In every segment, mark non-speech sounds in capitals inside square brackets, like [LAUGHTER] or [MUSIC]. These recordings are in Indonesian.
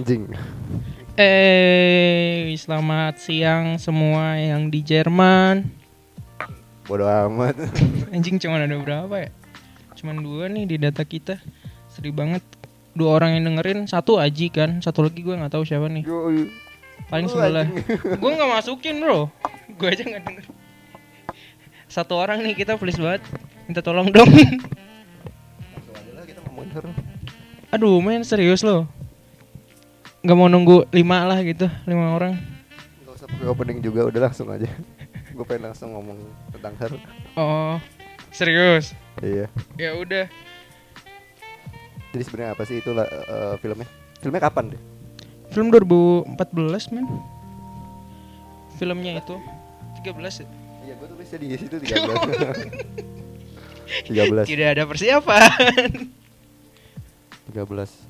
Anjing. Eh, selamat siang semua yang di Jerman. Bodoh amat. [LAUGHS] Anjing cuman ada berapa ya? Cuman dua nih di data kita. Sedih banget. Dua orang yang dengerin, satu Aji kan, satu lagi gue nggak tahu siapa nih. Yoi. Paling sebelah. [LAUGHS] gue nggak masukin bro. Gue aja nggak denger. Satu orang nih kita please banget. Minta tolong dong. Aduh, men serius loh. Gak mau nunggu lima lah gitu, lima orang. Gak usah pakai opening juga, udah langsung aja. [LAUGHS] Gue pengen langsung ngomong tentang horor. Oh, serius? Iya. Ya udah. Jadi sebenarnya apa sih itu eh, filmnya? Filmnya kapan deh? Film 2014 men. Filmnya itu 13 ya? Iya, gue tulisnya di situ 13. 13. [LAUGHS] Tidak ada persiapan. 13.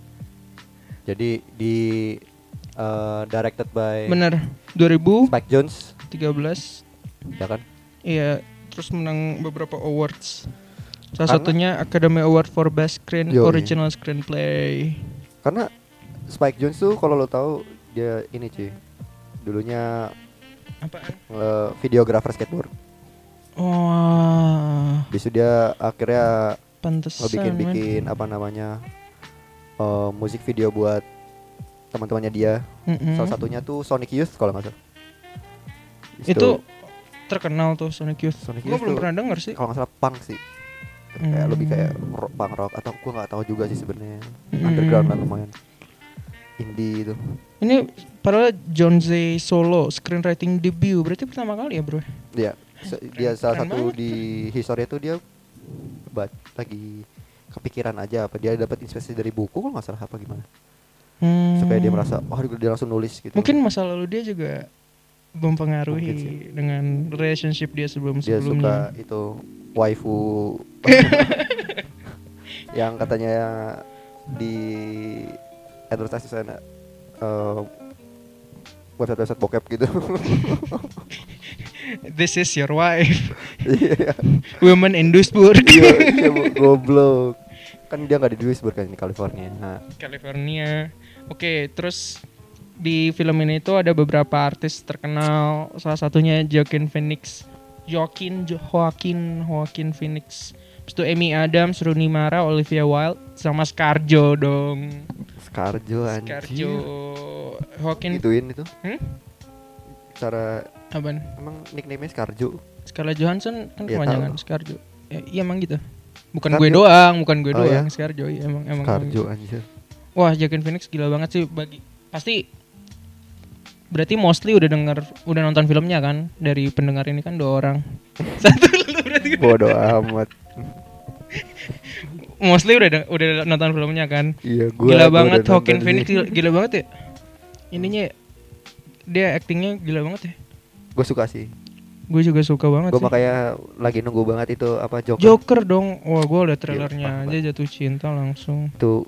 Jadi di eh, directed by Bener. 2013 Spike Jones, ya kan? Iya, terus menang beberapa awards. Salah Karena- satunya Academy Award for Best Screen Yoi. Original Screenplay. Karena Spike Jones tuh kalau lo tahu dia ini cuy. Dulunya Apaan? eh, videographer skateboard. Wah, Bisa dia akhirnya pantesan. ngebikin men. bikin apa namanya eh, musik video buat teman-temannya dia. Mm-mm. Salah satunya tuh Sonic Youth kalau nggak salah. Itu terkenal tuh Sonic Youth. Sonic Gue belum tuh- pernah denger sih. kalau nggak salah punk sih. Kayak Hmm. lebih kayak rock, punk rock atau gua nggak tahu juga sih sebenarnya. Hmm. Underground lah lumayan. Indie itu. Ini padahal John Z Solo screenwriting debut berarti pertama kali ya bro? Se- dia salah keren satu banget di history itu dia buat lagi kepikiran aja apa dia dapat inspirasi dari buku kalau nggak salah apa gimana Hmm. supaya dia merasa wah dia langsung nulis gitu Mungkin masa lalu dia juga mempengaruhi dengan relationship dia sebelum dia suka sebelumnya. itu waifu [LAUGHS] yang katanya di advertise di sana eh, website website bokep gitu. [LAUGHS] This is your wife, iya. Woman in Duisburg, iya iya, bo- [LAUGHS] goblok. Kan dia nggak di Duisburg kan di California. Nah, California. Oke, terus di film ini tuh ada beberapa artis terkenal, salah satunya Joaquin Phoenix, Joaquin Jo- Joaquin Joaquin Phoenix. Terus itu Amy Adams, Rooney Mara, Olivia Wilde, sama Scarjo dong. Scarjo Scarjo, anjir Joaquin, gituin itu hmm? cara Apaan? emang nickname-nya Scarjo Scarlett Johansson kan Iya, kepanjangan. Scarjo. Ya, iya emang gitu. Bukan Scarjo. gue doang, bukan gue Oh, doang, iya? Scarjo. Iya, emang emang. Scarjo anjir Wah, Joaquin Phoenix gila banget sih bagi pasti berarti mostly udah denger udah nonton filmnya kan dari pendengar ini kan dua orang. [LAUGHS] Satu lu berarti bodoh amat [LAUGHS] mostly udah udah nonton filmnya kan. iya gua gila gua banget nonton Phoenix gila, gila banget ya. Ininya dia aktingnya gila banget ya. Gue suka sih. Gue juga suka banget Gue makanya lagi nunggu banget itu apa Joker. Joker dong. Wah, gue udah trailernya parah aja jatuh cinta langsung. Itu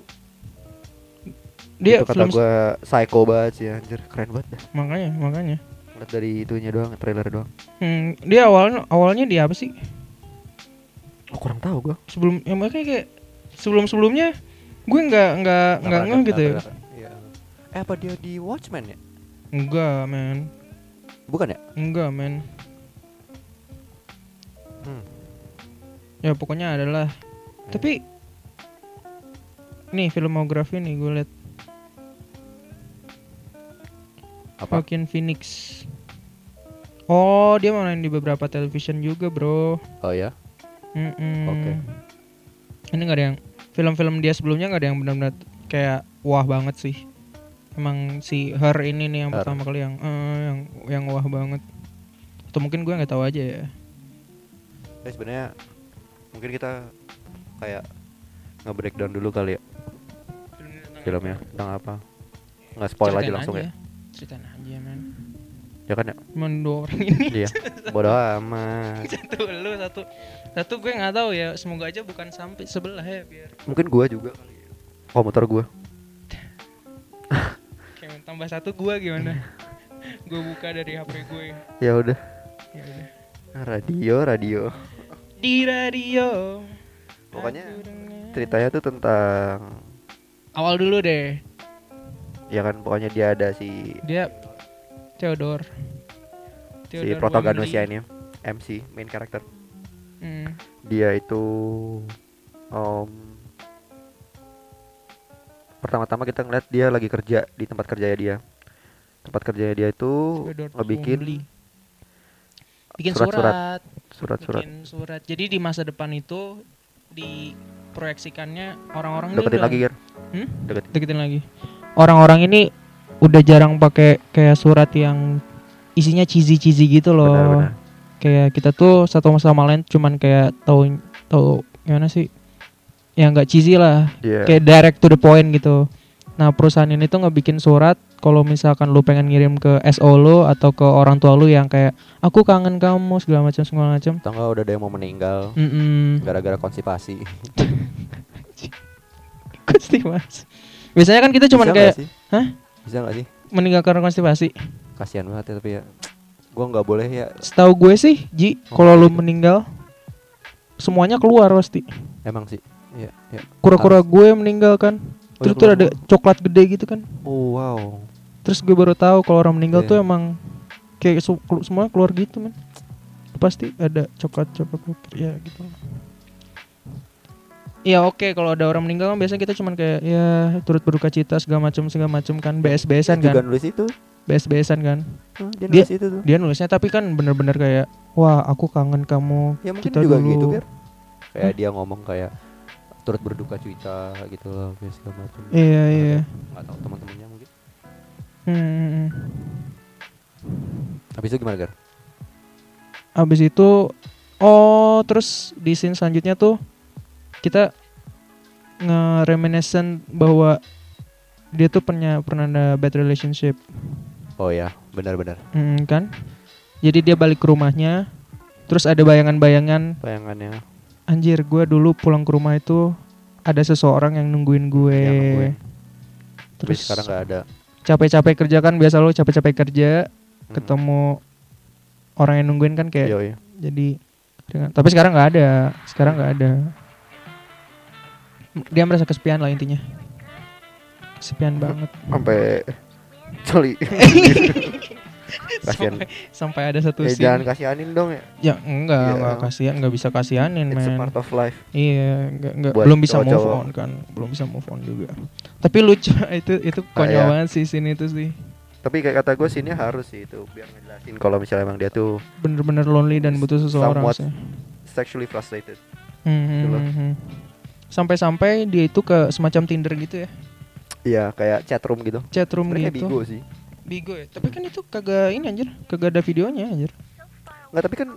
Dia itu kata gue psycho banget sih anjir, keren banget dah. makanya makanya. Lihat dari itunya doang, trailer doang. Hmm, dia awalnya awalnya dia apa sih? Oh, kurang tahu gue. Sebelum ya makanya kayak sebelum sebelumnya gue nggak nggak nggak ngeh gitu ya. Iya. Eh apa dia di Watchmen ya? Enggak, men. Bukan ya? Enggak, men. Hmm. Ya pokoknya adalah. Tapi nih filmografi nih gue liat Apa? Joaquin Phoenix. Oh, dia main di beberapa television juga, bro. Oh ya. Mm-mm. Oke. Ini nggak ada yang film-film dia sebelumnya nggak ada yang benar-benar kayak wah banget sih. Emang si Her ini nih yang Her. pertama kali yang eh, yang yang wah banget. Atau mungkin gue nggak tahu aja ya. Eh sebenarnya mungkin kita kayak nge-breakdown dulu kali ya filmnya tentang apa. Nggak spoil aja Ceritain langsung ya. Ceritain aja, men. Ya kan ya? Orang ini. Iya. Bodoh amat. [LAUGHS] satu lu satu satu gue nggak tahu ya. Semoga aja bukan sampai sebelah ya biar Mungkin gua juga kali ya. Komputer gua. [LAUGHS] kayak tambah satu gue gimana. [LAUGHS] gue buka dari HP gue. Ya udah. Ya udah. Radio, radio. Di radio. Pokoknya ceritanya tuh tentang Awal dulu deh. ya kan pokoknya dia ada si Dia Theodore. si Theodore protagonisnya Wembley. ini MC main karakter Hmm. dia itu om pertama-tama kita ngeliat dia lagi kerja di tempat kerjanya dia tempat kerjanya dia itu ngebikin bikin surat-surat. surat, surat-surat bikin surat. Jadi di masa depan itu diproyeksikannya orang-orang ini deketin udah lagi Ger Hmm? deketin deketin lagi. Orang-orang ini udah jarang pakai kayak surat yang isinya cheesy-cheesy gitu loh. benar-benar Kayak kita tuh satu sama lain cuman kayak tahu tahu gimana sih? Ya nggak cheesy lah, dia kayak direct to the point gitu. Nah perusahaan ini tuh ngebikin surat kalau misalkan lu pengen ngirim ke SO lu atau ke orang tua lu yang kayak aku kangen kamu segala macam segala macam. tau nggak udah ada yang mau meninggal Mm gara-gara konstipasi [LAUGHS] Pasti mas. Biasanya kan kita cuman Bisa kayak? Hah? bisa nggak sih meninggal karena konstipasi. kasihan banget ya tapi ya gua nggak boleh ya Setahu gue sih, Ji, Oh, kalau lu gitu. meninggal semuanya keluar pasti. emang sih ya ya Kura-kura gue meninggal kan. Oh, Terus iya, tuh ada coklat gede gitu kan. oh wow Terus gue baru tahu kalau orang meninggal Iya. tuh emang kayak su- kelu- semua keluar gitu men. Pasti ada coklat-coklat ya gitu. Iya oke kalau ada orang meninggal kan biasanya kita cuman kayak ya turut berduka cita segala macam segala macam kan BS-BSan Dia juga kan. nulis itu BS-BSan kan. Dia Dia- nulis itu tuh Dia nulisnya tapi kan bener-bener kayak wah aku kangen kamu. ya mungkin kita juga dulu- gitu kan kayak dia ngomong kayak turut berduka cita gitu loh kayak segala macam Iya iya. nggak tahu teman-temannya mungkin Hmm, hmm, hmm. habis itu gimana gar Abis itu oh terus di scene selanjutnya tuh kita nge-reminiscent bahwa dia tuh pernah pernah ada bad relationship oh ya benar-benar Hmm, kan? Jadi dia balik ke rumahnya terus ada bayangan-bayangan. Bayangannya. Anjir gue dulu pulang ke rumah itu ada seseorang yang nungguin gue. Yang nungguin. terus terus sekarang nggak ada. capek-capek kerja kan biasa lo capek-capek kerja Hmm. ketemu orang yang nungguin kan kayak Yoi. jadi dengan tapi sekarang nggak ada sekarang nggak ada. Dia merasa kesepian lah intinya. Kesepian banget. Sampai celi [LAUGHS] kasihan. Sampai, sampai ada satu eh, scene. jangan kasihanin dong ya. Ya enggak Iya. enggak kasihan enggak bisa kasihanin it's a part of life. Iya enggak, enggak. Buat belum bisa move cowok-cowok. on kan. Belum bisa move on juga. Tapi lucu [LAUGHS] itu itu konyol banget sih scene itu sih. Tapi kayak kata gue sini harus sih itu biar ngejelasin kalau misalnya emang dia tuh bener-bener lonely dan butuh seseorang sih. sexually frustrated. Hmm, hmm. sampai-sampai dia itu ke semacam Tinder gitu ya iya kayak chat room gitu chat room gitu bigo sih Bigo ya. Tapi kan itu kagak ini anjir, kagak ada videonya anjir. nggak tapi kan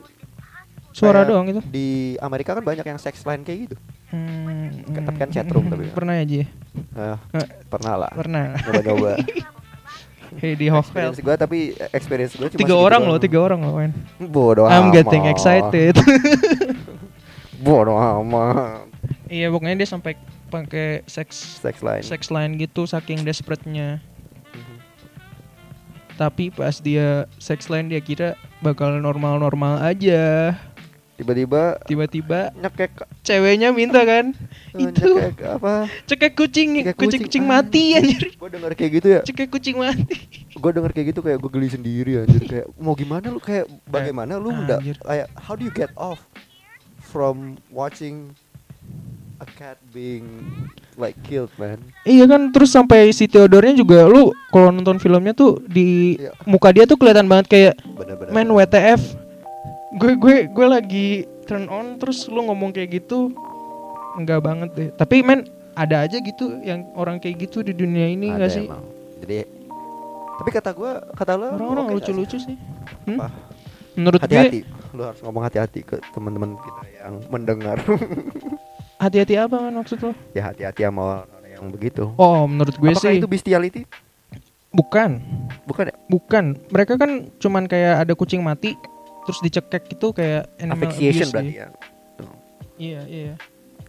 Suara Kayak- doang itu. di Amerika kan banyak yang sex line kayak gitu Hmm, Tapi kan hmm, chat room tapi. Pernah ya Ji? Nah, Eh. pernah lah Pernah. coba-coba [LAUGHS] Hey di Hovel. experience gue tapi experience gue cuma Tiga orang loh, tiga orang loh men. bodoh I'm amat. getting excited. bodoh amat [LAUGHS] iya pokoknya dia sampai pakai sex sex line sex line gitu saking desperate-nya. Mhm. Tapi pas dia sex line dia kira bakal normal-normal aja. tiba-tiba Tiba-tiba nyekek ceweknya minta kan eh, itu nyekek apa cekek kucing, Cekek kucing, kucing. mati anjir. gue denger kayak gitu ya Cekek kucing mati. gue denger kayak gitu kayak gue geli sendiri anjir [LAUGHS] kayak mau gimana lu kayak bagaimana lu nggak Anjir. kayak how do you get off from watching a cat being like killed man Iya kan terus sampai si Theodore-nya juga lu kalau nonton filmnya tuh di Iya. muka dia tuh kelihatan banget kayak main WTF. Gue gue gue lagi turn on terus lu ngomong kayak gitu enggak banget deh. Tapi men ada aja gitu yang orang kayak gitu di dunia ini Ada enggak sih? emang. jadi tapi kata gue kata lo Orang-orang nggak sih? lucu-lucu sih. Hmm? Apa? Menurut hati-hati gue lu harus ngomong hati-hati ke teman-teman kita yang mendengar [LAUGHS] hati-hati apa maksud lo? ya hati-hati sama orang yang begitu Oh, menurut gue apakah sih itu bestiality bukan. bukan ya Bukan. Mereka kan cuman kayak ada kucing mati terus dicekek gitu kayak animal asphyxiation abuse berarti ya Iya, iya.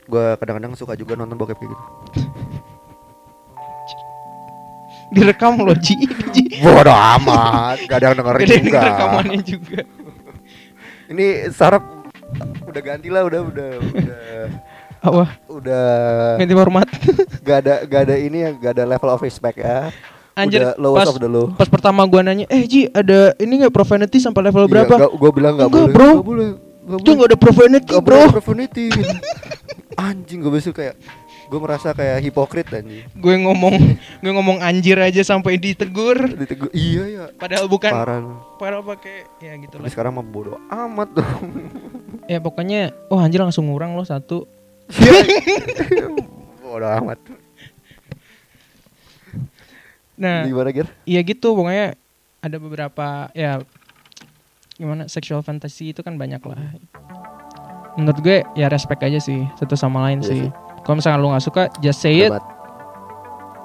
gue kadang-kadang suka juga nonton bokep kayak gitu [LAUGHS] Direkam loh, Ji. Bodoh amat gak ada yang dengerin Gede juga rekamannya juga. ini sarap udah ganti lah udah udah udah [LAUGHS] Wah, udah ganti format. [LAUGHS] gak ada gak ada ini ya gak ada level of respect ya Anjir, udah lowest pas, of the low pas pertama gua nanya, "Eh, Ji, ada ini enggak profanity sampai level Iya, berapa?" gak, gue bilang gak Enggak, boleh bro. Gak boleh Gak Itu enggak ada profanity, Gak Bro. profanity [LAUGHS] Anjing gue besok kayak Gue merasa kayak hipokrit anjing Gue ngomong [LAUGHS] gue ngomong anjir aja sampai ditegur. Ditegur, Iya ya Padahal bukan Parah padahal pakai ya gitu Tapi lah. sekarang mah bodoh amat dong Ya pokoknya oh anjir langsung ngurang loh satu. [LAUGHS] Bodoh amat Nah, Gimana Gir? iya gitu pokoknya ada beberapa ya gimana sexual fantasy itu kan banyak lah. Menurut gue ya respect aja sih satu sama lain Iya sih. sih. Kalau misalnya lu nggak suka just say it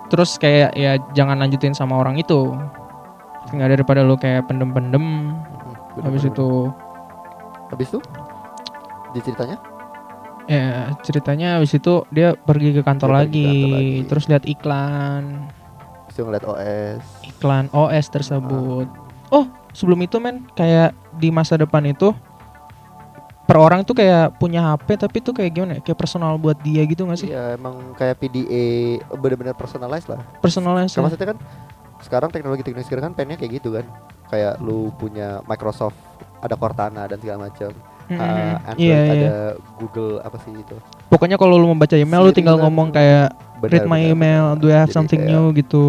terus kayak ya jangan lanjutin sama orang itu. Nggak daripada lu kayak pendem-pendem Hmm, habis itu Habis itu? Di ceritanya? Ya ceritanya habis itu dia pergi ke kantor, Dia lagi, ke kantor lagi. terus lihat iklan Bisa ngeliat OS iklan OS tersebut. Oh, sebelum itu men, kayak di masa depan itu per orang tuh kayak punya HP tapi tuh kayak gimana? ya, Kayak personal buat dia gitu gak sih? Iya emang kayak PDA Bener-bener personalized lah Personalnya Kan maksudnya kan sekarang teknologi-teknologi sekarang kan pengennya kayak gitu kan kayak lu punya Microsoft ada Cortana dan segala macam Uh, Android Iya, ada iya. Google apa sih itu Pokoknya kalau lu mau baca email lu Siri tinggal lah. ngomong kayak read my Benar, email, benar. do I have Jadi something kayak- new gitu.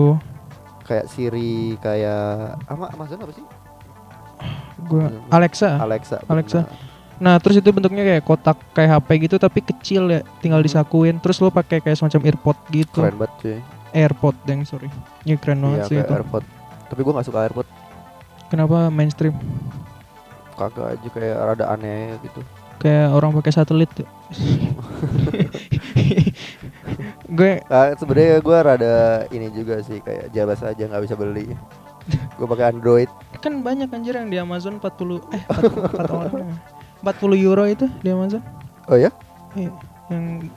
kayak Siri kayak apa Amazon apa sih Gua Alexa. Alexa Alexa. benar. Nah, terus itu bentuknya kayak kotak kayak HP gitu tapi kecil ya, tinggal Hmm. disakuin. Terus lu pakai kayak semacam earpod gitu. keren banget cuy AirPod, deng, sorry. Ini keren banget iya sih kayak itu. AirPod tapi gua nggak suka AirPod Kenapa mainstream? Kagak aja kayak rada aneh gitu. Kayak orang pakai satelit ya. [LAUGHS] gue Ah, sebenarnya gua rada ini juga sih kayak jabas aja nggak bisa beli. Gua pakai Android. Kan banyak anjir yang di Amazon 40 eh 44 orang. [LAUGHS] 40 euro itu di Amazon? Oh ya Iya, yang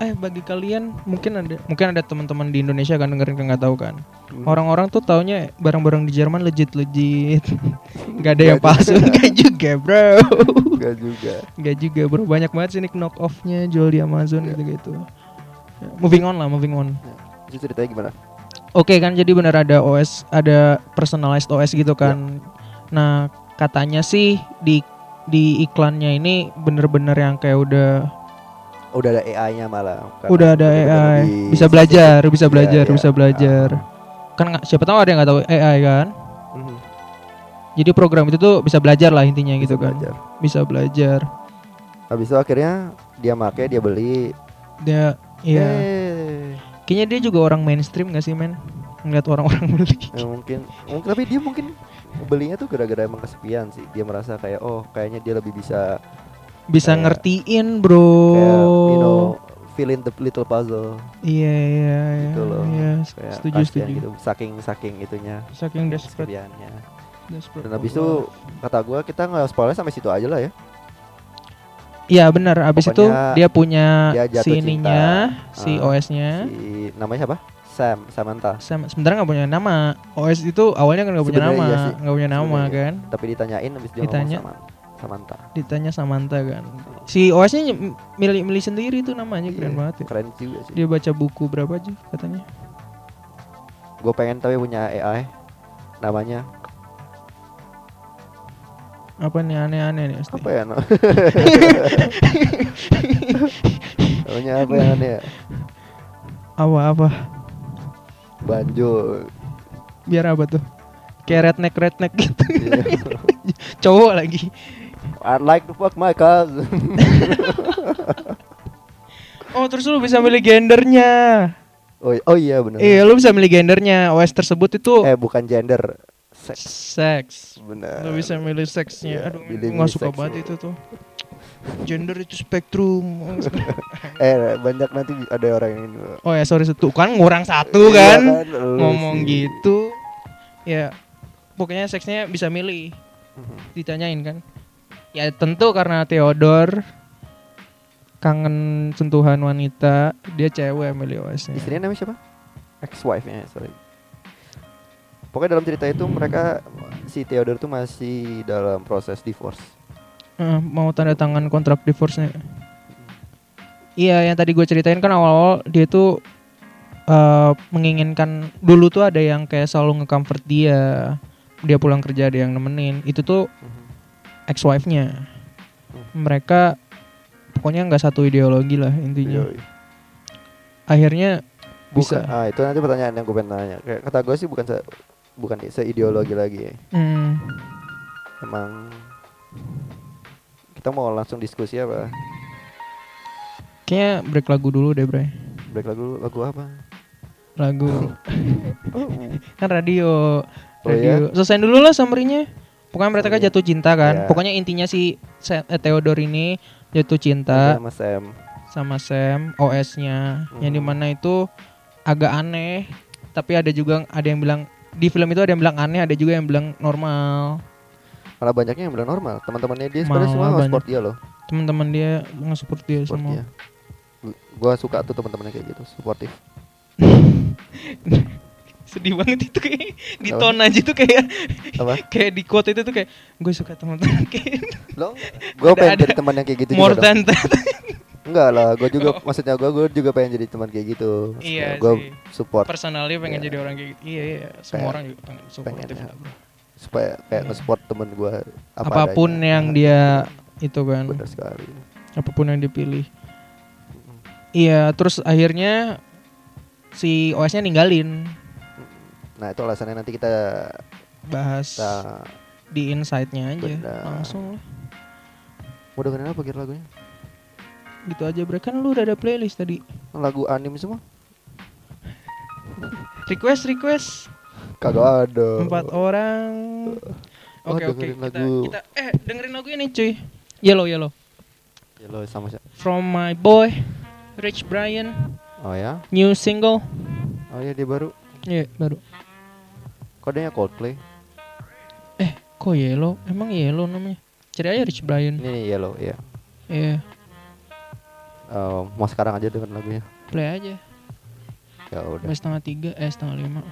eh bagi kalian mungkin ada mungkin ada teman-teman di Indonesia kan dengerin kan nggak tahu kan? Orang-orang tuh taunya barang-barang di Jerman legit legit [LAUGHS] nggak ada yang Nggak palsu. nggak juga bro. Enggak juga. Nggak juga bro. Banyak banget sih nih knock offnya jual di Amazon Iya. gitu gitu moving on lah moving on. Itu ceritanya gimana? Oke kan jadi benar ada OS ada personalized OS gitu kan. Nah, katanya sih di di iklannya ini bener-bener yang kayak udah udah ada AI-nya malah udah ada AI, di- bisa belajar, bisa Iya, belajar, iya. bisa belajar. Kan nggak- siapa tahu ada yang nggak tahu AI kan. Mhm. Jadi program itu tuh bisa belajar lah intinya Bisa gitu kan. belajar. Bisa belajar. habis itu akhirnya dia make dia beli Dia iya. Eh, Kayaknya dia juga orang mainstream gak sih, men? Ngeliat orang-orang [LAUGHS] beli. ya mungkin mungkin tapi dia mungkin belinya tuh gara-gara emang kesepian sih dia merasa kayak oh kayaknya dia lebih bisa Bisa Kayak- ngertiin, Bro. kayak you know fill in the little puzzle Iya, iya, iya. gitu loh Iya, setuju, setuju. gitu saking saking itunya Saking desperate, desperate. dan habis itu kata gua kita nggak spoiler sampai situ aja lah ya Iya benar. Abis itu Pokoknya dia punya dia si ininya, cinta. si Ah, OS-nya. si namanya siapa Sam Samantha Sam, sebenarnya nggak punya nama. OS itu awalnya kan nggak punya nama, iya nggak punya nama Sebenarnya iya. kan. tapi ditanyain habis dia Ditanya. ngomong sama Samantha Ditanya Samantha kan. Si OS-nya ny- milih milih sendiri tuh namanya keren Iya, banget ya. keren juga sih Dia baca buku berapa aja katanya. gue pengen tapi punya AI namanya Apa nih aneh-aneh nih? Asti? apa ya no? [LAUGHS] namanya apa yang aneh ya Apa apa? banjo Biar apa tuh? Kayak redneck redneck gitu. Iya. [LAUGHS] Cowok lagi. I'd like to fuck my cousin [LAUGHS] Oh terus lu bisa milih gendernya. oh, oh iya benar Iya lu bisa milih gendernya. OS tersebut itu eh bukan gender seks seks. benar Lo bisa milih seksnya. Iya, Aduh, milih suka banget itu tuh. Gender itu spektrum. [LAUGHS] eh banyak nanti ada orang yang oh ya sorry satu kan ngurang satu Iya kan. lu Ngomong sih. gitu. Ya pokoknya seksnya bisa milih. Mhm. Ditanyain kan. Ya tentu karena Theodore kangen sentuhan wanita, dia cewek milih OS-nya. istrinya namanya siapa ex wife nya sorry pokoknya dalam cerita itu mereka si Theodore tuh masih dalam proses divorce Eh, mau tanda tangan kontrak divorce-nya. Iya, yang tadi gue ceritain kan awal-awal dia tuh eh, menginginkan dulu tuh ada yang kayak selalu nge-comfort dia. Dia pulang kerja ada yang nemenin. Itu tuh Mhm. Ex-wife-nya. Mereka pokoknya nggak satu ideologi lah intinya. Yoi. Akhirnya Bukan. bisa. Ah, itu nanti pertanyaan yang gue pengen nanya. Kayak kata gue sih bukan se bukan seideologi lagi ya. Hmm, Emang kita mau langsung diskusi apa? kayaknya break lagu dulu deh, Bre. Break lagu lagu apa? Lagu [LAUGHS] kan radio. Oh, Radio. Selesai dulu lah summary-nya. Pokoknya mereka kan iya. jatuh cinta kan. Iya. Pokoknya intinya si eh, Theodore ini jatuh cinta Sama Sam. sama Sam OS-nya yang Hmm. di mana itu agak aneh tapi ada juga ada yang bilang di film itu ada yang bilang aneh ada juga yang bilang normal Malah banyaknya yang bilang normal. Teman-temannya dia sebenarnya semua banyak. support dia loh. teman-teman dia nge-support dia Support semua dia. Gu- Gua suka tuh teman-temannya kayak gitu, suportif. [LAUGHS] sedih banget itu kayak di tone aja tuh kayak Apa? [LAUGHS] kayak di quote itu tuh kayak gue suka teman-teman kayak Lo gua Ada- pengen jadi teman yang kayak gitu more juga. dong. than that Enggak lah, gua juga Oh. maksudnya gua gua juga pengen jadi teman kayak gitu. Iya sih. support personalnya pengen Iya. jadi orang kayak gitu iya iya semua Kayak- orang juga pengen supportive ya. lah, bro. supaya kayak Iya. nge-support temen gua apa apa pun adanya. yang dia itu kan benar sekali. apa pun yang dipilih iya terus akhirnya si OS-nya ninggalin Nah, itu alasannya nanti kita bahas kita di insight-nya aja Benar. langsung lah mau dengerin apa kira lagunya? gitu aja bre kan lu udah ada playlist tadi Lagu anim semua? [LAUGHS] request request Kagak ada. empat orang Oh, oke oke dengerin kita, lagu. kita eh dengerin lagu ini cuy yellow yellow lo sama siapa? from my boy Rich Brian Oh ya? new single Oh ya dia baru. iya baru Kodenya Coldplay. eh kok yellow emang yellow namanya cari aja Rich Brian Ini nih Yellow, iya. iya Eh, mau sekarang aja dengan lagunya. play aja Ya udah. Sampai setengah tiga, eh setengah lima.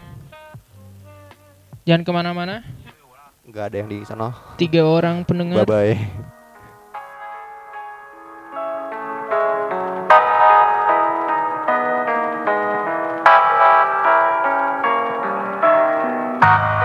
Jangan ke mana-mana. Gak ada yang di sana. Tiga orang pendengar. Bye bye. How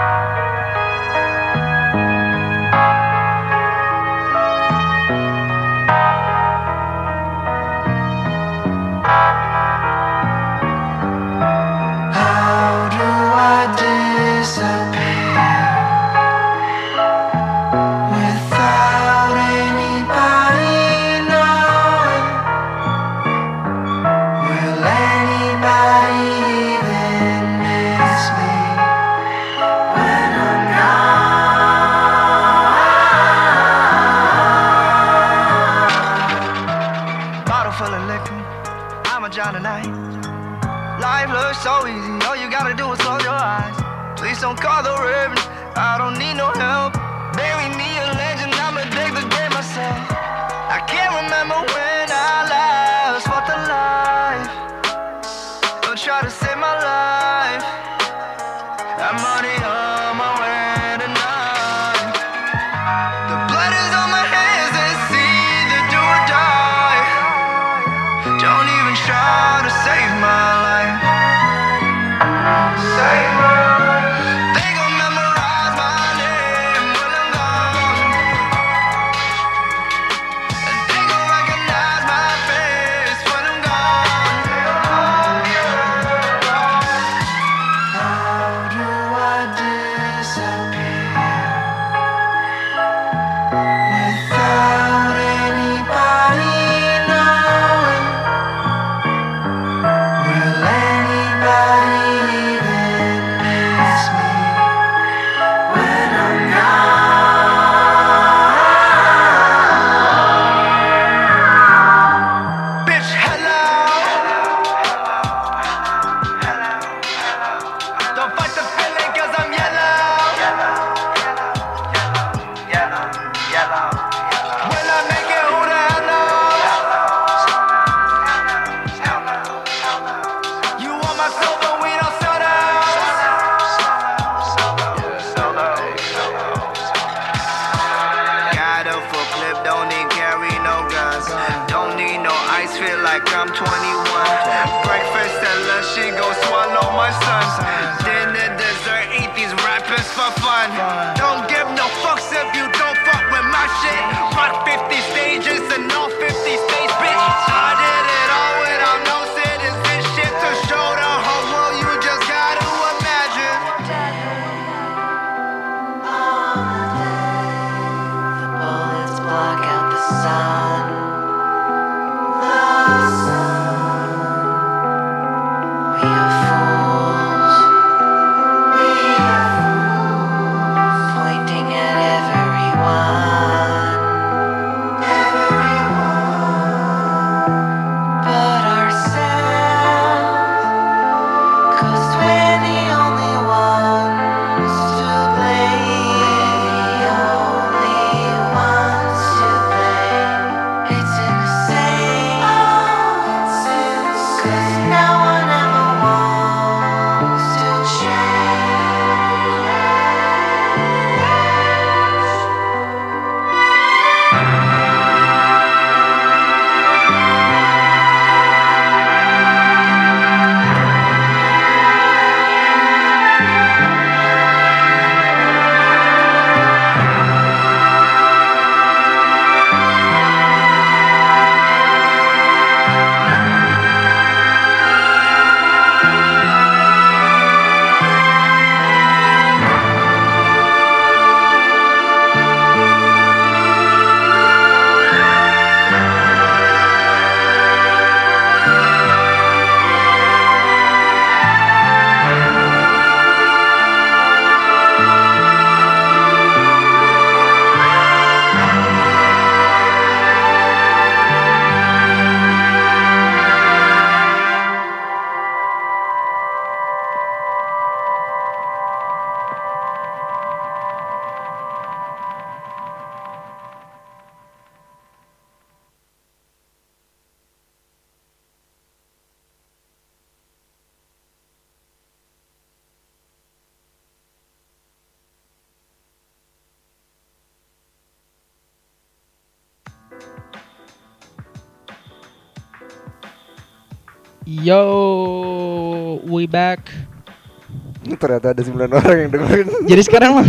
Ternyata ada 9 [LAUGHS] orang yang dengerin. Jadi sekarang mah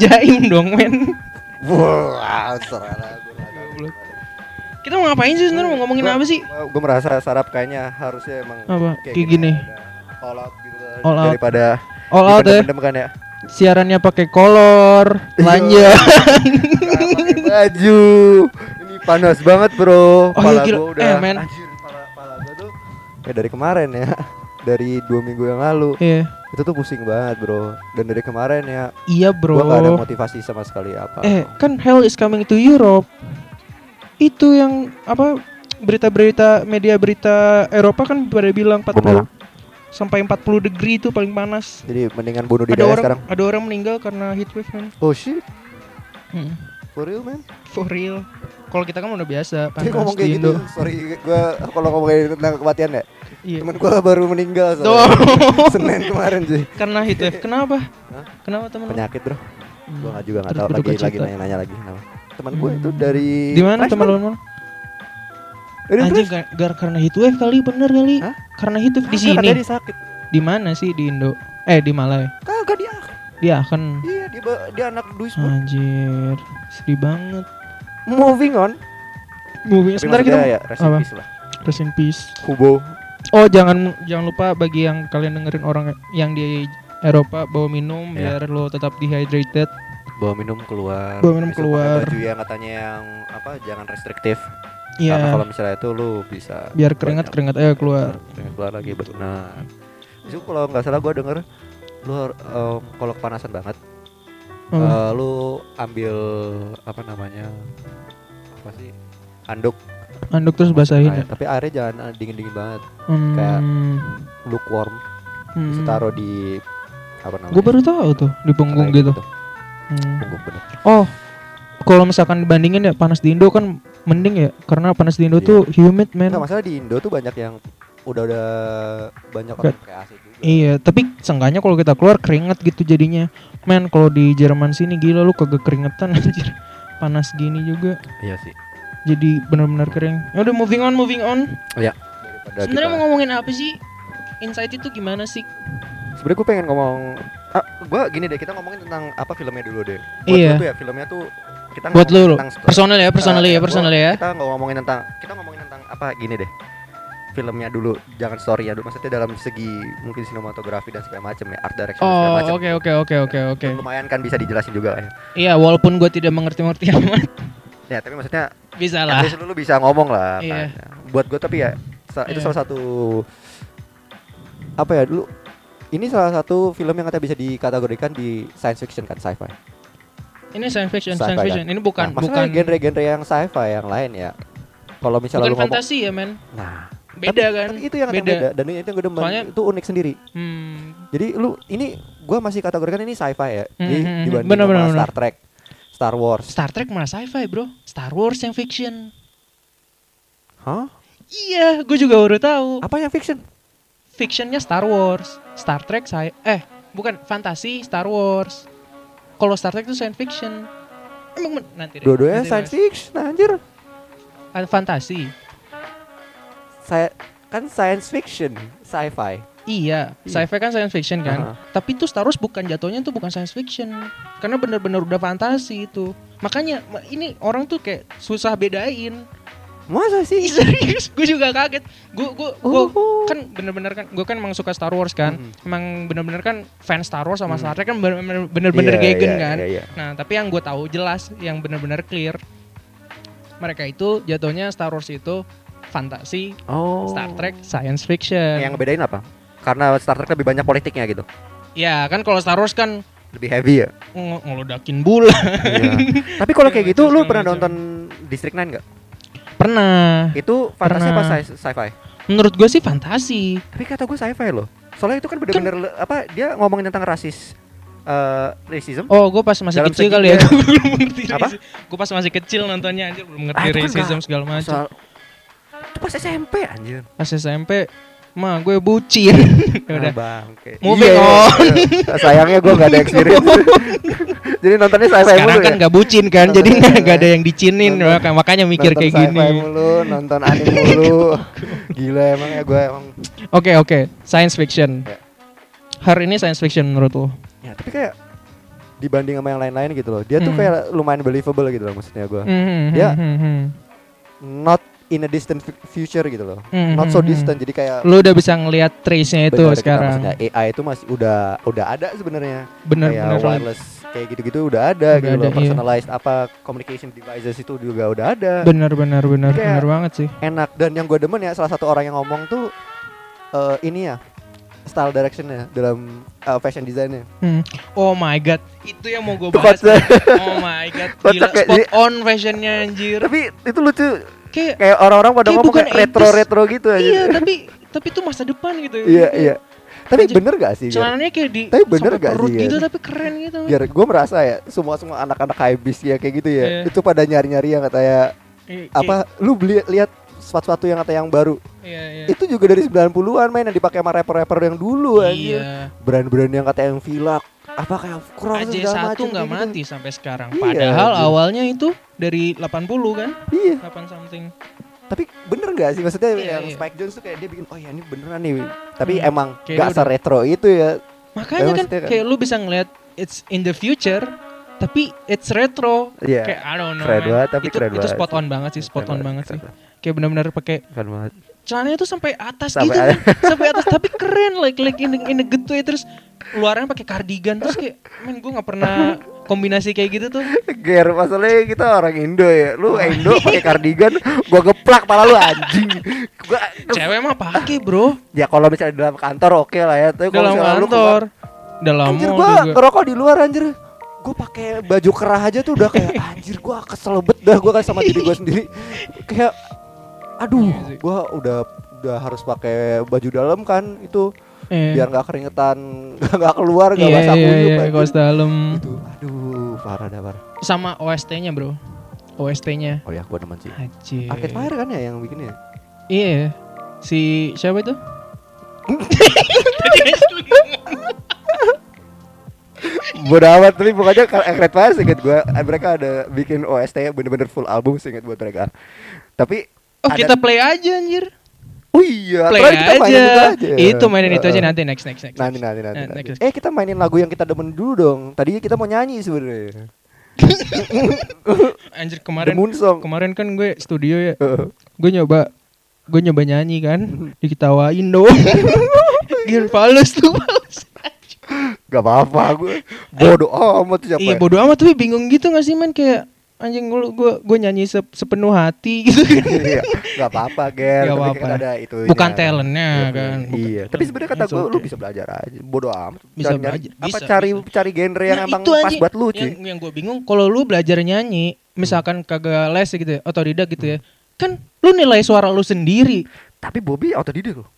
jaim dong, men. Wah, serah Kita mau ngapain sih sebenarnya mau ngomongin apa sih? Gue merasa sarap kayaknya harusnya emang Apa? Kayak gini. ada All out gitu kan. All out. daripada All out ya. kan ya. Siarannya pakai kolor, telanjang. [LAUGHS] pakai baju. Ini panas banget, Bro. Oh, iya, gila. gua udah Eh, men. anjir, kepala gua tuh ya dari kemarin ya. Dari dua minggu yang lalu Iya. Itu tuh pusing banget bro dan dari kemarin ya Iya, Bro. gua gak ada motivasi sama sekali apa Eh, kan Hell is coming to Europe. Itu yang apa berita-berita media berita Eropa kan pada bilang 40 Bener. sampai 40 degree itu paling panas. jadi mendingan bunuh diri Ada aja orang sekarang ada orang meninggal karena heat wave man. oh shit Hmm. for real man For real. Kalau kita kan udah biasa panas ngomong kayak gitu sorry gua kalau ngomong kayak gitu tentang kematian ya Iya. temen gua baru meninggal soalnya. [LAUGHS] senin kemarin sih karena heat wave. Kenapa? Hah? Kenapa teman? penyakit bro Hmm. gua juga nggak tahu lagi lagi nanya-nanya lagi kenapa teman gua Hmm. itu dari Di mana teman lu? Anjing gar, gar- karena heat wave kali bener kali. Hah? Karena heat wave di sini. dia sakit Di mana sih di Indo? Eh di Malai. kagak dia Dia akan iya dia dia anak. Duisburg Anjir, sedih banget. moving on Movie Tapi sebentar kita ya rest in peace lah Rest in peace. Hubo Oh, jangan jangan lupa bagi yang kalian dengerin orang yang di Eropa bawa minum Ya. biar lo tetap dehydrated. bawa minum keluar Bawa minum Besok keluar. baju yang katanya yang apa jangan restriktif Iya. karena kalau misalnya itu lu bisa Biar keringat keringat aja keluar. keringat keluar lagi benar itu kalau nggak salah gua denger lu em, kalau kepanasan banget Oh, eh, lu ambil apa namanya apa sih handuk anduk terus basahin air. ya. tapi airnya jangan dingin dingin banget Hmm. kayak lukewarm hmm. taruh di apa namanya Gue baru tahu tuh di punggung Kayak gitu. Hmm. punggung bener Oh, kalau misalkan dibandingin ya panas di Indo kan mending ya karena panas di Indo Iya. tuh humid man. Nggak masalah di Indo tuh banyak yang udah udah banyak orang kayak AC juga Iya, tapi seenggaknya kalau kita keluar keringet gitu jadinya. Men, kalau di Jerman sini gila lu kagak keringetan [LAUGHS] anjir. Panas gini juga. iya sih jadi benar-benar kering. Ya udah moving on, moving on. Ya. Sebenarnya mau ngomongin apa sih? Insight itu gimana sih? Sebenarnya gue pengen ngomong ah, gue gini deh kita ngomongin tentang apa filmnya dulu deh. Buat Iya. lu tuh ya filmnya tuh kita Buat ngomongin lu tentang story. personal ya, personal Eh, ya, gua- personal ya. Kita nggak ngomongin tentang kita ngomongin tentang apa gini deh. Filmnya dulu, jangan story ya dulu. Maksudnya dalam segi mungkin sinematografi dan segala macam ya, art direction dan segala Oh, macam. oke oke oke oke oke. Lumayan kan bisa dijelasin juga ya. Iya, walaupun gue tidak mengerti-ngerti [LAUGHS] amat, Ya, tapi maksudnya bisa lah. lu, lu bisa ngomong lah Iya. kan. Buat gue tapi ya sa- itu Iya. salah satu apa ya dulu ini salah satu film yang kata bisa dikategorikan di science fiction kan sci-fi. Ini science fiction, Sci-fi science kan? fiction. Ini bukan nah, maksudnya bukan genre-genre yang sci-fi yang lain ya. Kalau misalnya bukan lu ngomong fantasi ya, men. Nah, Beda tapi- kan? tapi itu yang beda. beda dan itu yang gue demen Soalnya- itu unik sendiri. Hmm. Jadi lu ini gua masih kategorikan ini sci-fi ya. Jadi Hmm, dibanding bener, sama bener, bener. Star Trek, Star Wars. Star Trek malah sci-fi, Bro. Star Wars yang fiction. Hah? Iya, gue juga baru tahu. Apa yang fiction? Fictionnya Star Wars, Star Trek saya eh bukan fantasi Star Wars. Kalau Star Trek itu science fiction. Emang men- nanti deh. Dua-duanya science fiction anjir. Ah, Fantasi. Saya kan science fiction, sci-fi. Iya, Iya. sci-fi kan science fiction kan. Aha. Tapi itu Star Wars bukan jatuhnya itu bukan science fiction. Karena benar-benar udah fantasi itu. Makanya ma- ini orang tuh kayak susah bedain. Masa sih? [LAUGHS] Serius, gue juga kaget. Gue gue gue Oh. kan bener-bener kan gue kan emang suka Star Wars kan. Mhm. Emang bener-bener kan fans Star Wars sama Mhm. Star Trek kan bener-bener Iya, gegen iya, kan. iya, iya. Nah, tapi yang gue tahu jelas yang bener-bener clear mereka itu jatuhnya Star Wars itu fantasi, Oh. Star Trek science fiction. Yang ngebedain apa? Karena Star Trek lebih banyak politiknya gitu. Ya, kan kalau Star Wars kan Lebih heavy ya. ng- ngeludakin bola. Iya. [LAUGHS] Tapi kalau kayak gitu lu pernah nonton District 9 enggak? Pernah. Itu fantasi Pernah. apa sci- sci-fi? Menurut gue sih fantasi. Tapi kata gue sci-fi loh. Soalnya itu kan bener-bener le- apa dia ngomongin tentang rasis eh racism. Oh, gue pas masih Dalam kecil kali ya. [LAUGHS] Gue belum mengerti Apa? Gue pas masih kecil nontonnya anjir belum Ah, ngerti itu kan racism segala macam. Soal itu pas SMP anjir. Pas SMP mah gue bucin. [LAUGHS] udah. Ah, bangke. Moving Iya, on. iya. [LAUGHS] Sayangnya gue gak ada experience. [LAUGHS] Jadi nontonnya sci-fi Sekarang mulu kan ya. gak bucin kan, jadi nggak ada yang dicinin Nonton- maka- makanya mikir nonton kayak gini. mulu, nonton anime mulu. Gila emang ya gue emang. Oke oke, science fiction. Ya. Hari ini science fiction menurut lo? Ya, tapi kayak dibanding sama yang lain-lain gitu loh. Dia tuh Hmm. kayak lumayan believable gitu loh maksudnya gue. Hmm, Ya. hmm, hmm, hmm. Not in a distant fu- future gitu loh. Hmm, Not so hmm, hmm. distant. Jadi kayak Lu udah bisa ngelihat trace-nya itu bener kita sekarang. maksudnya AI itu masih udah udah ada sebenarnya. Bener kayak bener. wireless kayak gitu-gitu udah ada Udah gitu ada, loh. iya. Personalized apa communication devices itu juga udah ada. Bener bener bener Kayak- bener banget sih. Enak dan yang gue demen ya salah satu orang yang ngomong tuh eh, ini ya style directionnya dalam uh, fashion designnya. Hmm. Oh my god, itu yang mau gue bahas. Oh my god, [LAUGHS] gila spot on fashionnya anjir. Tapi itu lucu Kayak kayak orang-orang pada Kayak ngomong kayak retro-retro gitu aja. iya, tapi tapi itu masa depan gitu. Iya iya. Tapi Anjir, bener gak sih? Celananya kayak di Tapi bener gak perut sih, gitu tapi keren gitu. Biar gue merasa ya semua semua anak-anak hypebeast ya kayak gitu ya. Iya. Itu pada nyari-nyari yang katanya Kayak- apa lu beli lihat sesuatu yang kata yang baru. Iya, iya. Itu juga dari 90-an main yang dipakai sama rapper-rapper yang dulu anjir. Iya. Brand-brand yang kata yang Vilak apa kayak cross AJ1 segala macem nggak gitu. mati sampai sekarang. Iya, Padahal anjir. awalnya itu dari 80 kan? Iya. 8 something. Tapi bener gak sih maksudnya Iya, yang iya. Spike Jones tuh kayak dia bikin oh ya ini beneran nih. Tapi Hmm. emang Kayak gak se-retro itu ya. Makanya kan kan- kayak lu bisa ngeliat it's in the future tapi it's retro. Iya. Kayak I don't know. Keren banget, tapi itu, keren itu spot on banget sih, spot Keren on banget sih. keren Kayak benar-benar pakai Keren banget. Celananya tuh sampai atas Sampai gitu. atas. sampai atas tapi keren like like in, in a good way terus luarnya pakai kardigan terus kayak men gue nggak pernah kombinasi kayak gitu tuh. Ger, masalahnya kita orang Indo ya. Lu Indo pakai kardigan, gua geplak pala lu anjing. Gua Cewek mah pakai, Bro. ya kalau misalnya di dalam kantor oke lah ya. Tapi kalau misalnya lu kantor. keluar- Dalam anjir gua ngerokok di luar anjir. Gua pakai baju kerah aja tuh udah kayak [LAUGHS] anjir gua kesel bet dah gua kan sama diri gua sendiri. Kayak aduh, Iya gua udah udah harus pakai baju dalam kan itu Iya. biar nggak keringetan, [LAUGHS] nggak keluar, nggak Iya, basah iya, kuyup. iya, anjir. kaos dalam. Itu, aduh, parah dah parah. Sama OST-nya, Bro. OST-nya. Oh ya, gua demen sih. Anjir. Arcade Fire kan ya yang bikinnya? Iya. Si siapa itu? [LAUGHS] Bodoh amat tapi pokoknya banget sih inget gue mereka ada bikin OST bener-bener full album sih inget buat mereka. Tapi Oh ada- kita play aja anjir. Oh iya, Play kita mainin aja. itu aja. Itu mainin itu aja nanti next next next. Nanti nanti nanti. Nanti. next. Eh kita mainin lagu yang kita demen dulu dong. Tadi kita mau nyanyi sebenarnya. [LAUGHS] Anjir kemarin kemarin kan gue studio ya. Gue nyoba gue nyoba nyanyi kan, [LAUGHS] diketawain dong. [LAUGHS] Gil fals tuh fals. Gak apa-apa gue. Bodoh amat siapa. Iya ya? bodo amat tapi bingung gitu gak sih man kayak anjing gue gue gue nyanyi sep- sepenuh hati [LAUGHS] gitu kan. Iya, apa-apa, Ger. Gak Tapi apa-apa. kan ada itu. Bukan talentnya kan. Bukan Iya, tapi sebenarnya kata It's gue lu okay. bisa belajar aja. Bodoh amat. Bisa Jangan nyari- belajar. Apa Bisa, cari bisa. cari genre yang Nah, emang itu pas buat lu, cuy. Yang, yang gue bingung kalau lu belajar nyanyi, misalkan kagak les gitu ya, otodidak gitu ya. Kan lu nilai suara lu sendiri. Tapi Bobby otodidak loh.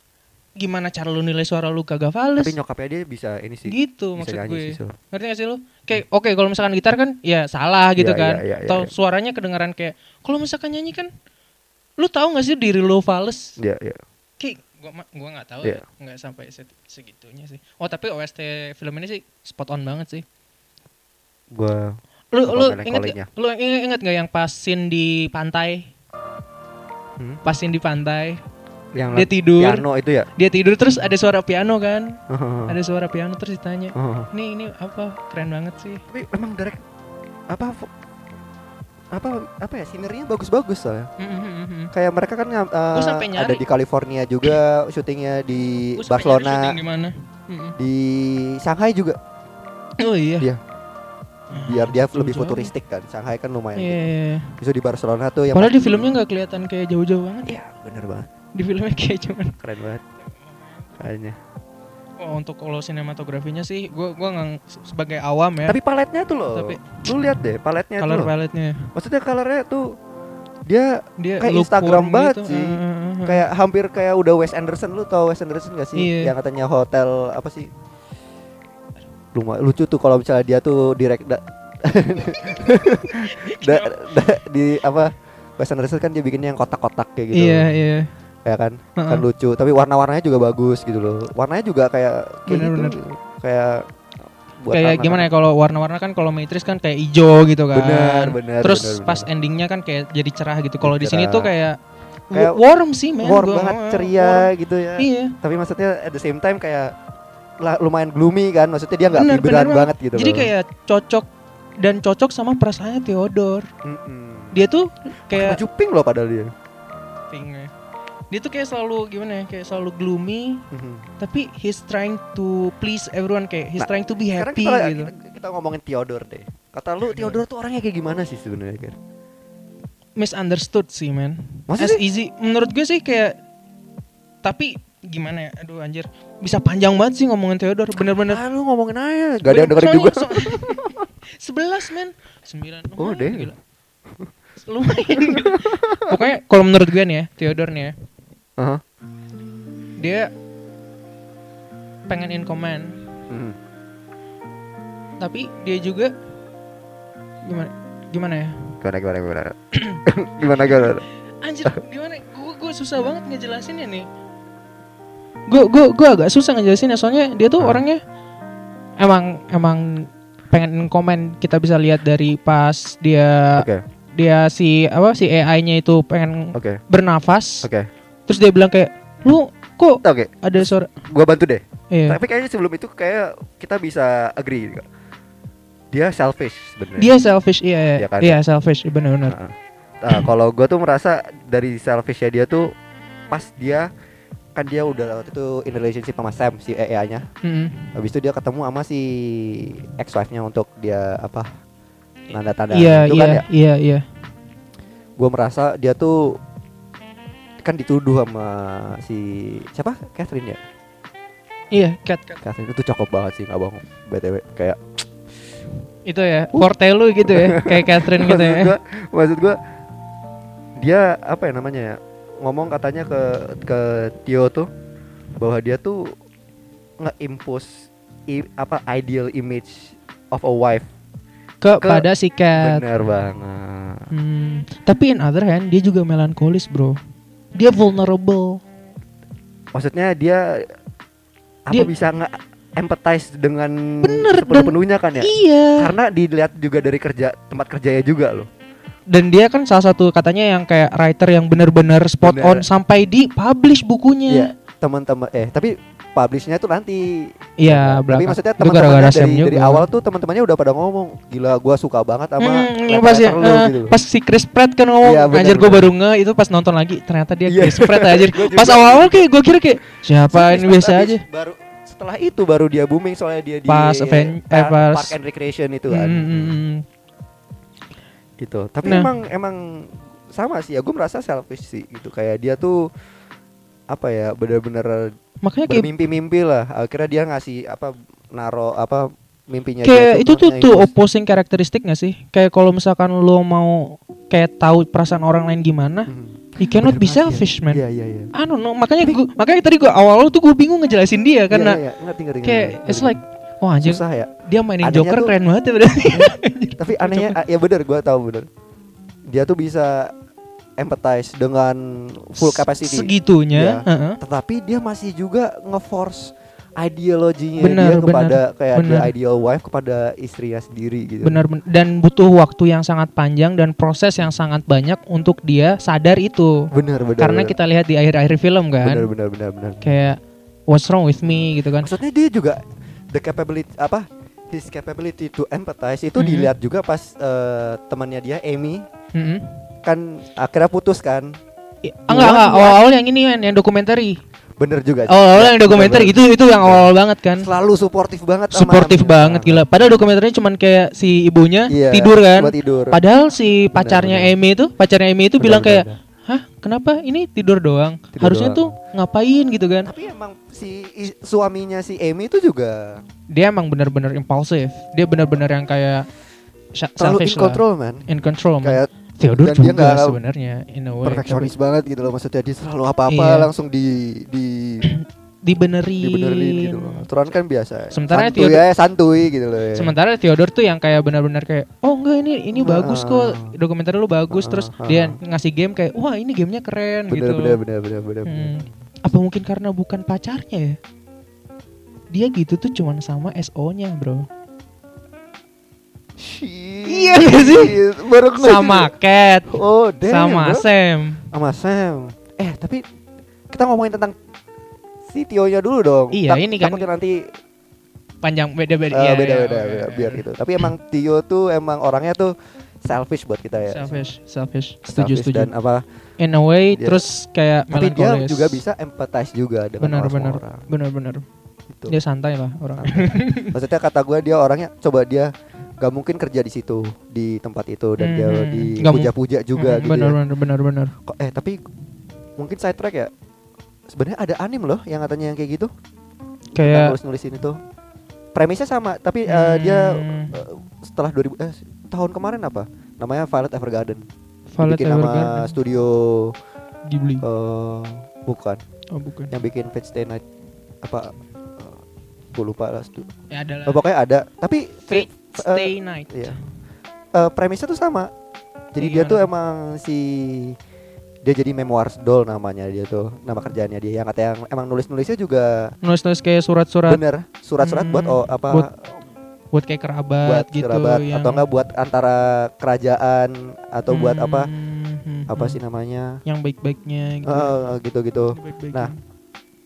Gimana cara lu nilai suara lu kagak fals? Tapi nyokapnya dia bisa ini sih. gitu bisa maksud gue. sih, so. Ngerti gak sih lu? Kayak oke kalau misalkan gitar kan ya salah gitu Iya, kan. iya, iya, iya, Atau iya. suaranya kedengaran kayak kalau misalkan nyanyi kan lu tahu gak sih diri lu fals? Iya, iya. Kayak gua gua nggak tahu Iya. ya, nggak sampai se- segitunya sih. Oh, tapi OST film ini sih spot on banget sih. Gua Lu lu inget gak, lu inget, inget gak yang pas scene di pantai? Hmm? Pas scene di pantai, yang dia tidur. piano itu ya. dia tidur terus ada suara piano kan? Ada suara piano terus ditanya, Heeh. "Ini ini apa? Keren banget sih." Tapi emang direct apa apa apa ya sinernya bagus-bagus soalnya. Mm, mm, mm, mm. Kayak mereka kan nyari. ada di California juga [CLEARS THROAT] syutingnya di Gua Barcelona, syuting di mana? Mm-mm. di Shanghai juga. Oh iya. Iya. Biar dia lebih futuristik kan. Shanghai kan lumayan. Iya. gitu. iya, iya. Bisa di Barcelona tuh yang Padahal di filmnya nggak kelihatan kayak jauh-jauh banget. Iya, bener banget. Di filmnya kayak cuman. Keren banget. Kayaknya. Oh, untuk kalau sinematografinya sih, gua gua nggak sebagai awam ya. Tapi paletnya tuh loh. Tapi- lu lihat deh paletnya color tuh. loh. palette-nya Maksudnya colornya tuh dia dia Kayak Instagram form banget gitu. sih. Eh, eh, eh. kayak hampir kayak udah Wes Anderson lu tau Wes Anderson gak sih Iya. yang katanya hotel apa sih lumayan lucu tuh kalau misalnya dia tuh direct da, [LAUGHS] da- [LAUGHS] da- di apa Wes Anderson kan dia bikinnya yang kotak-kotak kayak gitu Iya, iya. Ya kan Heeh. kan lucu tapi warna-warnanya juga bagus gitu loh warnanya juga kayak kayak Bener-bener. gitu kayak buat kayak anak-anak. gimana ya kalau warna-warna kan kalau Matrix kan kayak hijau gitu kan. Bener, bener, Terus bener, pas bener. endingnya kan kayak jadi cerah gitu. Kalau di sini tuh kayak, Kayak wa- warm sih men. warm Gua- banget warm. ceria gitu ya Iya. tapi maksudnya at the same time kayak lumayan gloomy kan maksudnya dia nggak Bener, vibran bener banget gitu Jadi loh. kayak cocok dan cocok sama perasaannya Theodore. Mm-mm. Dia tuh kayak baju pink loh padahal dia Pink-nya. Dia tuh kayak selalu gimana ya? Kayak selalu gloomy, Mhm. tapi he's trying to please everyone kayak he's Nah, trying to be happy kita, gitu. kita, kita ngomongin Theodore deh kata lu Theodore tuh orangnya kayak gimana sih sebenarnya kan Misunderstood sih, man. Masa As easy menurut gue sih kayak tapi gimana ya? Aduh anjir. Bisa panjang banget sih ngomongin Theodore, bener-bener. ah lu ngomongin aja gak ada yang dengerin juga [LAUGHS] Sebelas men, sembilan. Oh, lumayan, deh. gila. Lumayan. gitu. Pokoknya kalau menurut gue nih ya, Theodore nih ya, Aha. dia pengen in command, Mhm. tapi dia juga gimana? Gimana ya? gimana gimana gimana [COUGHS] gimana gimana Anjir, gimana? Gue gue susah banget ngejelasinnya nih. Gue gue gue agak susah ngejelasinnya soalnya dia tuh Hmm. orangnya emang emang pengen komen kita bisa lihat dari pas dia oke dia si apa si AI-nya itu pengen oke bernafas. oke Terus dia bilang kayak, "Lu kok oke ada suara gua bantu deh Iya. tapi kayaknya sebelum itu kayak kita bisa agree juga. dia selfish sebenarnya Dia selfish, iya, iya, Iya kan? iya selfish, benar-benar. Nah, nah, kalau gue tuh merasa dari selfishnya dia tuh pas dia kan dia udah waktu itu in relationship sama Sam si EA-nya. Mm. Habis itu dia ketemu sama si ex wife-nya untuk dia apa tanda-tanda Iya, itu iya, kan ya. iya, iya. Gue merasa dia tuh kan dituduh sama si siapa Catherine ya. Iya, cat, cat. Catherine itu cakep banget sih nggak bohong. btw kayak Itu ya, forte lu gitu ya, [LAUGHS] kayak Catherine gitu ya. gua, maksud gua dia apa ya namanya ya ngomong katanya ke ke Tio tuh bahwa dia tuh nge-impose i- apa ideal image of a wife Kepada si cat. bener banget Hmm, tapi in other hand dia juga melankolis bro. Dia vulnerable. maksudnya dia apa Dia- bisa nge empathize dengan Bener, sepenuh-penuhnya kan ya. Iya. Karena dilihat juga dari kerja tempat kerjanya juga loh. Dan dia kan salah satu katanya yang kayak writer yang benar-benar spot Bener. on sampai di publish Iya, bukunya. teman-teman eh tapi publishnya tuh nanti. Iya, Tapi maksudnya teman-temannya Sam dari, juga. dari awal tuh teman-temannya udah pada ngomong, gila gua suka banget sama Hmm, pas ya, Zeppelin lu," eh, gitu. pas si Chris Pratt kan ngomong, Iya, bener, anjir gue baru nge itu pas nonton lagi ternyata dia Iya. Chris Pratt [LAUGHS] aja. Pas awal-awal kayak gue kira kayak siapa Si ini biasa aja. Baru setelah itu baru dia booming soalnya dia di Pas Aven- eh, Park, pas- Park and Recreation itu kan. hmm, hmm, hmm. Gitu. Tapi Nah. emang emang sama sih ya gue merasa selfish sih gitu kayak dia tuh apa ya bener-bener Makanya kayak bermimpi-mimpi lah akhirnya dia ngasih apa naro apa mimpinya kayak dia itu tuh tuh impulse. opposing karakteristik gak sih? Kayak kalau misalkan lo mau kayak tahu perasaan orang lain gimana, Hmm. you cannot Bener be banget ya. selfish man. Iya iya iya. I don't know, makanya gua, makanya tadi gua awal tuh gue bingung ngejelasin dia karena Iya, iya, ngerti, ngerti, kayak ngerti, it's like wah anjir susah ya. dia mainin Anehnya Joker tuh- keren banget ya berarti. [LAUGHS] Tapi anehnya ya bener gue tahu bener. Dia tuh bisa empathize dengan full capacity. Segitunya, Iya. heeh. Tetapi dia masih juga nge-force ideologinya Benar, dia kepada kayak benar. the ideal wife kepada istrinya sendiri gitu. Benar ben- dan butuh waktu yang sangat panjang dan proses yang sangat banyak untuk dia sadar itu. Benar benar. Karena benar. kita lihat di akhir-akhir film kan, benar benar benar benar. kayak what's wrong with me gitu kan. Maksudnya dia juga the capability apa? His capability to empathize itu Mhm. dilihat juga pas eh, temannya dia Amy Mm-mm. Kan akhirnya putus kan. I- Ah, enggak, enggak, Dua- awal-awal yang ini kan yang dokumenter. Bener juga. Awal-awal Ya, yang dokumenter bener, itu itu yang awal-awal banget kan. Selalu suportif banget sama Suportif banget gila. Padahal dokumenternya cuman kayak si ibunya Iya, tidur kan. buat tidur. Padahal si pacarnya. Amy itu, pacarnya Amy itu Benar, bilang kayak, benar. "Hah, kenapa ini tidur doang? Tidur Harusnya doang." tuh ngapain gitu kan?" Tapi emang si suaminya si Amy itu juga Dia emang benar-benar impulsif. Dia benar-benar yang kayak terlalu in selfish lah. control man. In control. man. Kayak Theodore dan dia juga nggak sebenarnya in a way. perfeksionis banget gitu loh maksudnya dia selalu apa-apa Iya. langsung di di [CLEARS THROAT] dibenerin. dibenerin gitu loh. Turan kan biasa. Sementara santuy Theodore- ya santuy gitu loh. Ya. Sementara Theodore tuh yang kayak benar-benar kayak oh enggak ini ini Ah. bagus kok dokumenter lu bagus Ah, terus ah, dia ngasih game kayak wah ini gamenya keren bener, gitu. bener bener bener bener bener. Hmm. Apa mungkin karena bukan pacarnya ya? Dia gitu tuh cuman sama SO-nya, Bro. Iya nggak sih? Baru Sama. Cat, Oh, damn, sama bro. Sam. sama Sam. Eh, tapi kita ngomongin tentang si Tio-nya dulu dong. Iya, ini kan- takutnya nanti Panjang beda-beda. eh, Iya, beda iya, beda oke, beda, oke. biar gitu. Tapi emang Tio tuh emang orangnya tuh selfish buat kita ya. Selfish, selfish. Setuju, Selfish setuju. Dan apa? In a way, Dia- terus kayak Tapi dia juga bisa empathize juga dengan benar orang benar orang. benar benar. Gitu. Dia santai lah orang. Maksudnya kata gue dia orangnya coba dia gak mungkin kerja di situ di tempat itu dan dia Mhm. di mu- puja-puja juga Hmm, gitu. benar ya. benar benar benar. Kok- Eh tapi mungkin side track ya. Sebenarnya ada anim loh yang katanya yang kayak gitu. Kayak nulis nulisin itu. Premisnya sama tapi eh, dia Hmm. eh, setelah 2000 eh, tahun kemarin apa? Namanya Violet Evergarden. Violet bikin nama Evergarden. studio Ghibli. eh bukan Oh, bukan. yang bikin Fate Stay Night apa gue lupa lah stu- Ya ada lah. Oh, pokoknya ada tapi Fate eh, Stay Night. Iya. Eh, premisnya tuh sama. Jadi dia tuh emang si dia jadi memoirs doll namanya dia tuh nama kerjaannya dia yang kata yang emang nulis nulisnya juga Nulis-nulis kayak surat-surat bener surat-surat buat Hmm, oh apa buat buat kayak kerabat buat gitu kerabat yang atau enggak buat antara kerajaan atau buat apa Hmm, apa hmm, sih namanya yang baik-baiknya gitu. Eh, gitu-gitu Baik-baiknya. nah.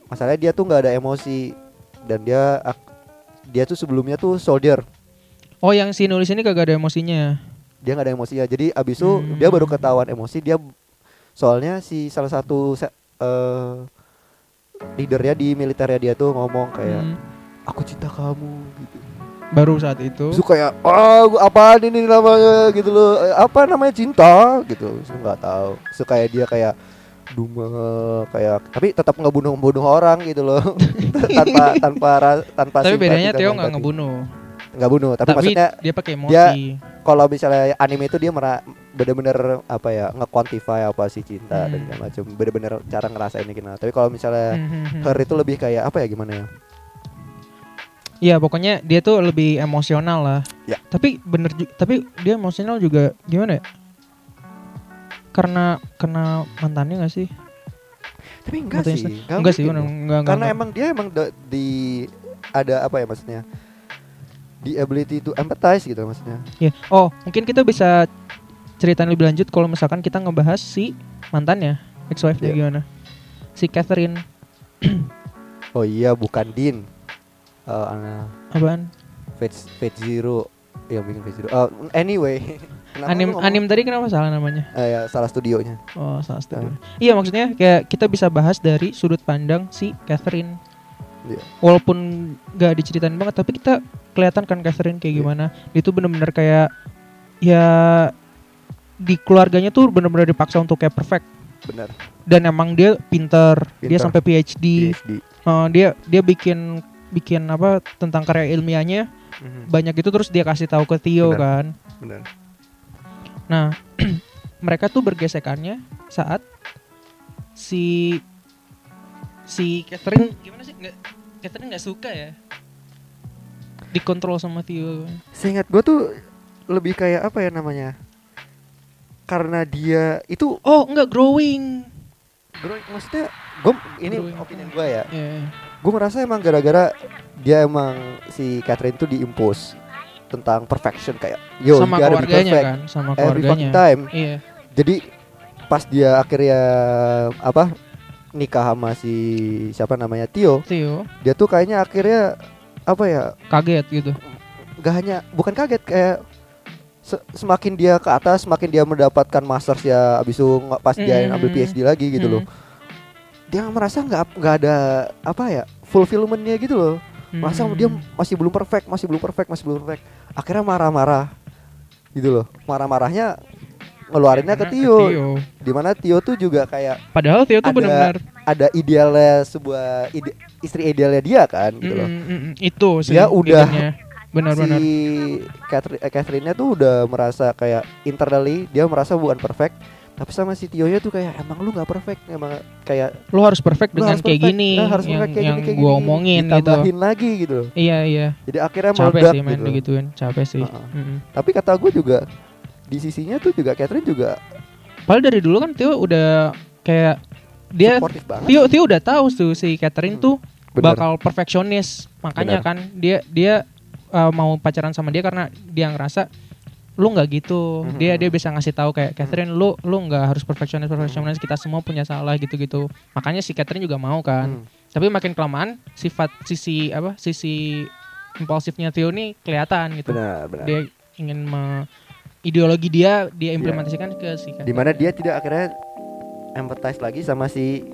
masalahnya dia tuh nggak ada emosi dan dia dia tuh sebelumnya tuh soldier oh yang si nulis ini kagak ada emosinya. dia nggak ada emosinya jadi abis itu Hmm. dia baru ketahuan emosi dia soalnya si salah satu se- eh, leadernya di militernya dia tuh ngomong kayak Hmm. aku cinta kamu gitu Baru saat itu. Terus kayak ah gua apaan ini namanya gitu loh Eh, apa namanya cinta gitu Terus nggak tahu so kayak dia kayak Duma kayak tapi tetap ngebunuh bunuh orang gitu loh [LAUGHS] tanpa tanpa tanpa Tapi bedanya dan Theo nggak ngebunuh. Nggak bunuh tapi, Tapi maksudnya dia pakai emosi. dia- kalau misalnya anime itu dia mera bener-bener apa ya nge-quantify apa sih cinta dan Hmm. segala macam bener-bener cara ngerasain gimana tapi kalau misalnya Hmm, hmm, hmm. her itu lebih kayak apa ya gimana ya Iya pokoknya dia tuh lebih emosional lah. Ya. Tapi bener tapi dia emosional juga gimana ya? Karena kena mantannya gak sih? tapi enggak sih se- enggak sih, mungkin enggak, loh. enggak, karena enggak. emang dia emang di ada apa ya maksudnya the ability to empathize gitu maksudnya Ya. Oh, mungkin kita bisa ceritain lebih lanjut kalau misalkan kita ngebahas si mantannya, ex-wife-nya Iya. gimana. Si Catherine [CLEARS THROAT] oh iya bukan Dean Eh, anak apaan? Fate, Fate Zero yang bikin Fate Zero Oh, anyway [LAUGHS] Anim anim tadi kenapa salah namanya? Eh, ya, salah studionya Oh, salah studio. Ah. Iya, maksudnya kayak kita bisa bahas dari sudut pandang si Catherine. Iya. Walaupun gak diceritain banget, tapi kita kelihatan kan Catherine kayak Iya. gimana. Dia tuh bener-bener kayak ya di keluarganya tuh bener-bener dipaksa untuk kayak perfect. benar Dan emang dia pinter, dia Pinter. sampai PhD. PhD Eh, dia dia bikin bikin apa tentang karya ilmiahnya Mhm, banyak itu terus dia kasih tahu ke Theo Benar. kan. benar Nah, [CLEARS THROAT] mereka tuh bergesekannya saat si si Catherine gimana? Nggak, Catherine nggak suka ya dikontrol sama Theo. Seingat gue tuh lebih kayak apa ya namanya? Karena dia itu Oh, enggak growing. bro, maksudnya gue ini Growing. opini gue ya. Ya, Gue merasa emang gara-gara dia emang si Catherine tuh diimpose tentang perfection kayak yo sama you gotta be keluarganya perfect kan, sama every keluarganya. fucking time. Iya. Jadi pas dia akhirnya apa nikah sama si siapa namanya Tio, Theo dia tuh kayaknya akhirnya apa ya kaget gitu. gak hanya bukan kaget kayak se- semakin dia ke atas semakin dia mendapatkan masters ya abis itu nggak pas dia Mm. ambil PhD lagi gitu loh Hmm. dia merasa nggak nggak ada apa ya fulfillmentnya gitu loh merasa Hmm. dia masih belum perfect masih belum perfect masih belum perfect akhirnya marah-marah gitu loh marah-marahnya ngeluarinnya ke Tio. Theo. di mana Tio tuh juga kayak Padahal Theo tuh benar-benar ada idealnya sebuah ide- istri idealnya dia kan gitu loh. Mm, mm, mm, itu sih Dia udah- [LAUGHS] benar-benar si Catherine, eh, Catherine-nya tuh udah merasa kayak internally dia merasa bukan perfect tapi sama si Tio nya tuh kayak emang lu nggak perfect? Emang kayak lu harus perfect lu dengan harus kayak perfect, gini nah, harus yang, perfect kayak yang gini, kayak gua gini. omongin gitu. Ditambahin lagi gitu iya iya. Jadi akhirnya capek meledak sih main gitu. digituin. Capek sih. Tapi kata gue juga di sisinya tuh juga Catherine juga padahal dari dulu kan Theo udah kayak dia Theo Theo udah tahu tuh si Catherine Hmm, tuh Bener. bakal perfeksionis. Makanya Bener. kan dia dia uh, mau pacaran sama dia karena dia ngerasa lu nggak gitu. Mhm. dia dia bisa ngasih tahu kayak Catherine lu lu nggak harus perfeksionis perfeksionis. Kita semua punya salah gitu gitu makanya si Catherine juga mau kan. Hmm. tapi makin kelamaan sifat sisi apa sisi impulsifnya Theo nih kelihatan gitu. Benar benar. Dia ingin me- ideologi dia dia implementasikan ke si Catherine. di mana dia tidak akhirnya empathize lagi sama si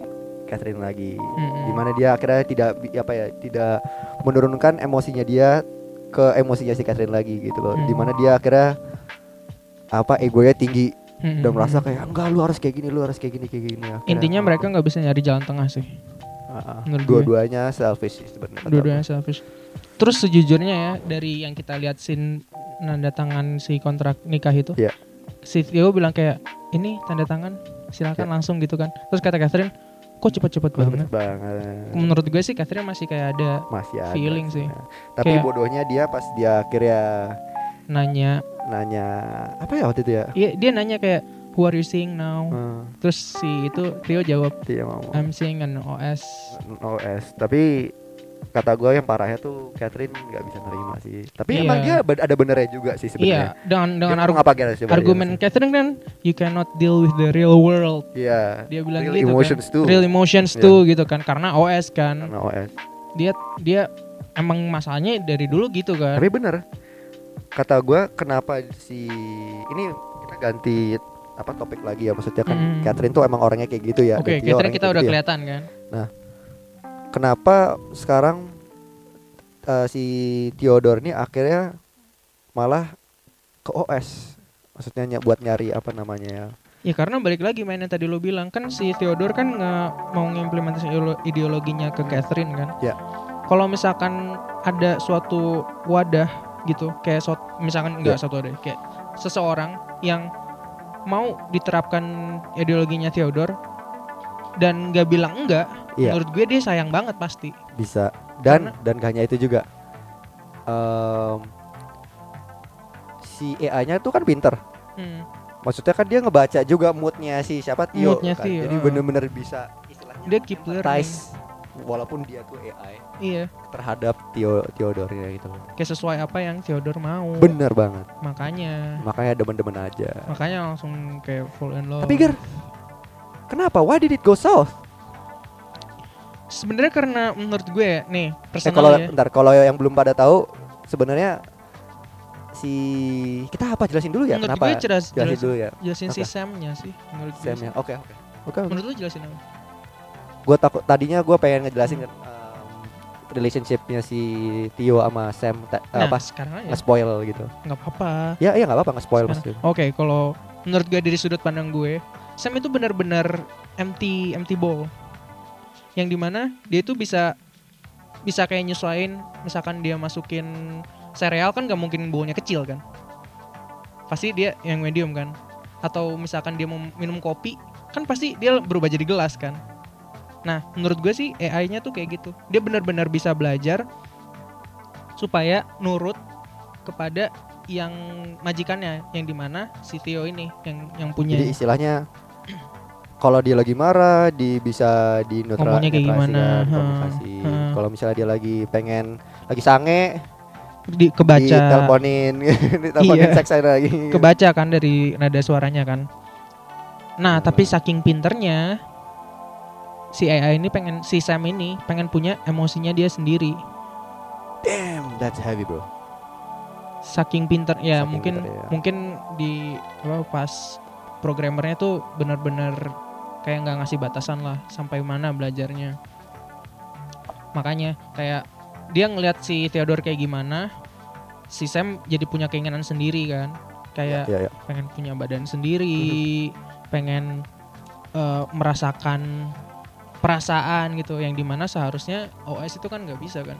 Catherine lagi Mm-mm. di mana dia akhirnya tidak apa ya tidak menurunkan emosinya dia ke emosinya si Catherine lagi gitu loh Hmm. di mana dia akhirnya apa egonya tinggi Mm-mm. dan merasa kayak enggak lu harus kayak gini lu harus kayak gini kayak gini Akhirnya- intinya mereka nggak bisa nyari jalan tengah sih gue. dua-duanya selfish sebenarnya dua-duanya selfish terus sejujurnya ya dari yang kita lihat scene nanda tangan si kontrak nikah itu Iya. si Theo bilang kayak ini tanda tangan silakan Iya. langsung gitu kan. Terus kata Catherine kok cepet-cepet banget? banget? Menurut gue sih Catherine masih kayak ada masih ada feeling sih. Nah, tapi Kayak- bodohnya dia pas dia akhirnya nanya. Nanya apa ya waktu itu ya? Iya dia nanya kayak who are you seeing now? Hmm, terus si itu Theo jawab mau I'm seeing an OS OS tapi kata gue yang parahnya tuh Catherine nggak bisa nerima sih. Tapi Iya. emang dia ada benernya juga sih sebenarnya. Iya dengan dengan coba argumen Catherine kan you cannot deal with the real world. Iya dia bilang real gitu emotions kan too. Real emotions Iya. tuh gitu kan karena OS kan. Karena OS dia dia emang masalahnya dari dulu gitu kan. Tapi bener kata gue kenapa si ini kita ganti apa topik lagi ya maksudnya kan Mm. Catherine tuh emang orangnya kayak gitu ya oke dia Catherine kita udah gitu ya. kelihatan kan kenapa sekarang eh, si Theodore ini akhirnya malah ke OS maksudnya ny- buat nyari apa namanya ya ya karena balik lagi main yang tadi lo bilang kan si Theodore kan nggak mau ngimplementasi ideolo- ideologinya ke Catherine kan Ya. kalau misalkan ada suatu wadah gitu kayak suat- misalkan enggak Ya. satu wadah kayak seseorang yang mau diterapkan ideologinya Theodore dan nggak bilang enggak Iya. menurut gue dia sayang banget pasti bisa dan Karena- dan gak hanya itu juga Em, si EA-nya tuh kan pinter Hmm. maksudnya kan dia ngebaca juga moodnya si siapa Tio Moodnya kan. Tio, jadi bener-bener bisa istilahnya dia keep learning walaupun dia tuh AI Iya, terhadap Theo Theodore gitu loh. kayak sesuai apa yang Theodore mau. Bener banget. Makanya, Makanya demen-demen aja. makanya langsung kayak fall in love. Tapi Ger, kenapa? Why did it go south? Sebenarnya karena menurut gue ya, nih Eh personal kalau ya. bentar, kalau yang belum pada tahu sebenarnya si kita apa jelasin dulu ya menurut kenapa? gue jelas, jelasin jelas dulu ya. jelasin si Oke. Sam-nya sih menurut gue. Sam sih. ya. Oke, oke. Oke. Menurut lu jelasin apa? Gue takut tadinya gue pengen ngejelasin um, relationshipnya si Tio sama Sam ta- Nah, apa sekarang aja nge-spoil gitu. nggak apa-apa. Ya iya nggak apa-apa nge-spoil Sekarang. pasti. Oke, kalau menurut gue dari sudut pandang gue, Sam itu benar-benar empty empty ball. Yang di mana dia itu bisa bisa kayak nyesuain, misalkan dia masukin sereal kan gak mungkin bowlnya kecil kan. Pasti dia yang medium kan. Atau misalkan dia mau minum kopi, kan pasti dia berubah jadi gelas kan. Nah, menurut gue sih AI-nya tuh kayak gitu. Dia benar-benar bisa belajar supaya nurut kepada yang majikannya yang di mana si ini yang yang punya Jadi istilahnya kalau dia lagi marah, dia bisa di Ngomongnya kayak gimana. Kalau misalnya dia lagi pengen lagi sange, di, kebaca diteleponin, [LAUGHS] diteleponin Iya. seks lagi. kebaca kan dari nada suaranya kan. Nah, tapi saking pinternya si AI ini pengen si Sam ini pengen punya emosinya dia sendiri. Damn, that's heavy, bro. Saking pinter ya Saking mungkin pinter, ya. mungkin di apa pas programmernya tuh benar-benar kayak nggak ngasih batasan lah sampai mana belajarnya. Makanya kayak dia ngelihat si Theodore kayak gimana, si Sam jadi punya keinginan sendiri kan. Kayak Ya, ya. pengen punya badan sendiri, pengen eh, merasakan perasaan gitu yang di mana seharusnya OS itu kan nggak bisa kan.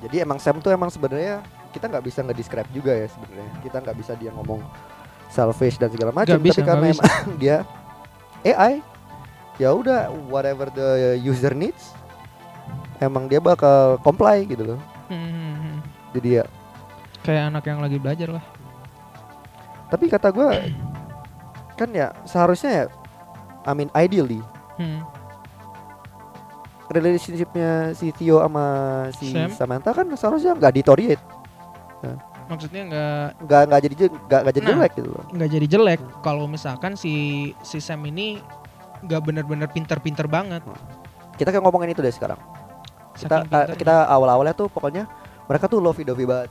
Jadi emang Sam tuh emang sebenarnya kita nggak bisa nge-describe juga ya sebenarnya. Kita nggak bisa dia ngomong selfish dan segala macam. Tapi karena emang [LAUGHS] dia AI, ya udah whatever the user needs, emang dia bakal comply gitu loh. Hmm, Jadi ya, kayak anak yang lagi belajar lah. tapi kata gue kan ya seharusnya ya, I mean ideally Hmm. relationshipnya si Theo sama si Sam? Samantha kan seharusnya nggak deteriorate, Maksudnya nggak nggak nggak jadi nggak nggak jadi Nah. jelek gitu loh. nggak jadi jelek kalau misalkan si si Sam ini nggak benar-benar pinter-pinter banget. Kita kan ngomongin itu deh sekarang. Kita uh, kita awal-awalnya tuh pokoknya mereka tuh lovey dovey banget.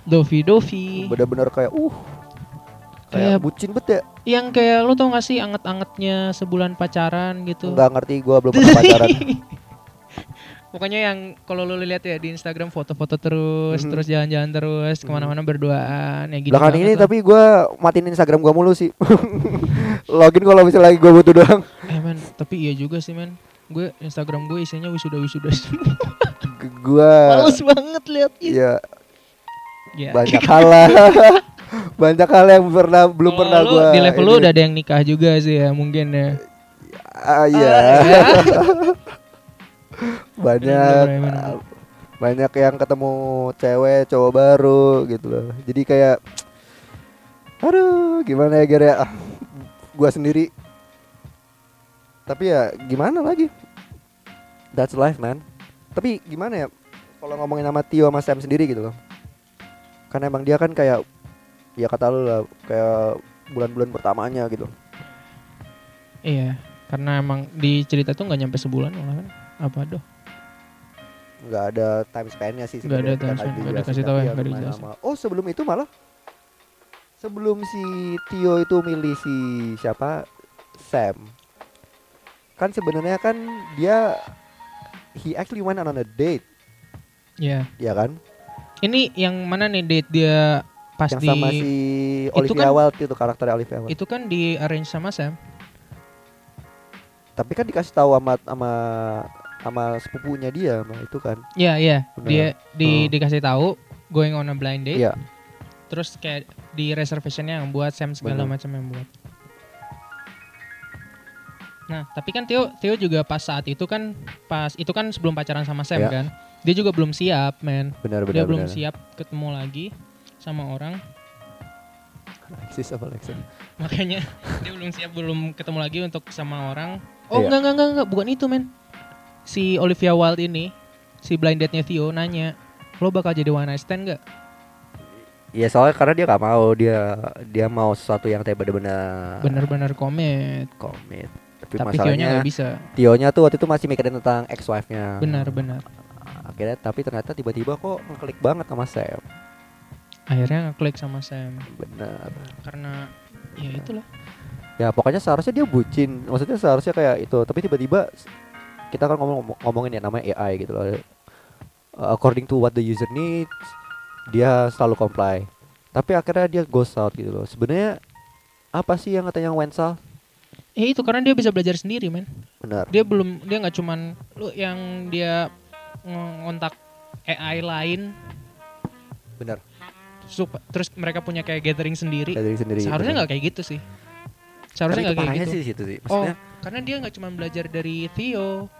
Dovi Dovi Bener-bener kayak uh kayak Kayak- bucin bet ya. yang kayak lu tau gak sih anget-angetnya sebulan pacaran gitu. Nggak ngerti gua belum pernah [LAUGHS] pacaran. Pokoknya yang kalau lu lihat ya di Instagram foto-foto terus, Mhm. terus jalan-jalan terus ke mana-mana berduaan ya gitu. Belakangan ini lah. tapi gua matiin Instagram gua mulu sih. [LAUGHS] Login kalau misalnya lagi gua butuh doang. eh men, tapi iya juga sih men. Gue Instagram gue isinya wisuda-wisuda semua. G- Gua Males banget liatnya. ya Ya. banyak hal lah. [LAUGHS] banyak hal yang pernah belum Kalau pernah lu gua di level lu ini. udah ada yang nikah juga sih ya mungkin ya. Ah, iya. Bener, [LAUGHS] bener. banyak yang ketemu cewek cowok baru gitu loh. Jadi kayak aduh gimana ya Ger ya? Ah, gua sendiri. Tapi ya gimana lagi? That's life man. Tapi gimana ya kalau ngomongin sama Tio sama Sam sendiri gitu loh. Kan emang dia kan kayak ya kata lu lah kayak bulan-bulan pertamanya gitu. Iya, karena emang di cerita tuh nggak nyampe sebulan malah kan. Apa doh? nggak ada time span-nya sih Nggak ada sebenarnya, time span, nggak dikasih tahu ya, ya nggak dijelasin. oh sebelum itu malah sebelum si Tio itu milih si siapa Sam kan sebenarnya kan dia he actually went on a date Iya. ya kan Ini yang mana nih date dia pas yang di sama si itu Olivia kan- Wilde itu karakternya Olivia Wilde itu kan di arrange sama Sam. tapi kan dikasih tahu sama sama sama sepupunya dia sama itu kan Iya, iya. Benar. Dia di Oh. dikasih tahu going on a blind date. iya Terus kayak di reservationnya yang buat Sam segala Benar. macam yang buat. Nah, tapi kan Theo Theo juga pas saat itu kan pas itu kan sebelum pacaran sama Sam Ya. kan. Dia juga belum siap, men. benar Dia benar belum benar siap ketemu lagi sama orang. Alexis apa Alexis Makanya [LAUGHS] dia belum siap belum ketemu lagi untuk sama orang. Oh, Iya. enggak enggak enggak enggak, bukan itu, men. Si Olivia Wilde ini, si blind date-nya Theo nanya, lo bakal jadi one night stand gak? Iya soalnya karena dia gak mau dia dia mau sesuatu yang bener-bener Bener-bener komit. komit. Tapi, Tapi masalahnya gak bisa. Tionya tuh waktu itu masih mikirin tentang ex wife-nya. Benar-benar. Akhirnya tapi ternyata tiba-tiba kok ngeklik banget sama Sam. Akhirnya ngeklik sama Sam Bener. karena ya itulah. Ya pokoknya seharusnya dia bucin. Maksudnya seharusnya kayak itu. Tapi tiba-tiba kita kan ngomong ngomongin ya namanya AI gitu loh. Uh, according to what the user needs, dia selalu comply. Tapi akhirnya dia ghost out gitu loh. Sebenarnya apa sih yang katanya Wensal? Ya itu karena dia bisa belajar sendiri, men. Benar. Dia belum dia nggak cuman lu yang dia ngontak AI lain Benar. sup- terus mereka punya kayak gathering sendiri. Dari sendiri. Seharusnya nggak kayak gitu sih. Seharusnya nggak kayak gitu. sih situ sih. oh, karena dia nggak cuma belajar dari Theo.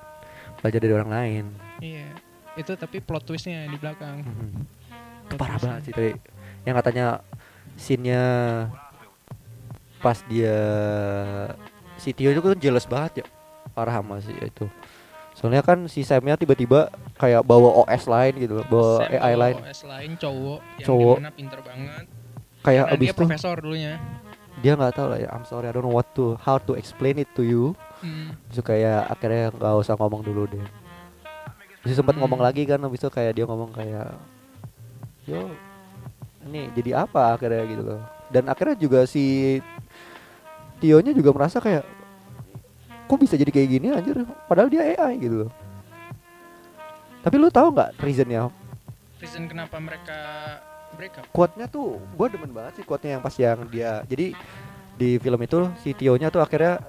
Belajar dari orang lain. Iya. Itu tapi plot twistnya di belakang. Plot parah twistnya. banget sih tapi yang katanya scene-nya pas dia si Tio itu kan jealous banget ya parah sama sih itu soalnya kan si Samnya tiba-tiba kayak bawa OS lain gitu loh bawa Sam AI lain OS lain cowok yang Cowok. di mana pinter banget. kayak Karena abis dia itu profesor dulunya. dia nggak tahu lah ya I'm sorry I don't know what to how to explain it to you Hmm. Kayak akhirnya nggak usah ngomong dulu deh Terus sempat Hmm. ngomong lagi kan abis itu kayak dia ngomong kayak yo ini jadi apa akhirnya gitu loh dan akhirnya juga si Tio-nya juga merasa kayak kok bisa jadi kayak gini anjir padahal dia AI gitu loh tapi lu tahu nggak reasonnya Reason kenapa mereka break up? quote-nya tuh gue demen banget sih quote-nya yang pas yang dia jadi di film itu si Tio-nya tuh akhirnya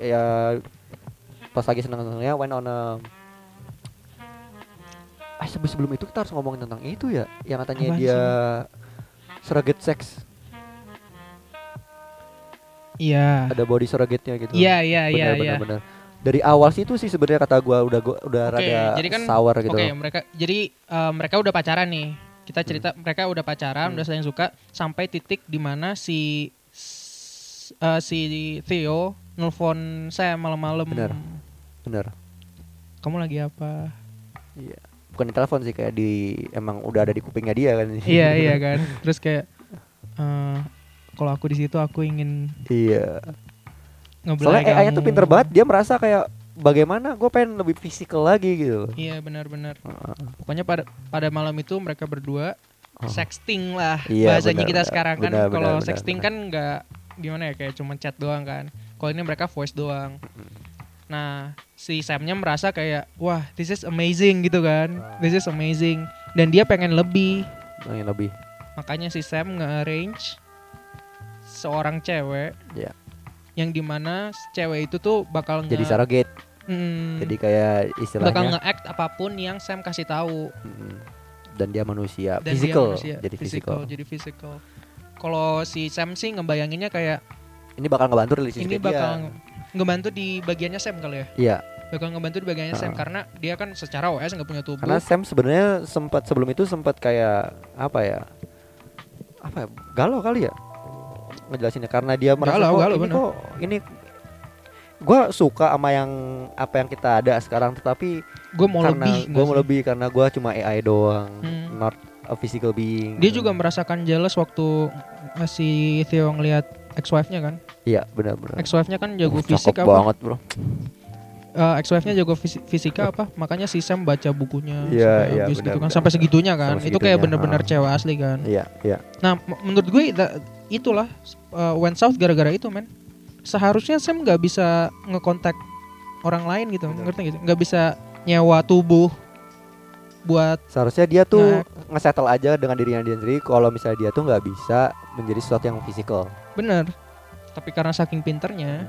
ya pas lagi seneng-senengnya went on a Ah, sebelum sebelum itu kita harus ngomongin tentang itu ya yang katanya Apaan dia surrogate sex Iya. ada body surrogate-nya gitu Iya, iya, iya, iya. bener. dari awal sih itu sih sebenarnya kata gua udah gua udah Oke, rada jadi kan- sour gitu Oke, mereka jadi eh, mereka udah pacaran nih. Kita cerita mereka udah pacaran, Hmm. udah saling suka sampai titik di mana si eh, si Theo nelfon saya malam-malam. Bener. bener Kamu lagi apa? iya bukan di telepon sih kayak di emang udah ada di kupingnya dia kan [LAUGHS] iya, iya kan. Terus kayak eh, kalau aku di situ aku ingin iya Soalnya AI kamu. tuh pinter banget, dia merasa kayak bagaimana gue pengen lebih fisikal lagi gitu. Iya, benar-benar. Heeh. Pokoknya pada pada malam itu mereka berdua Oh. sexting lah Iya, bahasanya benar, kita benar. sekarang kan Benar, kalau benar, sexting benar. kan nggak gimana ya kayak cuma chat doang kan kalau ini mereka voice doang nah si Samnya merasa kayak wah this is amazing gitu kan this is amazing dan dia pengen lebih Nah, yang lebih. makanya si Sam nge-arrange seorang cewek Ya. yang di mana cewek itu tuh bakal nge Jadi surrogate. Mm, Jadi kayak bakal istilahnya nge-act apa pun yang Sam kasih tahu mm, dan dia manusia, dan dia physical. manusia. Jadi physical, physical. jadi physical. Kalau si Sam sih ngebayanginnya kayak Ini bakal ngebantu relationship ini dia. bakal ngebantu di bagiannya Sam kali ya. Iya, Bakal ngebantu di bagiannya Sam Ah. karena dia kan secara OS nggak punya tubuh. karena Sam sebenarnya sempat sebelum itu sempat kayak apa ya? Apa ya? Galau kali ya? Ngejelasinnya karena dia merasa Galau, kok galau, ini bener. kok ini gua suka sama yang apa yang kita ada sekarang tetapi gue mau karena lebih. gue mau sih? lebih karena gue cuma AI doang Hmm. not a physical being Dia juga merasakan jealous waktu si Theo ngelihat ex-wife-nya kan. iya benar-benar Ex-wife-nya kan jago Uh, fisik apa? banget bro Eh, ex-wife-nya jago fisi- fisika apa? Makanya si Sam baca bukunya sampai iya, habis benar, gitu kan sampai segitunya kan. Sampai itu kayak bener-bener ah. cewek asli kan. iya iya Nah, menurut gue itulah uh, went south gara-gara itu, men. Seharusnya Sam nggak bisa ngekontak orang lain gitu, Benar. ngerti gitu? Nggak bisa nyewa tubuh buat seharusnya dia tuh Nah. nge-settle aja dengan dirinya dia sendiri kalau misalnya dia tuh nggak bisa menjadi sesuatu yang fisikal bener. Tapi karena saking pinternya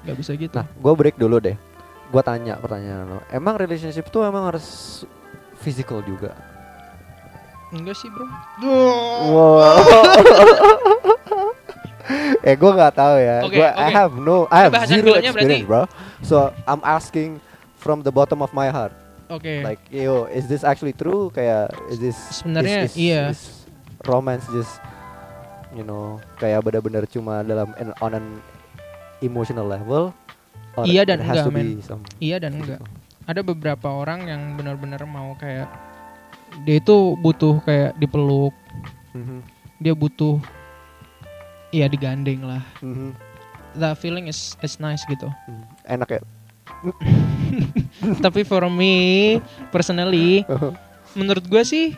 nggak bisa gitu. nah gue break dulu deh gue tanya pertanyaan lo emang relationship tuh emang harus physical juga Enggak sih, Bro. wow [LAUGHS] eh gue nggak tahu ya Oke, gue I oke. have no I have bahasan zero filmnya berarti- experience bro so I'm asking from the bottom of my heart Oke. like yo is this actually true kayak is this Sebenarnya iya. is romance just you know kayak benar-benar cuma dalam an, on an emotional level Iya dan enggak, men. Iya dan enggak. ada beberapa orang yang benar-benar mau kayak dia itu butuh kayak dipeluk. Mhm, dia butuh ya digandeng lah. Mhm, the feeling is is nice gitu. Mhm. enak ya? [LAUGHS] Tapi for me personally menurut gue sih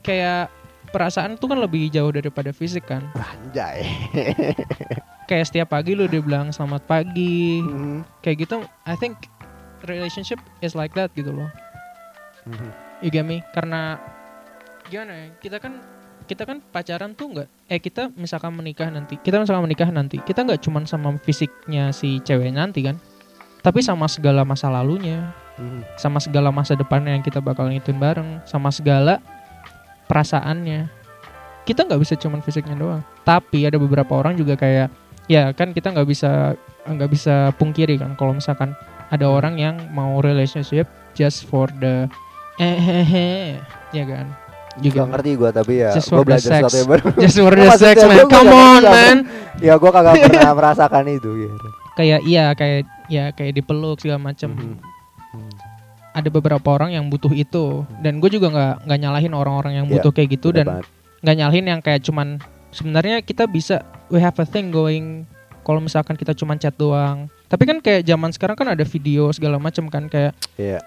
kayak perasaan tuh kan lebih jauh daripada fisik kan. Anjay. [LAUGHS] Kayak setiap pagi lu dia bilang selamat pagi. Mhm, kayak gitu I think relationship is like that gitu loh. Mhm. you get me? Karena gimana ya kita kan kita kan pacaran tuh nggak eh kita misalkan menikah nanti kita misalkan menikah nanti kita nggak cuman sama fisiknya si cewek nanti kan tapi sama segala masa lalunya. Mhm. sama segala masa depannya yang kita bakal ngituin bareng sama segala perasaannya kita nggak bisa cuman fisiknya doang tapi ada beberapa orang juga kayak ya kan kita nggak bisa nggak bisa pungkiri kan kalau misalkan ada orang yang mau relationship just for the eh eh, eh, ya kan Gak juga ngerti gue tapi ya Just gue belajar sex. sesuatu yang baru just for the sex man come on man ya gue kagak pernah merasakan itu gitu. kayak iya kayak ya kayak dipeluk segala macam Mhm. Mhm. Ada beberapa orang yang butuh itu dan gue juga nggak nggak nyalahin orang-orang yang Iya, butuh kayak gitu dan nggak nyalahin yang kayak cuman sebenarnya kita bisa we have a thing going kalau misalkan kita cuman chat doang tapi kan kayak zaman sekarang kan ada video segala macam kan kayak Iya.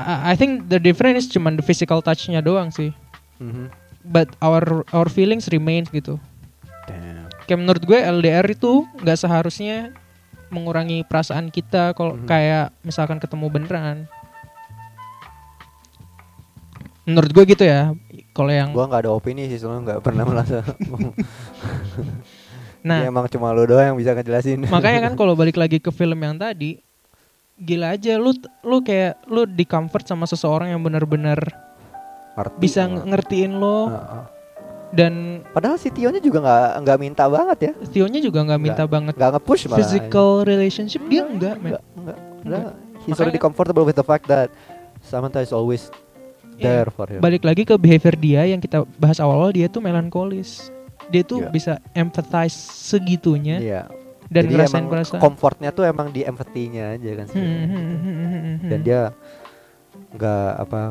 I think the difference is cuman the physical touch-nya doang sih Mhm. but our our feelings remains gitu Damn. kayak menurut gue LDR itu nggak seharusnya mengurangi perasaan kita kalau Mhm. kayak misalkan ketemu beneran menurut gue gitu ya kalau yang Gue nggak ada opini sih soalnya nggak pernah merasa. [LAUGHS] nah Ya, emang cuma lo doang yang bisa ngejelasin. makanya kan kalau balik lagi ke film yang tadi gila aja lu lu kayak lu di comfort sama seseorang yang benar-benar bisa ngertiin lo Heeh. Dan Padahal si Tionya juga nggak nggak minta banget ya, Tionya juga nggak minta banget nggak nge-push malah. physical relationship dia enggak Nggak, nggak. Udah, he's Makanya- already comfortable with the fact that Samantha is always there for him. balik lagi ke behavior dia yang kita bahas awal-awal dia tuh melankolis dia tuh Iya. bisa empathize segitunya Iya. dan Jadi ngerasain perasaan comfortnya tuh emang di empathy-nya aja kan Hmm, sebenarnya. hmm, hmm, hmm, hmm, hmm. Dan dia nggak apa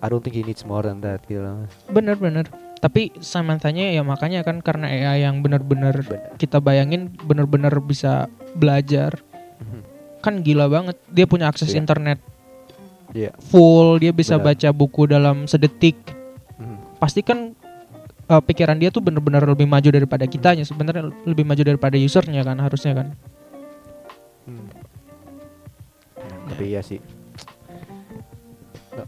I, don't think he needs more than that gitu loh. bener-bener tapi Samantha-nya ya makanya kan karena AI yang bener-bener Bener. kita bayangin bener-bener bisa belajar Mhm. kan gila banget dia punya akses Iya. internet Iya. full dia bisa Benar. baca buku dalam sedetik Mhm. pasti kan uh, pikiran dia tuh bener-bener lebih maju daripada kitanya sebenarnya lebih maju daripada usernya kan harusnya kan Hmm. Tapi iya sih. Nggak.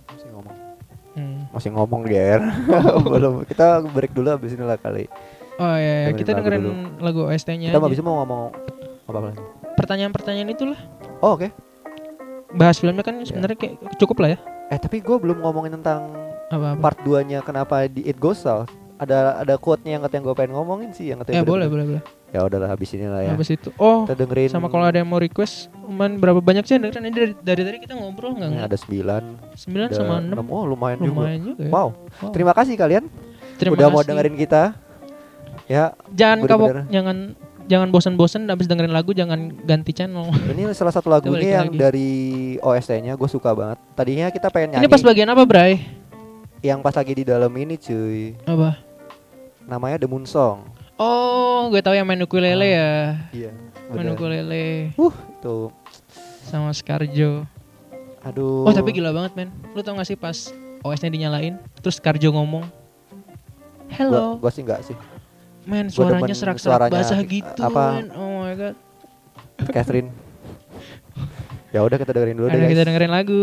Hmm. Masih ngomong Ger. [LAUGHS] Belum. Kita break dulu abis ini lah kali. oh ya, Dengerin kita lagu dengerin dulu. lagu OST-nya Kita aja. itu mau ngomong apa lagi? pertanyaan-pertanyaan itulah Oh, oke. bahas filmnya Iya. kan sebenarnya kayak cukup lah ya Eh, tapi gue belum ngomongin tentang apa, -apa. part 2-nya kenapa di It Goes South. Ada ada quote-nya yang katanya gue pengen ngomongin sih yang katanya eh boleh boleh boleh Ya udahlah habis ini lah ya. habis itu oh Kita dengerin sama kalau ada yang mau request man berapa banyak sih yang dengerin ini dari dari tadi kita ngobrol nggak ada 9 sembilan ada sama enam Oh, lumayan, lumayan juga. juga ya. Wow. Wow. Terima kasih kalian Terima udah mau kasih. dengerin kita. Ya, jangan kapok jangan jangan bosan-bosan habis dengerin lagu jangan ganti channel [LAUGHS] ini salah satu lagu Kita balik ini yang lagi. dari OST-nya gue suka banget. Tadinya kita pengen nyanyi ini pas bagian apa Bray yang pas lagi di dalam ini cuy. apa Namanya The Moon Song. Oh gue tahu yang main ukulele ya Iya. main bener. ukulele Uh, tuh. sama Scarjo Aduh. oh tapi gila banget men lu tau gak sih pas OS-nya dinyalain terus Scarjo ngomong hello Gua, gua sih enggak sih. men suaranya serak-serak basah gitu apa, men oh my god Catherine. [LAUGHS] ya udah kita dengerin dulu deh guys. kita dengerin lagu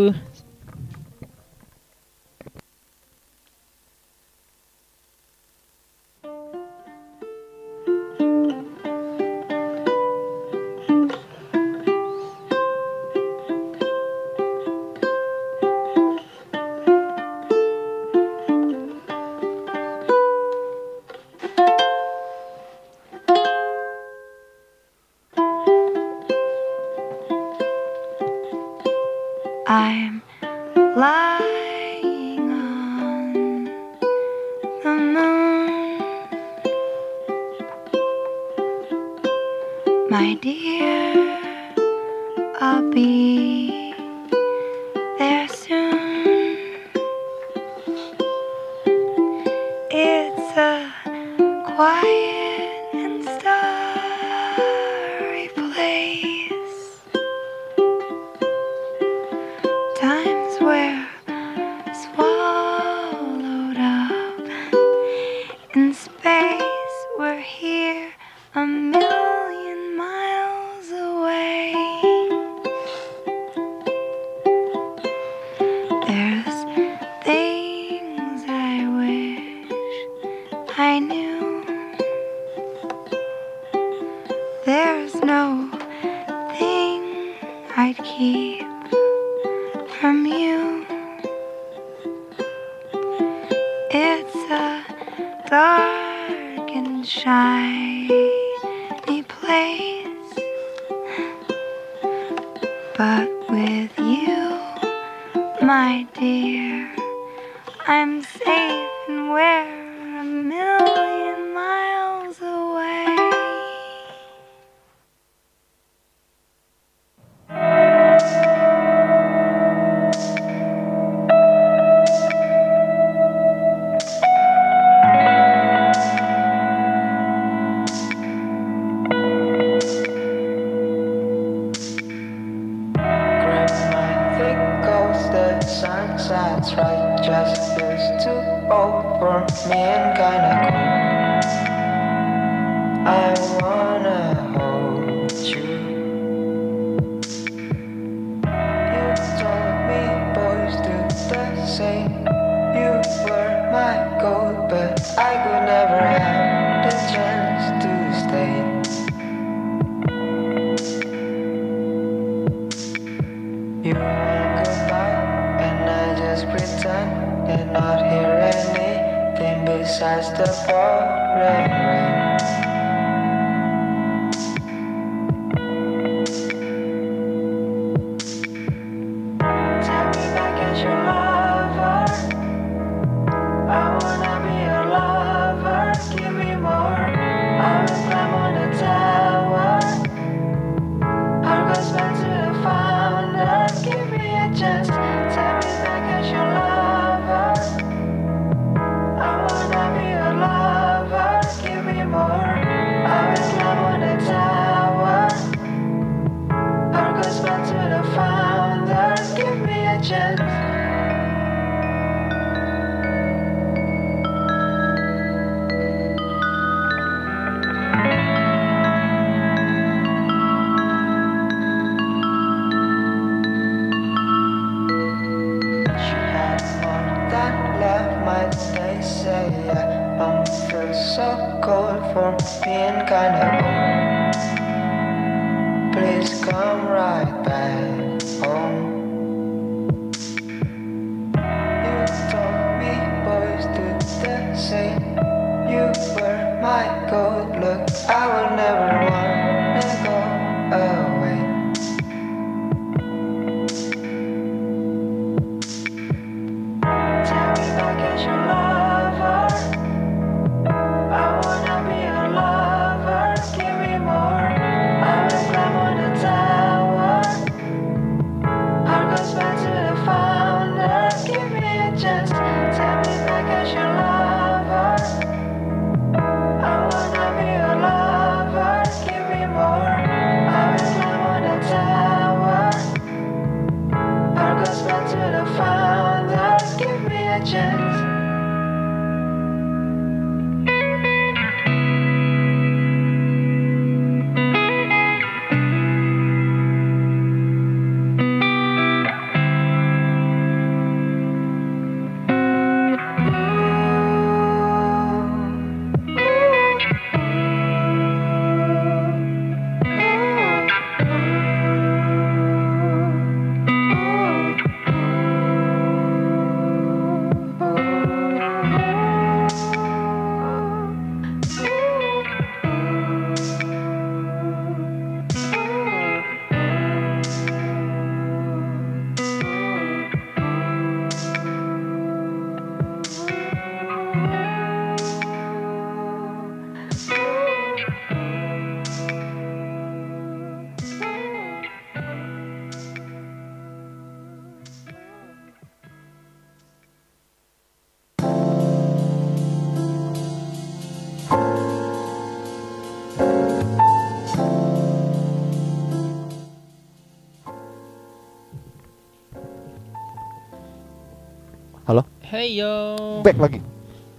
yo. Back lagi.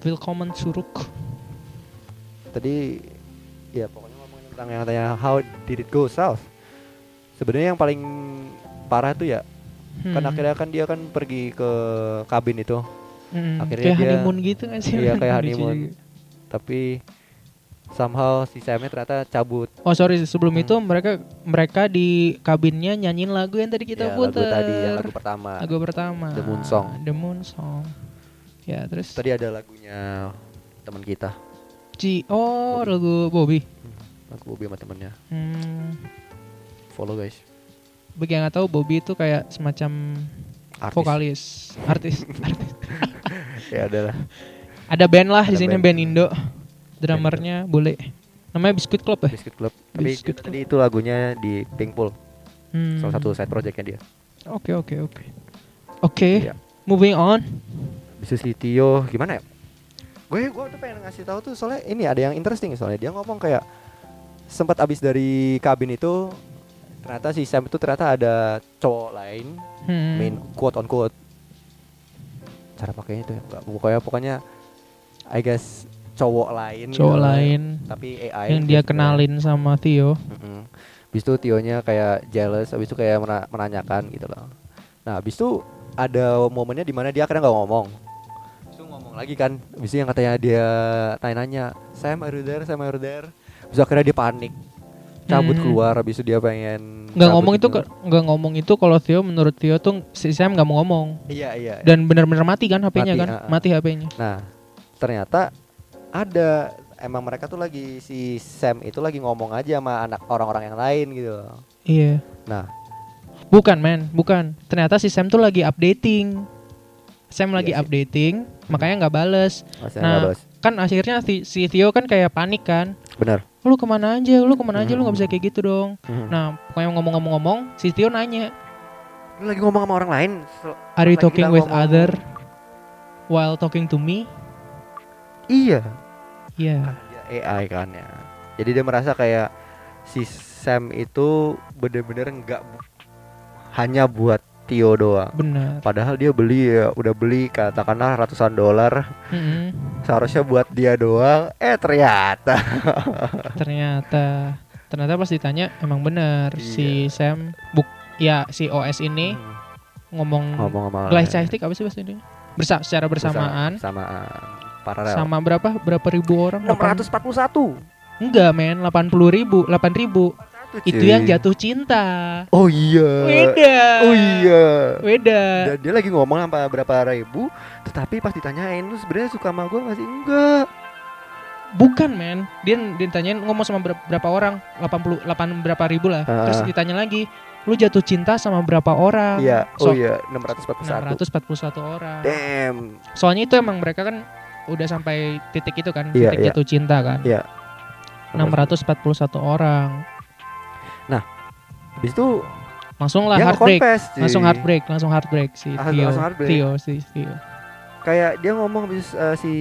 Willkommen zurück. Tadi ya pokoknya ngomongin tentang yang tanya how did it go south. Sebenarnya yang paling parah tuh ya Hmm. kan akhirnya kan dia kan pergi ke kabin itu. Hmm, akhirnya kayak dia- honeymoon gitu gak sih? Iya, kayak honeymoon. Tapi somehow si Samnya ternyata cabut. Oh sorry sebelum Hmm. itu mereka mereka di kabinnya nyanyiin lagu yang tadi kita Ya, lagu putar. tadi yang lagu pertama. Lagu pertama. The Moon Song. The Moon Song. Ya terus Tadi ada lagunya teman kita. Ci oh Bobby. lagu Bobby. Lagu Bobby sama temennya. Hmm, Follow guys. bagi yang nggak tahu Bobby itu kayak semacam Artis. vokalis, artis, artis. [LAUGHS] Ya adalah. Ada band lah di Ada sini band. band Indo. Drummernya boleh. Namanya Biscuit Club ya? Biscuit Club. Tapi Biscuit tadi itu lagunya di Pinkpool. Hmm. Salah satu side projectnya dia. Oke oke oke. Oke. Iya. Moving on. Bisa si Tio gimana ya? Gue gue tuh pengen ngasih tahu tuh soalnya ini ada yang interesting soalnya dia ngomong kayak sempat abis dari kabin itu ternyata si Sam itu ternyata ada cowok lain Hmm. main quote on quote cara pakainya itu ya nggak pokoknya pokoknya I guess cowok lain Cowok gitu. lain tapi AI yang dia gitu. kenalin sama Theo. Mm-mm. Habis itu Tionya kayak jealous, habis itu kayak mena- menanyakan gitu loh. Nah, habis itu ada momennya di mana dia akhirnya nggak ngomong. Lagi kan, habis itu yang katanya dia tanya-nanya, Sam are you there, Sam are you there? Akhirnya dia panik, cabut Hmm. keluar, habis itu dia pengen Nggak ngomong itu gitu. nggak ngomong itu kalau Theo menurut Theo tuh si Sam nggak mau ngomong Iya iya. dan benar-benar mati kan HP-nya kan? ah. Mati HP-nya. Nah, ternyata ada emang mereka tuh lagi si Sam itu lagi ngomong aja sama anak orang-orang yang lain gitu. Iya. Nah, Bukan men, bukan. Ternyata si Sam tuh lagi updating. Sam lagi Iya updating, makanya nggak bales. masih Nah, nggak balas. Kan akhirnya si, si Theo kan kayak panik kan. Benar. Lu ke mana aja, lu ke mana aja, lu nggak Hmm. bisa kayak gitu dong. Mhm. Nah, pokoknya ngomong-ngomong-ngomong, si Theo nanya, Lu lagi ngomong sama orang lain. So- Are you talking with ngomong- other while talking to me? Iya. Iya. Dia AI kan ya. Jadi dia merasa kayak si Sam itu bener-bener nggak hanya buat Tio doang. Benar. Padahal dia beli ya udah beli katakanlah ratusan dolar Mm-mm. seharusnya buat dia doang. Eh ternyata [LAUGHS] Ternyata, ternyata pas ditanya emang benar si Iya. Sam buk ya si OS ini ngomong, ngomong sama glycystic apa sih bahasa Indonesia? Bersa secara bersamaan Bersamaan. Paralel. sama berapa berapa ribu orang? Delapan- 641. Enggak men, 80 ribu, 8 ribu. Itu yang jatuh cinta. Oh iya. Beda. Oh iya. Beda. Dan dia lagi ngomong sampai berapa ribu, tetapi pas ditanyain lu sebenarnya suka sama gua nggak sih? Enggak. Bukan men, dia ditanyain ngomong sama ber- berapa orang, 80 8 berapa ribu lah. Ah. Terus ditanya lagi, lu jatuh cinta sama berapa orang? Iya, So, oh iya, 641. 641 orang. Damn. Soalnya itu emang mereka kan udah sampai titik itu kan, Iya, titik iya. jatuh cinta kan. Iya. 641 orang. Habis itu Langsung lah heartbreak. Langsung heartbreak, langsung heartbreak si Ah, Theo. heartbreak. Theo si Theo. Kayak dia ngomong habis eh, si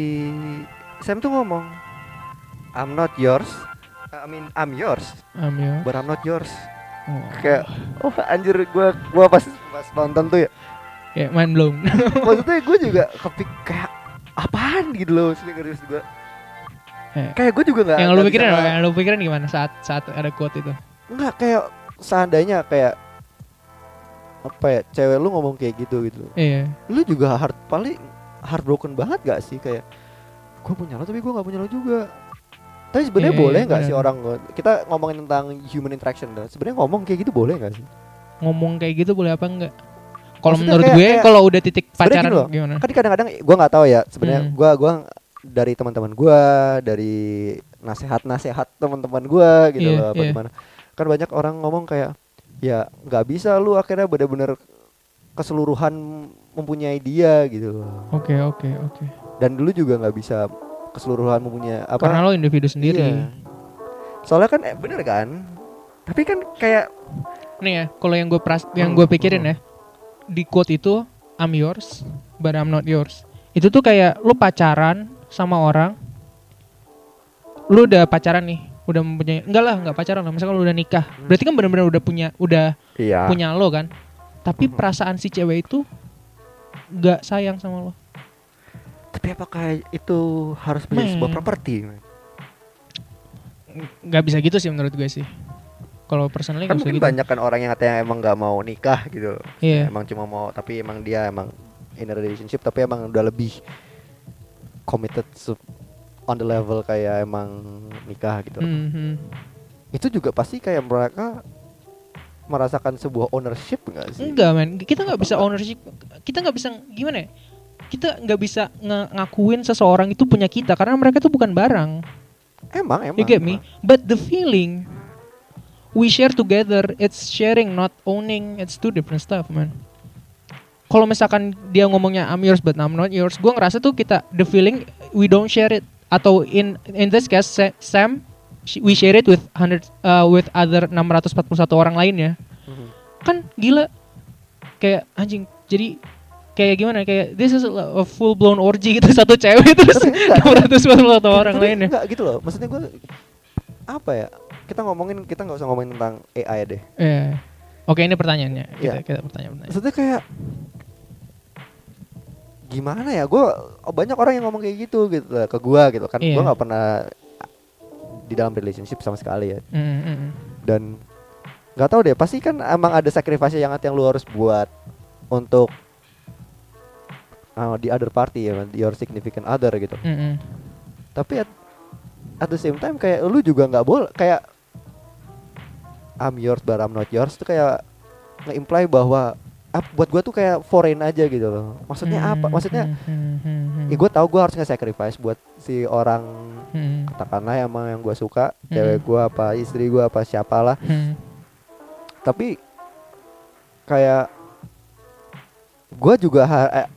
Sam tuh ngomong I'm not yours. I mean I'm yours, Um, ya. but I'm not yours. Oh. Kayak oh anjir gua gua pas pas nonton tuh ya. Kayak mind blown. [LAUGHS] Maksudnya gue juga kepik kayak apaan gitu loh serius gue. Eh. Kayak gue juga nggak yang lu pikirin apa? Yang lu pikirin gimana saat saat ada quote itu? Enggak kayak seandainya kayak apa ya cewek lu ngomong kayak gitu gitu Iya. lu juga heart paling heartbroken banget gak sih kayak gue punya lo tapi gue nggak punya lo juga tapi sebenarnya Iya, boleh iya, nggak sih benar. orang kita ngomongin tentang human interaction dah sebenarnya ngomong kayak gitu boleh nggak sih Ngomong kayak gitu boleh apa enggak? Kalau menurut kayak- gue kalau udah titik pacaran gini loh, gimana? kan kadang-kadang gue nggak tahu ya sebenarnya Hmm. gue gua dari teman-teman gue dari nasehat-nasehat teman-teman gue gitu Iya, loh apa iya. Kan banyak orang ngomong kayak ya nggak bisa lu akhirnya bener-bener keseluruhan mempunyai dia gitu Oke, oke, oke. dan dulu juga nggak bisa keseluruhan mempunyai apa Karena lo individu sendiri. Iya. soalnya kan eh, bener kan tapi kan kayak Nih ya, kalau yang gue pras yang gue pikirin ya, di quote itu I'm yours, but I'm not yours. Itu tuh kayak lu pacaran sama orang, lu udah pacaran nih, udah mempunyai enggak lah, enggak pacaran lah, misalkan lu udah nikah. Berarti kan benar-benar udah punya udah iya punya lo kan. Tapi perasaan si cewek itu nggak sayang sama lo Tapi apakah itu harus menjadi sebuah Men. properti? nggak bisa gitu sih menurut gue sih kalau personally Kan mungkin gitu banyak kan orang yang katanya emang nggak mau nikah gitu. Iya. Emang cuma mau tapi emang dia emang in a relationship tapi emang udah lebih committed on the level kayak emang nikah gitu. Mhm. Itu juga pasti kayak mereka merasakan sebuah ownership enggak sih? enggak men kita nggak bisa ownership kita nggak bisa gimana ya kita nggak bisa nge- ngakuin seseorang itu punya kita karena mereka tuh bukan barang Emang emang. You get me? emang. But the feeling we share together, it's sharing, not owning. It's two different stuff, man. Kalau misalkan dia ngomongnya I'm yours but I'm not yours, gue ngerasa tuh kita the feeling we don't share it. Atau in in this case Sa- Sam, we share it with 100 uh, with other 641 orang lainnya. Mhm. Kan gila. Kayak anjing. Jadi kayak gimana? Kayak this is a full blown orgy gitu [LAUGHS] satu cewek terus 641 orang lainnya. Enggak gitu loh. Maksudnya gue apa ya? Kita ngomongin kita nggak usah ngomongin tentang AI deh. Iya. Oke ini pertanyaannya. Kita, Iya. kita pertanyaan pertanyaan. Maksudnya kayak gimana ya? Gue banyak orang yang ngomong kayak gitu gitu lah, ke gue gitu kan. Iya. Gue nggak pernah di dalam relationship sama sekali ya. Mm, mm, mm. Dan nggak tahu deh. Pasti kan emang ada sacrifice yang yang lu harus buat untuk uh, the other party ya, your significant other gitu. Mm, mm. Tapi at, at the same time kayak lu juga nggak boleh kayak I'm yours but I'm not yours tuh kayak nge-imply bahwa ah, buat gua tuh kayak foreign aja gitu loh. Maksudnya apa? Hmm, Maksudnya hmm, hmm, hmm, hmm. ya gue tahu gua harus nge-sacrifice buat si orang Hmm, katakanlah emang yang gua suka, Hmm. cewek gua apa istri gua apa siapalah. hmm. Tapi kayak gua juga ha- eh,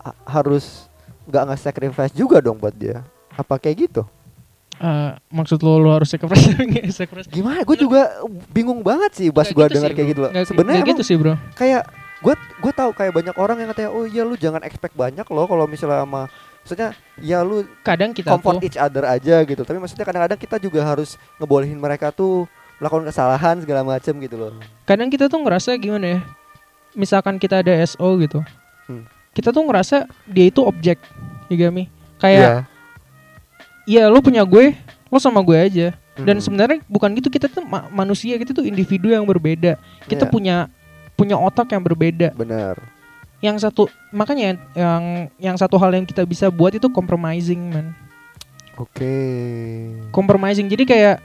ha- harus nggak nge-sacrifice juga dong buat dia. Apa kayak gitu? Eh, maksud lo lo harus [LAUGHS] nggak sacrifice? Gimana? Gue juga bingung banget sih pas Nggak gue gitu dengar sih, kayak bro. gitu loh. Sebenarnya gitu sih bro. kayak gue gue tahu kayak banyak orang yang katanya oh iya lu jangan expect banyak loh kalau misalnya sama maksudnya ya lu Kadang kita comfort tuh each other aja gitu. Tapi maksudnya kadang-kadang kita juga harus ngebolehin mereka tuh melakukan kesalahan segala macem gitu loh. kadang kita tuh ngerasa gimana ya? Misalkan kita ada SO gitu, Hmm. kita tuh ngerasa dia itu objek, get me? Kayak Iya. Ya lo punya gue, lo sama gue aja. Dan Mhm. sebenarnya bukan gitu kita tuh ma- manusia, kita tuh individu yang berbeda. Kita Iya. punya punya otak yang berbeda. benar. yang satu makanya yang yang satu hal yang kita bisa buat itu compromising man Oke. compromising jadi kayak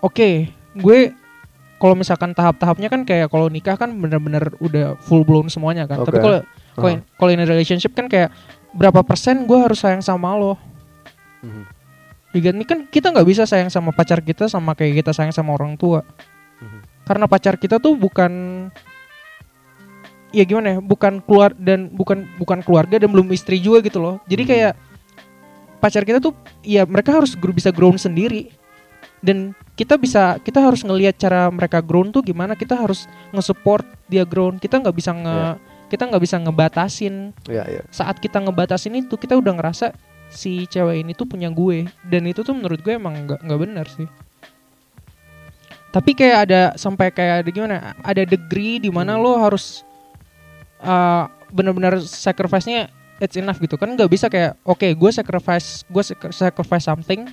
oke gue kalau misalkan tahap-tahapnya kan kayak kalau nikah kan bener-bener udah full blown semuanya kan tapi Oke. kalau kalau Uh-huh. kalau in a relationship kan kayak berapa persen gue harus sayang sama lo Mhm. Me? kan kita nggak bisa sayang sama pacar kita sama kayak kita sayang sama orang tua Mhm. karena pacar kita tuh bukan ya gimana ya bukan keluar dan bukan bukan keluarga dan belum istri juga gitu loh jadi Mhm. kayak pacar kita tuh ya mereka harus bisa grown sendiri dan kita bisa kita harus ngelihat cara mereka grown tuh gimana kita harus nge-support dia grown kita nggak bisa nge Iya. kita nggak bisa ngebatasin Iya, iya. saat kita ngebatasin itu kita udah ngerasa si cewek ini tuh punya gue dan itu tuh menurut gue emang nggak nggak benar sih tapi kayak ada sampai kayak ada gimana ada degree di mana Hmm. lo harus uh, benar-benar sacrifice-nya it's enough gitu kan nggak bisa kayak oke gue sacrifice gue sac- sacrifice something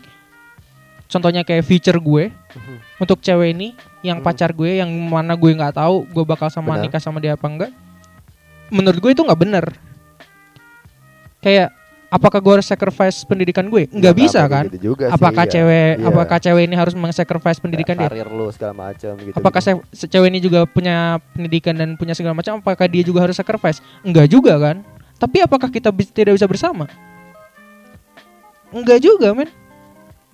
contohnya kayak future gue Mhm. untuk cewek ini yang Hmm. pacar gue yang mana gue nggak tahu gue bakal sama Benar. nikah sama dia apa enggak menurut gue itu nggak bener kayak apakah gue harus sacrifice pendidikan gue nggak bisa apa-apa kan gitu juga sih, apakah iya. cewek Iya. apakah cewek ini harus mengsacrifice pendidikan dia karir lu segala macam gitu. apakah se- cewek ini juga punya pendidikan dan punya segala macam apakah dia juga harus sacrifice enggak juga kan tapi apakah kita bis- tidak bisa bersama enggak juga men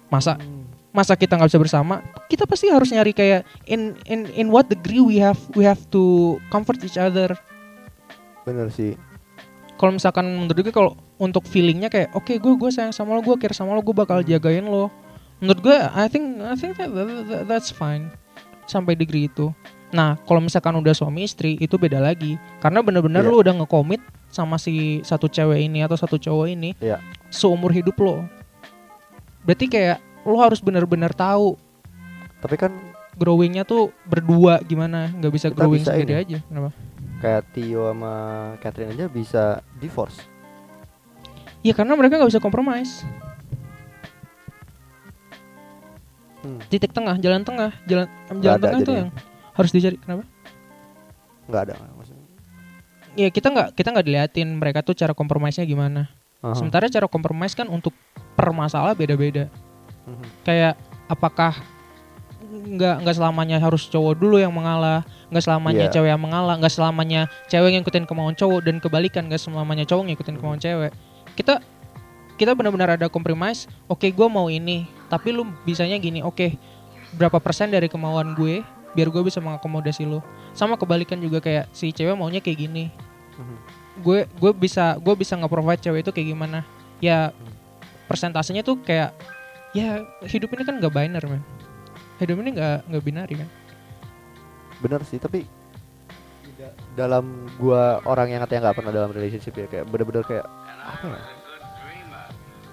masa Hmm. masa kita nggak bisa bersama kita pasti harus nyari kayak in in in what degree we have we have to comfort each other bener sih. kalau misalkan menurut gue kalau untuk feelingnya kayak oke gue gue sayang sama lo gue care sama lo gue bakal jagain lo. Menurut gue I think I think that, that- that- that's fine. Sampai degree itu. Nah kalau misalkan udah suami istri itu beda lagi. Karena bener-bener Iya. lo udah ngekomit sama si satu cewek ini atau satu cowok ini Iya. seumur hidup lo. Berarti kayak lo harus bener-bener tahu Tapi kan growingnya tuh berdua gimana. Nggak bisa growing bisa sendiri ini. aja. Kenapa? Kayak Tio sama Catherine aja bisa divorce Ya karena mereka nggak bisa kompromis. Hmm. Titik tengah, jalan tengah, jalan Nggak jalan ada tengah itu yang harus dicari. Kenapa? nggak ada maksudnya Ya kita nggak kita nggak diliatin mereka tuh cara kompromisnya gimana. Aha. Sementara cara kompromis kan untuk per masalah beda-beda. Mhm. Kayak apakah nggak nggak selamanya harus cowok dulu yang mengalah, nggak selamanya Iya. cewek yang mengalah, nggak selamanya cewek ngikutin kemauan cowok dan kebalikan nggak selamanya cowok ngikutin Mhm. kemauan cewek. Kita kita benar-benar ada kompromis. Oke, gue mau ini, tapi lu bisanya gini. Oke, berapa persen dari kemauan gue biar gue bisa mengakomodasi lu. Sama kebalikan juga kayak si cewek maunya kayak gini. Mhm. Gue gue bisa gue bisa nge-provide cewek itu kayak gimana? Ya persentasenya tuh kayak ya hidup ini kan nggak binary man. Hidup ini nggak nggak binary kan. bener sih tapi dalam gua orang yang katanya nggak pernah dalam relationship ya kayak bener-bener kayak apa ya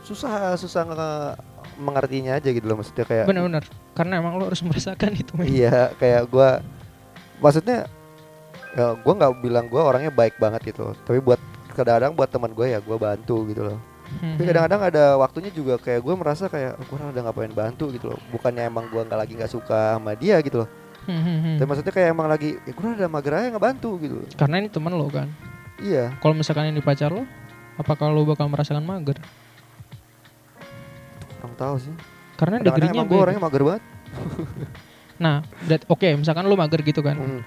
susah susah nge- mengertinya aja gitu loh maksudnya kayak Benar-benar. Karena emang lo harus merasakan itu iya kayak gua maksudnya ya gua nggak bilang gua orangnya baik banget gitu tapi buat kadang-kadang buat teman gue ya gua bantu gitu loh Hmm. tapi kadang-kadang ada waktunya juga kayak gue merasa kayak gue udah ngapain bantu gitu loh bukannya emang gua nggak lagi nggak suka sama dia gitu loh Hmm, hmm, hmm. tapi maksudnya kayak emang lagi ya gue udah mager aja nggak bantu gitu loh. Karena ini temen lo kan. iya Kalau misalkan ini pacar lo, apakah lo bakal merasakan mager? kurang tahu sih Karena degrinya gue orangnya mager banget [LAUGHS] Nah, oke, misalkan lo mager gitu kan. Hmm.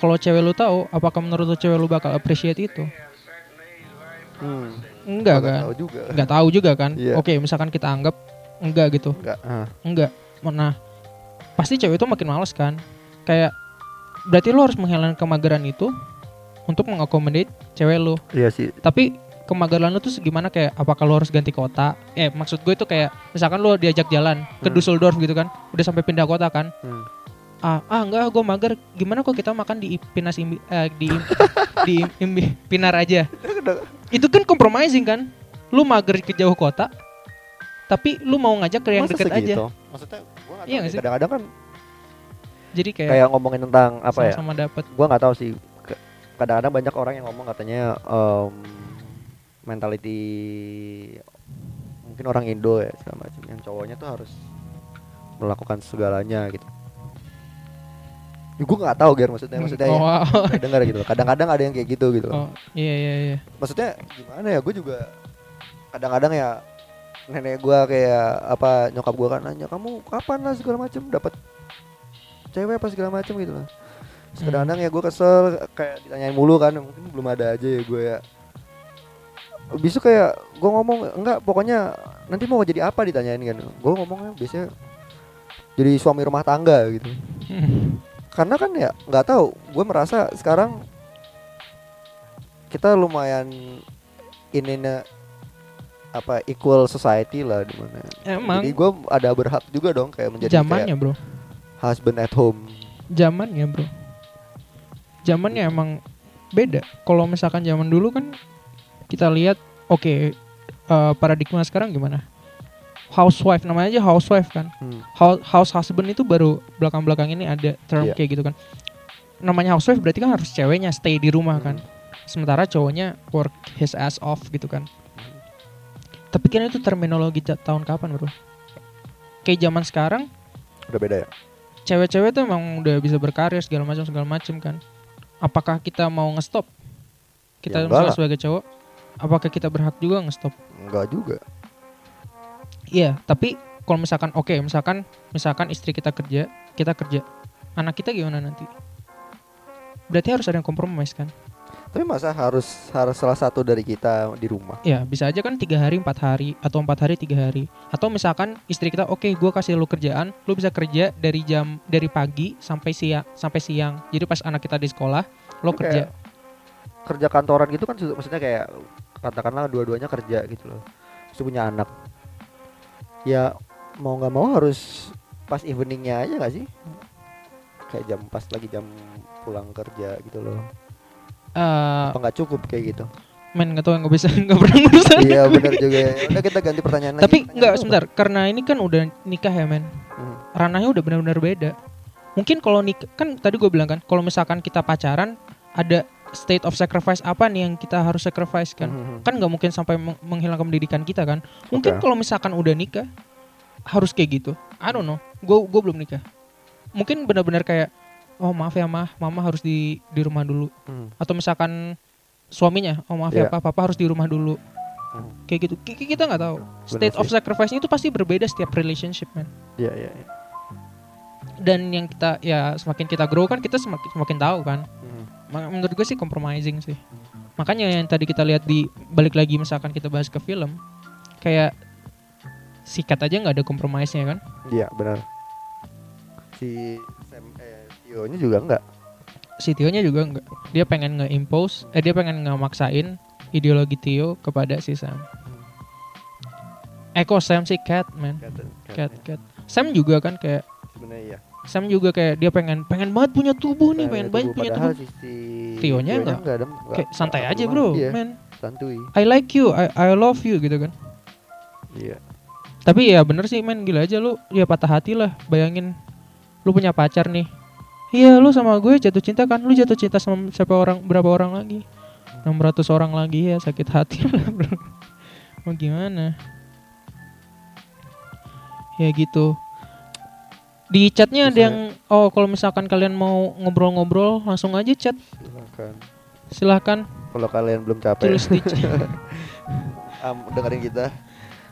Kalau cewek lo tahu, apakah menurut lo cewek lo bakal appreciate itu? Hmm. Enggak Nggak kan? tahu juga Enggak tahu juga kan? Iya. Oke, misalkan kita anggap enggak gitu. Enggak. ah. Enggak. Nah, pasti cewek itu makin males kan? Kayak berarti lo harus menghilangkan kemageran itu untuk mengakomodate cewek lo. Iya sih. Tapi kemageran lo tuh gimana kayak apakah lo harus ganti kota? Eh, maksud gue itu kayak misalkan lo diajak jalan ke Hmm. Dusseldorf gitu kan, udah sampai pindah kota kan? Hmm. Ah, ah enggak, gue mager. Gimana kok kita makan di Pinas Imbi, eh, di [LAUGHS] di Imbi, Pinar aja? Itu kan compromising kan? Lu mager ke jauh kota, tapi lu mau ngajak ke yang Masa deket aja. Maksudnya gua nggak Iya sih? Kadang-kadang kan Jadi kayak, kayak ngomongin tentang apa ya? sama-sama dapet. Gua nggak tahu sih. Kadang-kadang banyak orang yang ngomong katanya em, mentality mungkin orang Indo ya segala macam yang cowoknya tuh harus melakukan segalanya gitu. Ya, gue nggak tahu Ger maksudnya maksudnya oh, ya, wow. dengar gitu loh. Kadang-kadang ada yang kayak gitu gitu oh, iya iya iya. maksudnya gimana ya gue juga kadang-kadang ya nenek gue kayak apa nyokap gue kan nanya kamu kapan lah segala macem dapat cewek apa segala macem gitu lah Hmm. Kadang-kadang ya gue kesel kayak ditanyain mulu kan mungkin belum ada aja ya gue ya. Besok kayak gue ngomong enggak pokoknya nanti mau jadi apa? ditanyain kan. Gue ngomongnya biasanya jadi suami rumah tangga gitu. [LAUGHS] Karena kan ya nggak tahu gue merasa sekarang kita lumayan ini apa equal society lah di mana. Emang. Jadi gue ada berhak juga dong kayak menjadi zamannya bro, husband at home. Zamannya bro. Zamannya emang beda. Kalau misalkan zaman dulu kan kita lihat, oke eh, paradigma sekarang gimana? Housewife namanya aja housewife kan. Hmm. House, house husband itu baru belakang-belakang ini ada term Iya. kayak gitu kan. Namanya housewife berarti kan harus ceweknya stay di rumah Hmm. kan. Sementara cowoknya work his ass off gitu kan. Tapi kan itu terminologi ta- tahun kapan bro? Kayak zaman sekarang udah beda ya cewek-cewek tuh emang udah bisa berkarir segala macam segala macam kan. Apakah kita mau ngestop? Kita Ya, sebagai cowok, apakah kita berhak juga ngestop? enggak juga Iya, tapi kalau misalkan oke, misalkan misalkan istri kita kerja, kita kerja, anak kita gimana nanti? Berarti harus ada yang kompromis kan? Tapi masa harus harus salah satu dari kita di rumah? Ya bisa aja kan tiga hari empat hari atau empat hari tiga hari. Atau misalkan istri kita oke gue kasih lu kerjaan lu bisa kerja dari jam dari pagi sampai siang sampai siang. Jadi pas anak kita di sekolah lo Itu kerja. kerja kantoran gitu kan maksudnya kayak katakanlah dua-duanya kerja gitu loh. Terus punya anak. Ya mau nggak mau harus pas eveningnya aja nggak sih? Kayak jam pas lagi jam pulang kerja gitu loh Eh, apa nggak cukup kayak gitu? men nggak tahu nggak bisa [LAUGHS] nggak pernah iya benar juga ya. Udah kita ganti pertanyaan tapi nggak sebentar. Karena ini kan udah nikah ya men. Hmm. ranahnya udah benar-benar beda. Mungkin kalau nikah kan tadi gue bilang kan kalau misalkan kita pacaran ada state of sacrifice apa nih yang kita harus sacrifice kan? Mhm. kan nggak mungkin sampai meng- menghilangkan pendidikan kita kan? Mungkin Oke. kalau misalkan udah nikah harus kayak gitu. I don't know. Gue gue belum nikah. Mungkin benar-benar kayak oh maaf ya mah mama harus di di rumah dulu Hmm. atau misalkan suaminya oh maaf ya Iya. papa harus di rumah dulu Hmm. kayak gitu ki- kita nggak tahu state of sacrifice itu pasti berbeda setiap relationship man Iya, iya. iya. dan yang kita ya semakin kita grow kan kita semakin semakin tahu kan Hmm. Menurut gue sih compromising sih makanya yang tadi kita lihat di balik lagi misalkan kita bahas ke film kayak sikat aja nggak ada compromise-nya kan Iya, benar. Si Eh Tio-nya juga enggak. si Tio-nya juga enggak dia pengen nge-impose eh dia pengen ngemaksain ideologi Tio kepada si Sam eh kok Sam sih Cat man Kata, Cat Cat Sam juga kan kayak Sebenarnya iya. Sam juga kayak dia pengen pengen banget punya tubuh nih pengen itu banget punya tubuh si, si Tio-nya enggak. enggak ada enggak- kayak santai enggak aja bro. Iya, man santuy. I like you I, I love you gitu kan Iya. Tapi ya bener sih men gila aja lu ya patah hati lah bayangin lu punya pacar nih. Iya lu sama gue jatuh cinta kan lu jatuh cinta sama siapa orang berapa orang lagi 600 orang lagi ya sakit hati lah [LAUGHS] bro. Mau gimana? Ya gitu. Di chatnya ada yang oh kalau misalkan kalian mau ngobrol-ngobrol langsung aja chat Silakan. silahkan Kalau kalian belum capek, tulis di chat, [LAUGHS] am, dengerin kita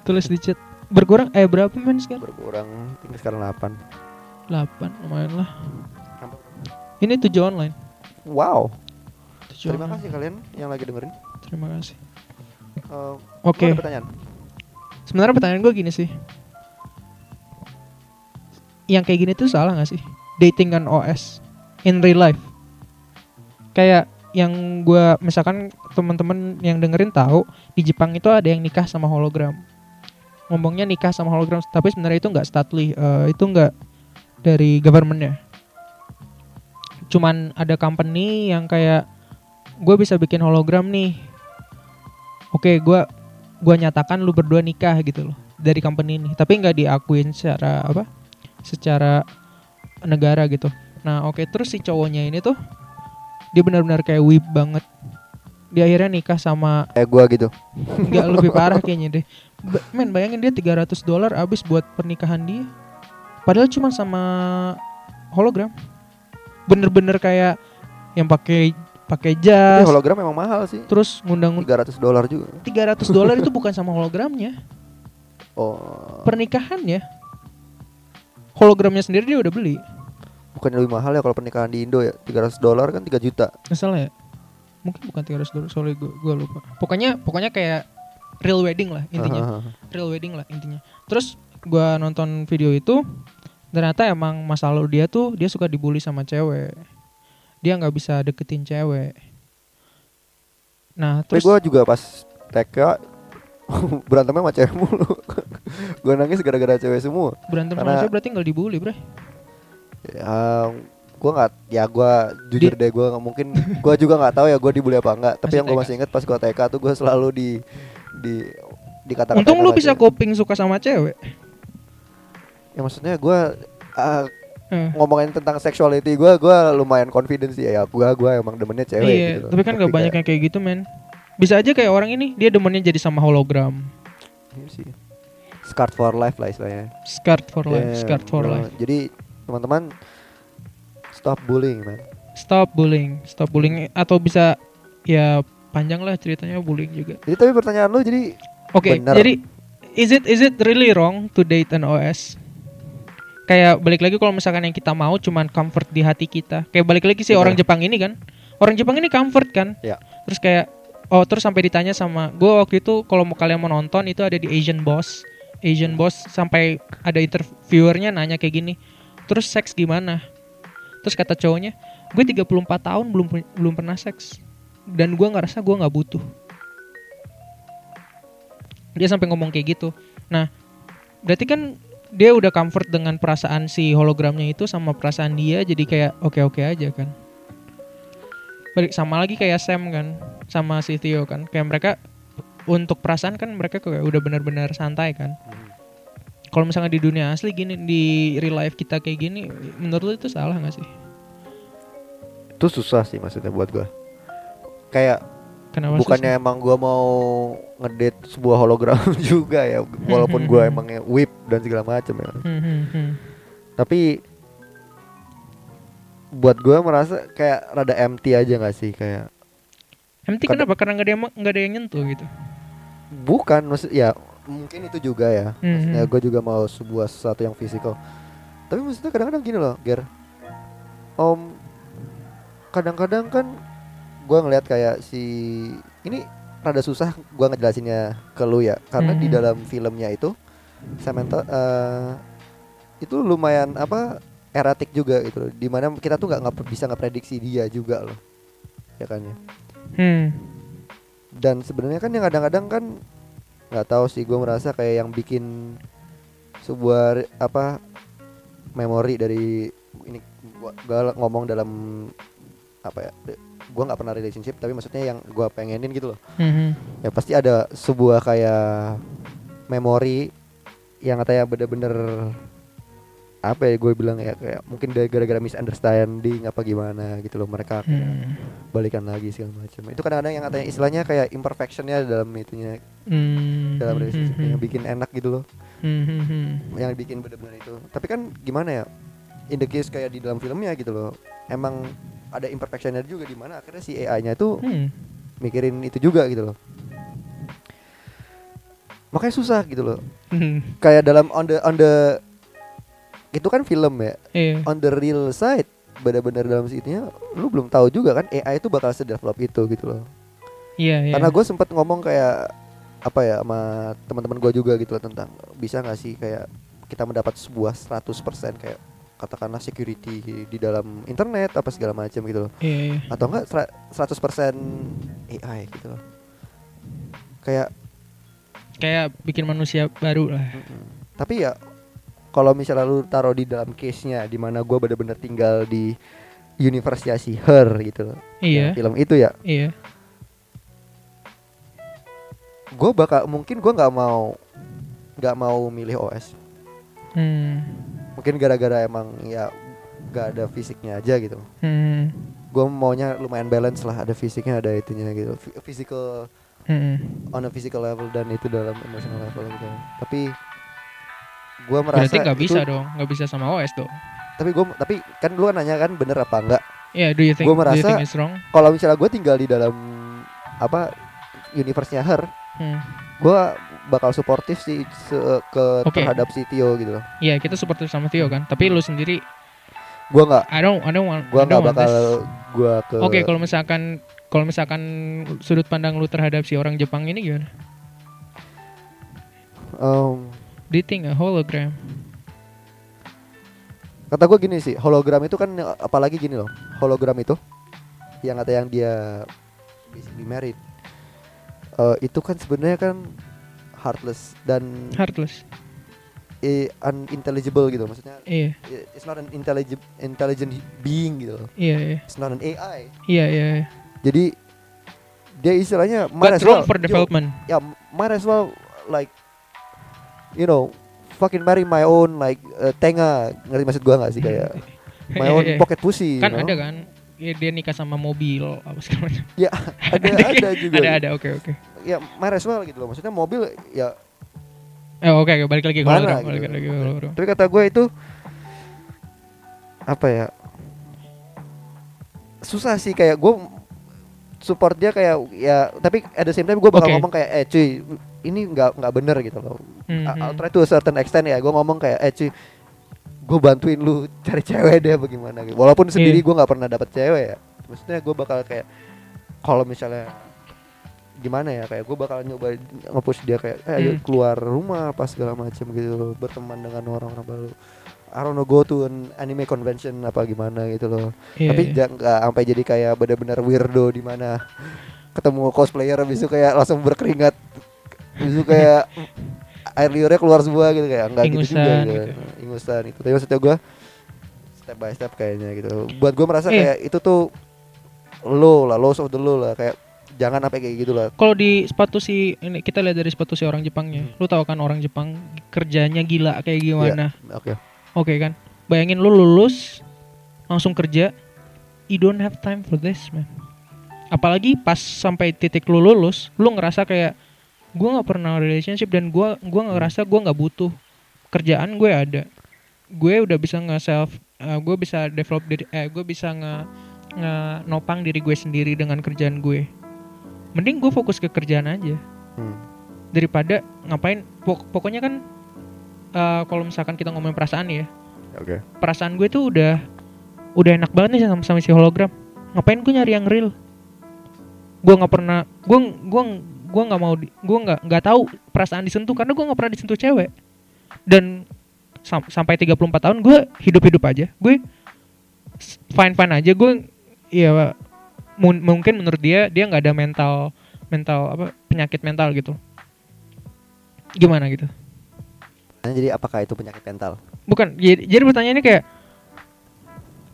tulis di chat berkurang eh berapa men sekarang? berkurang tinggal sekarang 8. 8 lumayan lah. Ini tujuh online. Wow. Tujuh Terima online. kasih kalian yang lagi dengerin. Terima kasih. Eh, Oke. ada pertanyaan. Sebenarnya pertanyaan gue gini sih. Yang kayak gini tuh salah gak sih? Dating on OS in real life. Kayak yang gue misalkan teman-teman yang dengerin tahu di Jepang itu ada yang nikah sama hologram. Ngomongnya nikah sama hologram, tapi sebenarnya itu nggak stately, eh, itu nggak dari governmentnya. Cuman ada company yang kayak gue bisa bikin hologram nih. Oke, gue gua nyatakan lu berdua nikah gitu loh dari company ini. Tapi nggak diakuin secara apa? Secara negara gitu. Nah oke terus si cowoknya ini tuh dia benar-benar kayak whip banget. Dia akhirnya nikah sama Eh gua gitu. nggak lebih parah kayaknya deh. Ba- men bayangin dia 300 dolar abis buat pernikahan dia. Padahal cuma sama hologram bener-bener kayak yang pakai pakai Tapi jas hologram memang mahal sih. terus ngundang 300 dolar juga. 300 dolar itu bukan sama hologramnya Oh. pernikahannya hologramnya sendiri dia udah beli Bukannya lebih mahal ya kalau pernikahan di Indo ya? 300 dolar kan 3 juta. salah ya mungkin bukan 300 dolar soalnya gue gue lupa pokoknya pokoknya kayak real wedding lah intinya real wedding lah intinya terus gua nonton video itu ternyata emang masa lalu dia tuh dia suka dibully sama cewek dia nggak bisa deketin cewek nah terus gua juga pas TK [LAUGHS] berantemnya sama cewek mulu. [LAUGHS] gua nangis gara-gara cewek semua. berantem sama cewek berarti nggak dibully bre Ya, gua nggak ya gua jujur deh nggak mungkin gua juga nggak tahu ya gua dibully apa enggak tapi Masih yang TK. masih inget pas gua TK tuh gua selalu di di dikatakan untung lu bisa coping suka sama cewek ya maksudnya gua ah, Eh. ngomongin tentang sexuality gua gua lumayan confident sih ya gua gua emang demennya cewek iya, gitu tapi kan gak banyak kayak- yang kayak gitu men. Bisa aja kayak orang ini dia demennya jadi sama hologram. Iya sih scarred for life lah istilahnya Scarred for life, Ya, scarred for bro. life. jadi teman-teman stop bullying man Stop bullying, stop bullying atau bisa ya panjang lah ceritanya bullying juga. jadi tapi pertanyaan lu jadi Oke, Bener. jadi is it is it really wrong to date an OS? Kayak balik lagi kalau misalkan yang kita mau cuman comfort di hati kita. Kayak balik lagi sih Bener. orang Jepang ini kan. Orang Jepang ini comfort kan. Ya. Terus kayak oh terus sampai ditanya sama gue waktu itu kalau mau kalian mau nonton itu ada di Asian Boss. Asian Boss sampai ada interviewernya nanya kayak gini. Terus seks gimana? Terus kata cowoknya, gue 34 tahun belum belum pernah seks dan gue ngerasa gue nggak butuh. Dia sampai ngomong kayak gitu. Nah, berarti kan dia udah comfort dengan perasaan si hologramnya itu sama perasaan dia jadi kayak oke-oke aja kan. Balik sama lagi kayak Sam kan sama si Theo kan. Kayak mereka untuk perasaan kan mereka kayak udah benar-benar santai kan. Kalau misalnya di dunia asli gini di real life kita kayak gini, menurut lu itu salah nggak sih? itu susah sih maksudnya buat gua kayak Kenapa bukannya emang gua mau ngedate sebuah hologram [LAUGHS] juga ya walaupun gua emangnya whip dan segala macam ya? Hmm, hmm, hmm. tapi buat gua merasa kayak rada empty aja nggak sih kayak Empty Kadang- kenapa? Karena nggak ada yang nggak ada yang nyentuh gitu. bukan maksud ya mungkin itu juga ya maksudnya gue juga mau sebuah sesuatu yang fisikal tapi maksudnya kadang-kadang gini loh Ger om kadang-kadang kan gue ngelihat kayak si ini rada susah gue ngejelasinnya ke lu ya karena di Mhm. dalam filmnya itu Samantha eh, itu lumayan apa eratik juga gitu loh di mana kita tuh nggak nggak bisa ngeprediksi dia juga loh ya kan ya Hmm. dan sebenarnya kan yang kadang-kadang kan nggak tahu sih gue merasa kayak yang bikin sebuah apa memori dari ini gua ngomong dalam apa ya gue nggak pernah relationship tapi maksudnya yang gue pengenin gitu loh Hmm. ya pasti ada sebuah kayak memori yang katanya bener-bener apa ya gue bilang ya kayak mungkin dari gara-gara misunderstanding apa gimana gitu loh mereka Hmm. balikan lagi segala macam itu kadang-kadang yang katanya istilahnya kayak imperfectionnya dalam itunya Hmm. dalam relationship hmm, yang bikin enak gitu loh hmm. yang bikin bener-bener itu tapi kan gimana ya in the case kayak di dalam filmnya gitu loh emang ada imperfectionnya juga di mana akhirnya si AI-nya itu Hmm. mikirin itu juga gitu loh makanya susah gitu loh Hmm. kayak dalam on the on the itu kan film ya Iya. on the real side benar-benar dalam situnya lu belum tahu juga kan AI itu bakal sedevelop itu gitu loh Iya, iya. karena gue sempet ngomong kayak apa ya sama teman-teman gue juga gitu loh tentang bisa nggak sih kayak kita mendapat sebuah 100% kayak katakanlah security di dalam internet apa segala macam gitu loh Iya, iya. atau enggak sera- 100% AI gitu loh kayak Kayak bikin manusia baru lah. tapi ya kalau misalnya lu taruh di dalam case-nya di mana gue bener-bener tinggal di universe-nya si Her gitu loh Iya. Film itu ya Iya. gue bakal mungkin gue nggak mau nggak mau milih OS Hmm. Mungkin gara-gara emang ya nggak ada fisiknya aja gitu Hmm. gue maunya lumayan balance lah ada fisiknya ada itunya gitu physical Hmm. on a physical level dan itu dalam emotional level gitu tapi gue merasa Berarti nggak itu- bisa dong, nggak bisa sama OS dong. tapi gue tapi kan lu kan nanya kan bener apa enggak Iya, do you think Gua do you merasa- think it's wrong? kalau misalnya gue tinggal di dalam apa universe-nya Her Hmm. gue bakal suportif sih se- ke Oke. terhadap si Tio gitu loh Iya, kita seperti sama Theo kan. Tapi lu sendiri gue nggak I don't I don't want don't nggak bakal this. gue ke Oke, kalau misalkan kalau misalkan sudut pandang lu terhadap si orang Jepang ini gimana? em, Do you think a hologram? kata gue gini sih hologram itu kan apalagi gini loh hologram itu yang kata yang dia married Eh, itu kan sebenarnya kan heartless dan Heartless. eh, unintelligible gitu maksudnya Iya, eh, it's not an intelligent intelligent being gitu iya, iya. it's not an AI Iya, iya. iya. jadi dia istilahnya might But as well- for development. ya might as well like you know fucking marry my own like uh, tenga ngerti maksud gua nggak sih kayak [LAUGHS] my Iya, own iya. pocket pussy you Kan know? ada kan? Ya, dia nikah sama mobil apa segala macam. ya [LAUGHS] ada ada juga Ada ada oke oke. ya might as well gitu loh maksudnya mobil ya Eh oke oke balik lagi ke Mana gitu. balik lagi ke tapi kata gue itu apa ya susah sih kayak gue support dia kayak ya tapi at the same time gue bakal Oke. ngomong kayak eh cuy ini nggak nggak bener gitu loh Hmm, I'll hmm. try to a certain extent ya gue ngomong kayak eh cuy gue bantuin lu cari cewek deh bagaimana gitu walaupun sendiri Iya. gue nggak pernah dapet cewek ya maksudnya gue bakal kayak kalau misalnya gimana ya kayak gue bakal nyoba nge-push dia kayak eh ayo Hmm. keluar rumah apa segala macam gitu berteman dengan orang-orang baru I don't know go to an anime convention apa gimana gitu loh Iya, tapi iya. jangan nggak sampai jadi kayak benar-benar weirdo di mana ketemu cosplayer habis itu kayak langsung berkeringat habis itu kayak air liurnya keluar semua gitu kayak enggak gitu juga gitu. gitu. ingusan itu tapi maksudnya gue step by step kayaknya gitu buat gue merasa Iya. kayak itu tuh low lah low of the low lah kayak jangan sampai kayak gitu lah Kalau di sepatu si ini kita lihat dari sepatu si orang Jepangnya. Hmm. Lu tahu kan orang Jepang kerjanya gila kayak gimana? oke Oke kan? Bayangin lu lulus langsung kerja you don't have time for this man apalagi pas sampai titik lu lulus lu ngerasa kayak gue nggak pernah relationship dan gua gua nggak ngerasa gua nggak butuh. Kerjaan gue ada. Gue udah bisa nge self gue bisa develop diri eh gue bisa nge nge nopang diri gue sendiri dengan kerjaan gue. Mending gue fokus ke kerjaan aja. Hmm. daripada ngapain pok- pokoknya kan eh, kalau misalkan kita ngomongin perasaan ya. Oke. perasaan gue tuh udah udah enak banget nih sama, sama si hologram. Ngapain gue nyari yang real? Gue nggak pernah gue gue gue nggak mau gue nggak nggak tahu perasaan disentuh karena gue nggak pernah disentuh cewek. Dan sam- sampai 34 tahun gue hidup hidup aja. Gue fine fine aja. Gue ya mun- mungkin menurut dia dia nggak ada mental mental apa penyakit mental gitu. Gimana gitu? Jadi apakah itu penyakit mental? bukan jadi, jadi pertanyaannya kayak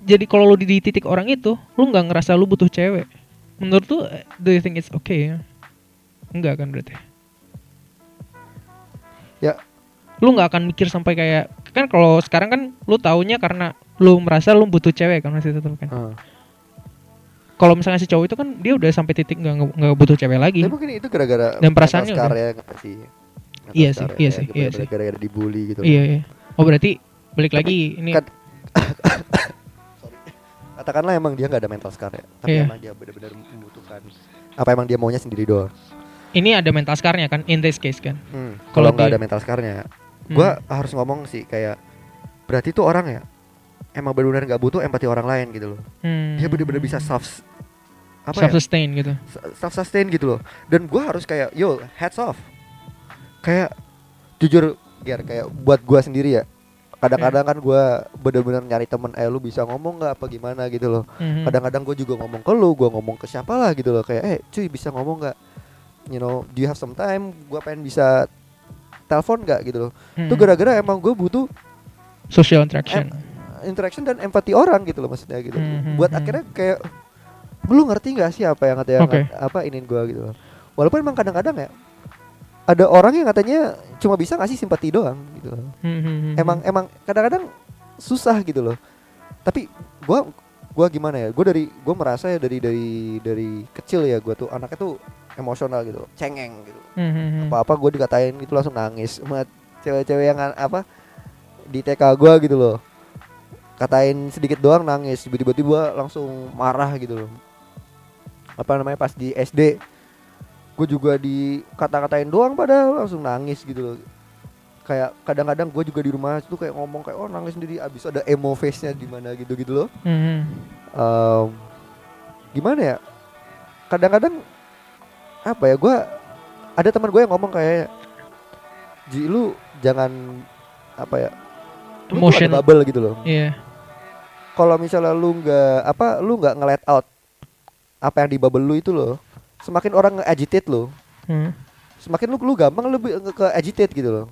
jadi kalau lu di, titik orang itu lu nggak ngerasa lu butuh cewek. Menurut lu eh, do you think it's okay enggak kan berarti Ya. lu nggak akan mikir sampai kayak kan kalau sekarang kan lu taunya karena lu merasa lu butuh cewek kan masih tetap kan Hmm. kalau misalnya si cowok itu kan dia udah sampai titik nggak nggak butuh cewek lagi Tapi mungkin itu gara-gara Dan perasaannya udah. ya nggak sih? Iya scar sih, iya ya, sih, iya sih. Gara-gara dibully gitu. iya iya oh berarti balik lagi ini kan- [COUGHS] Katakanlah emang dia nggak ada mental scar ya, tapi Iya. emang dia benar-benar membutuhkan apa emang dia maunya sendiri doang. Ini ada mental scarnya kan in this case kan Hmm, Kalau nggak ada mental scarnya, Hmm. gua harus ngomong sih kayak berarti tuh orang ya emang benar-benar nggak butuh empati orang lain gitu loh. Hmm. Dia benar-benar bisa self apa self ya? sustain gitu self sustain gitu loh. Dan gua harus kayak yo hats off. Kayak jujur Ger kayak buat gua sendiri ya. Kadang-kadang kan gua bener-bener nyari temen eh lu bisa ngomong nggak apa gimana gitu loh. Mhm. Kadang-kadang gue juga ngomong ke lu, gue ngomong ke siapa lah gitu loh kayak eh cuy bisa ngomong nggak? You know, do you have some time? Gue pengen bisa telepon nggak gitu loh. Itu Mhm. gara-gara emang gue butuh social interaction interaction dan empati orang gitu loh maksudnya gitu. Mhm, Buat mhm. akhirnya kayak lu ngerti nggak sih apa yang katanya Oke. apa inin gue gitu loh. Walaupun emang kadang-kadang ya ada orang yang katanya cuma bisa ngasih simpati doang gitu loh. Mhm. Emang emang kadang-kadang susah gitu loh. Tapi gua gua gimana ya? Gua dari gua merasa ya dari dari dari kecil ya gua tuh anaknya tuh emosional gitu, cengeng gitu. Mhm. Apa-apa gua dikatain gitu langsung nangis sama cewek-cewek yang an- apa di TK gua gitu loh. Katain sedikit doang nangis, tiba-tiba langsung marah gitu loh. Apa namanya pas di SD gue juga di kata-katain doang padahal langsung nangis gitu loh kayak kadang-kadang gue juga di rumah itu kayak ngomong kayak oh nangis sendiri abis ada emo face nya di mana gitu gitu loh Mhm. Em, gimana ya kadang-kadang apa ya gue ada teman gue yang ngomong kayak Ji lu jangan apa ya lu ada bubble gitu loh. Iya. kalau misalnya lu nggak apa lu nggak nge-let out apa yang di bubble lu itu loh semakin orang nge-agitate lo Hmm. semakin lu lu gampang lebih ke, agitate gitu loh.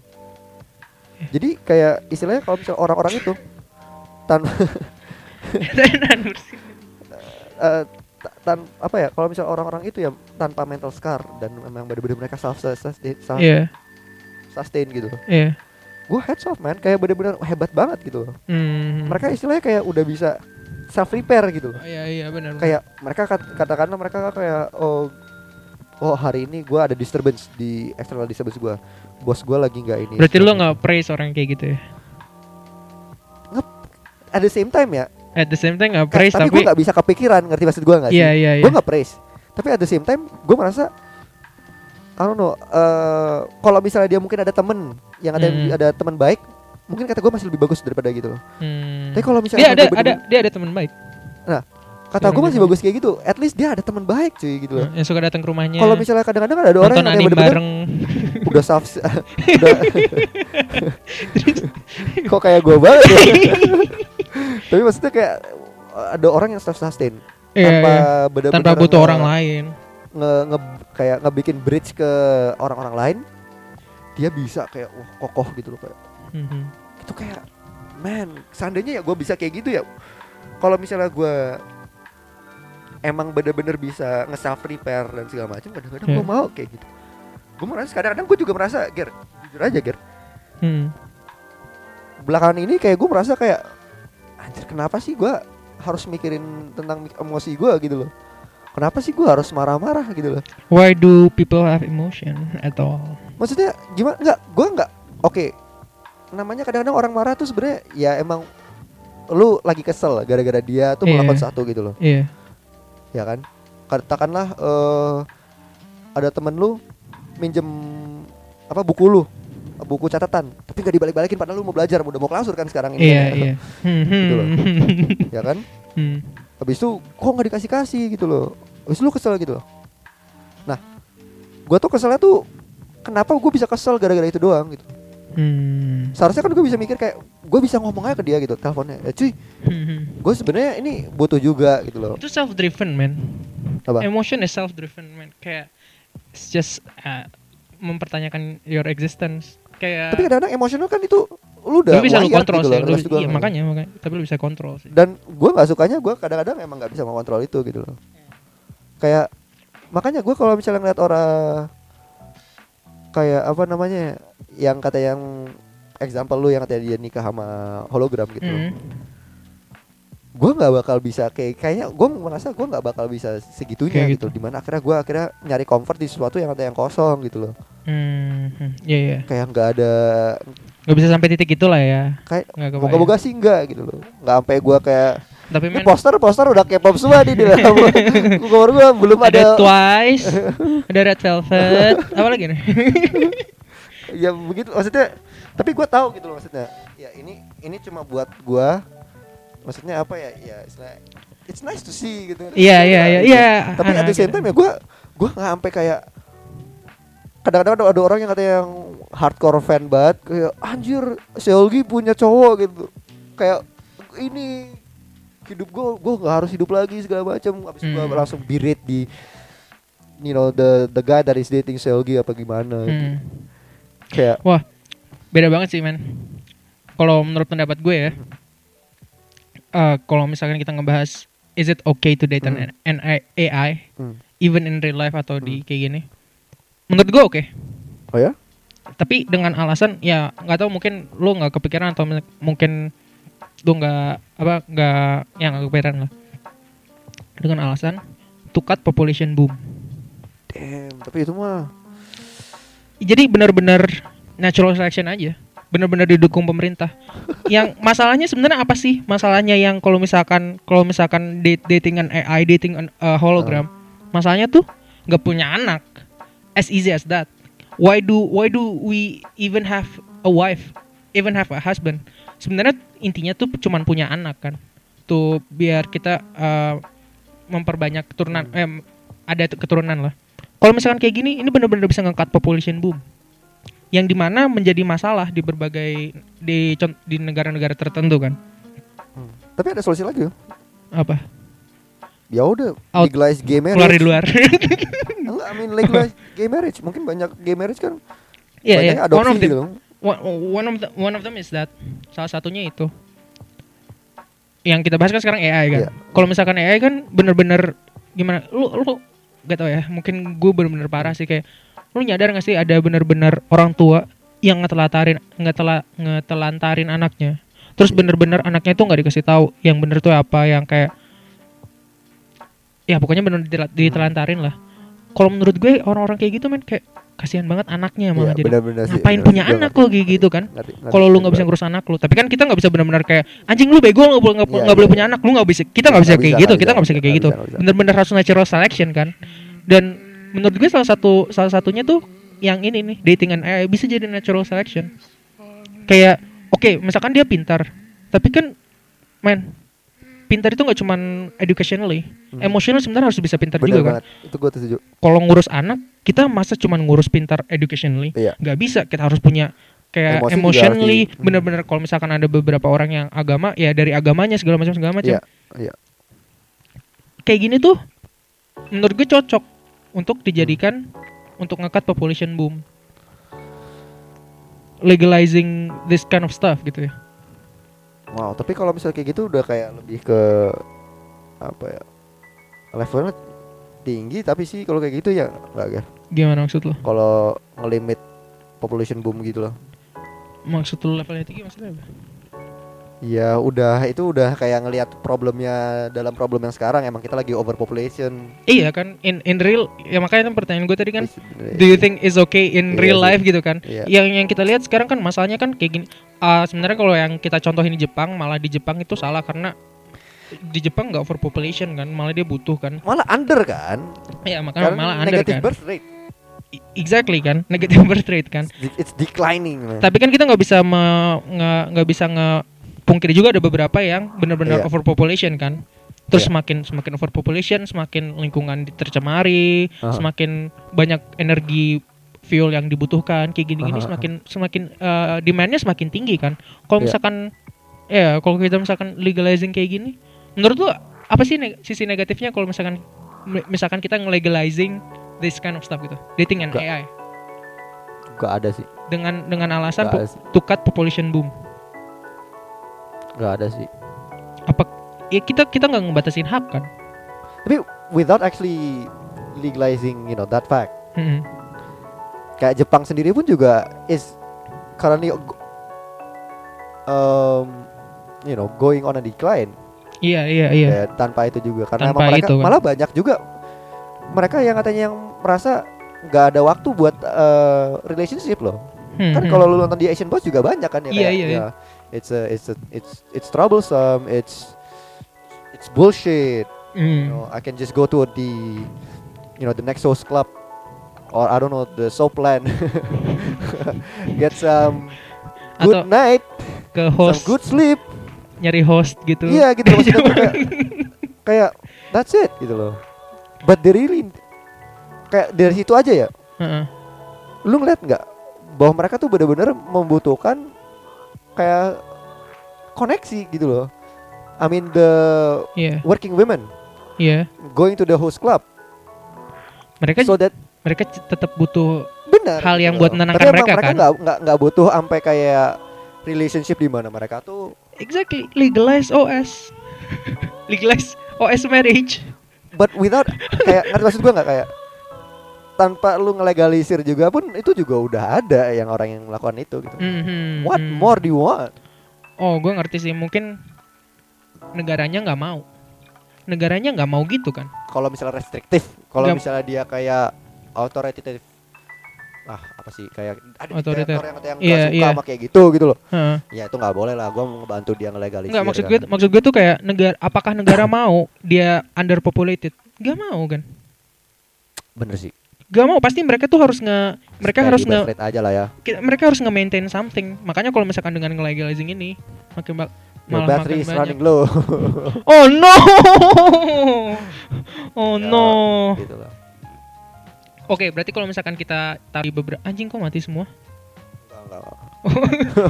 Jadi kayak istilahnya kalau misalnya orang-orang itu tanpa [LAUGHS] ta- tan apa ya kalau misalnya orang-orang itu ya tanpa mental scar dan memang benar-benar mereka self sustain self Iya. sustain gitu Iya. gue heads off man kayak benar-benar hebat banget gitu loh Hmm. mereka istilahnya kayak udah bisa self repair gitu loh Oh, Iya iya benar. kayak mereka kat- katakanlah mereka kayak oh oh hari ini gue ada disturbance di external disturbance gue bos gue lagi nggak ini Berarti lo nggak praise orang kayak gitu ya? at the same time ya At the same time nggak praise tapi, tapi, gue nggak bisa kepikiran ngerti maksud gue nggak sih Iya iya iya. gue nggak praise tapi at the same time gue merasa I don't know eh, kalau misalnya dia mungkin ada temen yang ada Hmm. ada teman baik mungkin kata gue masih lebih bagus daripada gitu loh Hmm. tapi kalau misalnya ada dia bener-bener- ada dia ada teman baik kata gue Seorang masih bagus kayak gitu at least dia ada teman baik cuy gitu loh yang suka datang ke rumahnya. kalau misalnya kadang-kadang ada orang Iya. yang kayak anime bener-bener bareng. [LAUGHS] udah self [LAUGHS] udah [LAUGHS] kok kayak gue banget ya tapi maksudnya kayak ada orang yang self sustain Iya, tanpa iya. benar-benar tanpa butuh nge- orang lain. nge, nge- kayak ngebikin bridge ke orang-orang lain dia bisa kayak wah kokoh gitu loh kayak Mhm. itu kayak man seandainya ya gue bisa kayak gitu ya kalau misalnya gue emang bener-bener bisa nge-self repair dan segala macam kadang-kadang Iya. gue mau kayak gitu gue merasa kadang-kadang gue juga merasa ger jujur aja ger Hmm. belakangan ini kayak gue merasa kayak anjir kenapa sih gue harus mikirin tentang emosi gue gitu loh? Kenapa sih gue harus marah-marah gitu loh? Why do people have emotion at all? maksudnya gimana? Nggak gue nggak oke. Namanya kadang-kadang orang marah tuh sebenarnya ya emang lu lagi kesel gara-gara dia tuh Iya. melakukan satu gitu loh. Iya. ya kan? Katakanlah eh ada temen lu minjem apa buku lu buku catatan tapi nggak dibalik-balikin padahal lu mau belajar udah mau klausur kan sekarang ini Iya, kan. [LAUGHS] iya. Hmm, Gitu loh. hmm. ya kan Hmm. habis itu kok nggak dikasih kasih gitu loh habis lu kesel gitu loh nah gua tuh keselnya tuh kenapa gue bisa kesel gara-gara itu doang gitu Hmm. seharusnya kan gue bisa mikir kayak gue bisa ngomong aja ke dia gitu teleponnya ya cuy Hmm. gue sebenarnya ini butuh juga gitu loh Itu self driven, man. Apa? Emotion is self driven, man. Kayak it's just uh, mempertanyakan your existence. Kayak tapi kadang-kadang emosional kan itu lu udah lu bisa lu wired kontrol gitu sih. loh, Lu, iya, makanya, makanya. Tapi lu bisa kontrol sih. dan gue nggak sukanya gue kadang-kadang emang nggak bisa mengontrol itu gitu loh kayak makanya gue kalau misalnya ngeliat orang kayak apa namanya yang kata yang example lu yang katanya dia nikah sama hologram gitu loh. Hmm. Gue nggak bakal bisa kayak kayaknya gue merasa gue nggak bakal bisa segitunya Kayak gitu. di mana akhirnya gue akhirnya nyari comfort di sesuatu yang ada yang kosong gitu loh Hmm. Iya, iya. kayak nggak ada Gak bisa sampai titik itulah ya. kayak Nggak moga-moga sih enggak gitu loh nggak sampai gue kayak Tapi men poster poster udah K-pop semua nih di dalam [LAUGHS] kamar gue belum ada ada, Twice, [LAUGHS] ada Red Velvet, apa lagi nih? [LAUGHS] ya begitu maksudnya tapi gue tahu gitu loh maksudnya ya ini ini cuma buat gue maksudnya apa ya ya istilah it's nice to see gitu Iya, iya, iya, Gitu. iya. tapi at the same time ya gue gue nggak sampai kayak kadang-kadang ada, ada orang yang katanya yang hardcore fan banget kayak anjir Seolgi punya cowok gitu kayak ini hidup gue gue nggak harus hidup lagi segala macam habis itu gue Hmm. langsung birit di you know the the guy that is dating Seolgi apa gimana gitu. Hmm. kayak Wah, beda banget sih men. Kalau menurut pendapat gue ya, eh, kalau misalkan kita ngebahas is it okay to date an, an AI, Hmm. even in real life atau di kayak gini, menurut gue oke. oh ya Tapi dengan alasan ya nggak tahu mungkin lu nggak kepikiran atau mungkin lu nggak apa nggak yang nggak kepikiran lah. Dengan alasan to cut population boom. damn tapi itu mah Jadi benar-benar natural selection aja. Benar-benar didukung pemerintah. yang masalahnya sebenarnya apa sih? Masalahnya yang kalau misalkan kalau misalkan date datingan AI, dating an- uh, hologram, masalahnya tuh nggak punya anak. As easy as that. Why do why do we even have a wife, even have a husband? Sebenarnya intinya tuh cuman punya anak kan. Tuh biar kita uh, memperbanyak keturunan eh, ada keturunan lah. Kalau misalkan kayak gini, ini benar-benar bisa ngangkat population boom. Yang di mana menjadi masalah di berbagai di di negara-negara tertentu kan. tapi ada solusi lagi loh. Apa? ya udah legalize gay marriage Keluar di luar. [LAUGHS] enggak I mean legalize gay marriage mungkin banyak gay marriage kan Iya, iya. banyaknya One adopsi of them, gitu one, one of the, one of them is that salah satunya itu. Yang kita bahas kan sekarang AI kan. Iya. Kalau misalkan AI kan bener-bener gimana? Lu lu gak tau ya. Mungkin gue bener-bener parah sih kayak lu nyadar gak sih ada bener-bener orang tua yang ngetelantarin ngetela, ngetelantarin anaknya. Terus bener-bener anaknya tuh nggak dikasih tahu yang bener tuh apa yang kayak ya pokoknya bener ditela- ditelantarin lah. Kalau menurut gue orang-orang kayak gitu men kayak kasihan banget anaknya malah Iya, jadi benar-benar sih, ngapain punya sih, gua anak lo kayak gitu kan kalau lu nggak bisa ngurus anak lu tapi kan kita nggak bisa benar-benar kayak anjing lu bego nggak boleh nggak Iya, nggak iya, boleh punya iya. anak lu nggak bisa kita nggak bisa Nggak kayak bisa, gitu kita nggak bisa, bisa kayak gitu bisa. bener-bener harus natural selection kan dan menurut gue salah satu salah satunya tuh yang ini nih datingan AI bisa jadi natural selection. Kayak oke misalkan dia pintar tapi kan men pintar itu nggak cuman educationally emotional sebenarnya harus bisa pintar Hmm. Bener juga kan? banget. Itu gue setuju. Kalau ngurus anak kita masa cuman ngurus pintar educationally? Iya. nggak bisa kita harus punya kayak Emosi emotionally di- bener-bener kalau misalkan ada beberapa orang yang agama ya dari agamanya segala macam segala macam. Iya iya. Kayak gini tuh menurut gue cocok untuk dijadikan untuk ngekat population boom. Legalizing this kind of stuff gitu ya. Wow tapi kalau misalnya kayak gitu udah kayak lebih ke apa ya levelnya tinggi tapi sih kalau kayak gitu ya nggak ya gimana maksud lo? Kalau ngelimit population boom gitu loh. Maksud lo levelnya tinggi maksudnya apa Ya udah itu udah kayak ngelihat problemnya dalam problem yang sekarang emang kita lagi overpopulation. Iya kan in in real ya makanya kan pertanyaan gue tadi kan Sebenarnya. do you think is okay in Iya real sih. life gitu kan Iya. yang yang kita lihat sekarang kan masalahnya kan kayak gini Ah, sebenarnya kalau yang kita contohin di Jepang malah di Jepang itu salah karena di Jepang nggak overpopulation kan malah dia butuh kan malah under kan? ya makanya Karena malah under negative kan birth rate. Exactly kan negative [LAUGHS] birth rate kan It's- declining. man. tapi kan kita nggak bisa nge- nggak bisa ngepungkiri juga ada beberapa yang benar-benar Iya. overpopulation kan terus Iya. semakin semakin overpopulation semakin lingkungan tercemari Aha. semakin banyak energi fuel yang dibutuhkan kayak gini-gini Aha. semakin semakin eh, demandnya semakin tinggi kan kalau Iya. misalkan ya kalau kita misalkan legalizing kayak gini menurut lu apa sih neg- sisi negatifnya kalau misalkan mi- misalkan kita nge-legalizing this kind of stuff gitu dating and Nggak. AI Gak ada sih. dengan dengan alasan po- cut population boom Gak ada sih. apa ya kita kita nggak ngebatasin hak kan Tapi without actually legalizing, you know, that fact. Mm-mm. Kayak Jepang sendiri pun juga is currently um, you know, going on a decline. iya iya iya Ya, tanpa itu juga karena Tanpa mereka itu kan. malah banyak juga mereka yang katanya yang merasa nggak ada waktu buat eh, relationship loh. Hmm, Kan hmm. kalau lu nonton di Asian Boss juga banyak kan ya Iya, kayak, iya, iya. It's a, it's a, it's it's troublesome, it's it's bullshit. Hmm. You know, I can just go to the you know the next host club or I don't know the Soapland [LAUGHS] get some Atau good night, ke some host good sleep. nyari host gitu Iya gitu maksudnya kayak [LAUGHS] kayak that's it gitu loh. But they really kayak dari situ aja ya. Heeh. Lu ngeliat nggak bahwa mereka tuh bener-bener membutuhkan kayak koneksi gitu loh. I mean the iya. working women iya. going to the host club. Mereka so that mereka tetap butuh benar. Hal yang buat menenangkan Tapi emang mereka mereka kan? nggak nggak nggak butuh sampai kayak relationship di mana mereka tuh exactly. Legalize OS [LAUGHS] legalize OS marriage. But without kayak ngerti maksud gue nggak? Kayak tanpa lu ngelegalisir juga pun itu juga udah ada yang orang yang melakukan itu gitu. Mhm, What mhm. more do you want? oh gue ngerti sih mungkin negaranya nggak mau negaranya nggak mau gitu kan Kalau misalnya restriktif, kalau misalnya dia kayak authoritative ah apa sih kayak ada Otoriter. yang yang nggak suka iya. sama kayak gitu gitu loh. Heeh. Ya itu nggak boleh lah. Gua mau ngebantu dia ngelegalisir. Nggak maksud kan. gue maksud gue tuh kayak negara apakah negara mau dia underpopulated nggak mau kan Bener sih. Gak mau pasti mereka tuh harus nge mereka Kayak harus nge aja lah ya. mereka harus nge-maintain something. Makanya kalau misalkan dengan nge-legalizing ini makin ba- Your malah battery makin is banyak. running low. [LAUGHS] Oh no. [LAUGHS] oh Ya, no. gitu lah. Oke, berarti kalau misalkan kita taruh beberapa anjing kok mati semua? Enggak, enggak.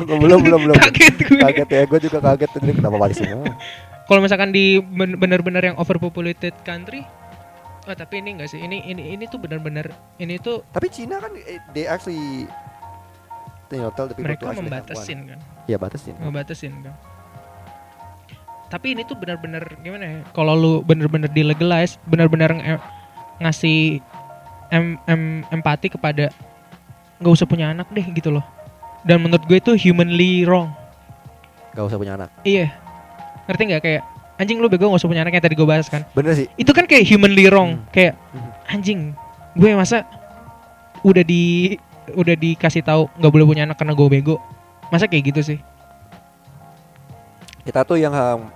[LAUGHS] belum belum belum. Kaget gue. Kaget ya, gue juga kaget tadi kenapa mati semua. Kalau misalkan di ben- benar-benar yang overpopulated country Oh, tapi ini enggak sih. Ini ini ini tuh benar-benar ini tuh Tapi Cina kan eh, they actually know, tell the people to mereka membatasin kan. Iya batasin. ngebatasin kan tapi ini tuh benar-benar gimana ya kalau lu bener-bener dilegalize benar-benar nge- ngasih em, em- empati kepada nggak usah punya anak deh gitu loh dan menurut gue itu humanly wrong Gak usah punya anak. iya ngerti nggak kayak anjing lu bego nggak usah punya anak yang tadi gue bahas kan Bener sih. itu kan kayak humanly wrong Hmm. kayak Hmm. anjing gue masa udah di udah dikasih tahu nggak boleh punya anak karena gue bego masa kayak gitu sih Kita tuh yang um,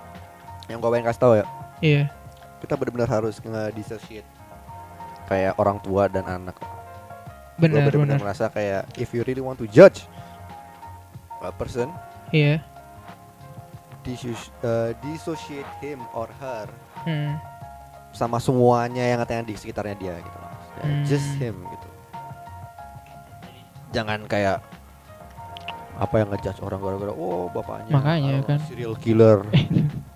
yang gue pengen kasih tahu ya. iya Kita benar-benar harus nge-dissociate kayak orang tua dan anak. Benar benar benar-benar merasa kayak if you really want to judge a person, iya uh, dissociate him or her Hmm. sama semuanya yang katanya di sekitarnya dia gitu. Kayak Hmm. Just him gitu. Jangan kayak apa yang ngejudge orang gara-gara oh bapaknya Makanya kan. serial killer.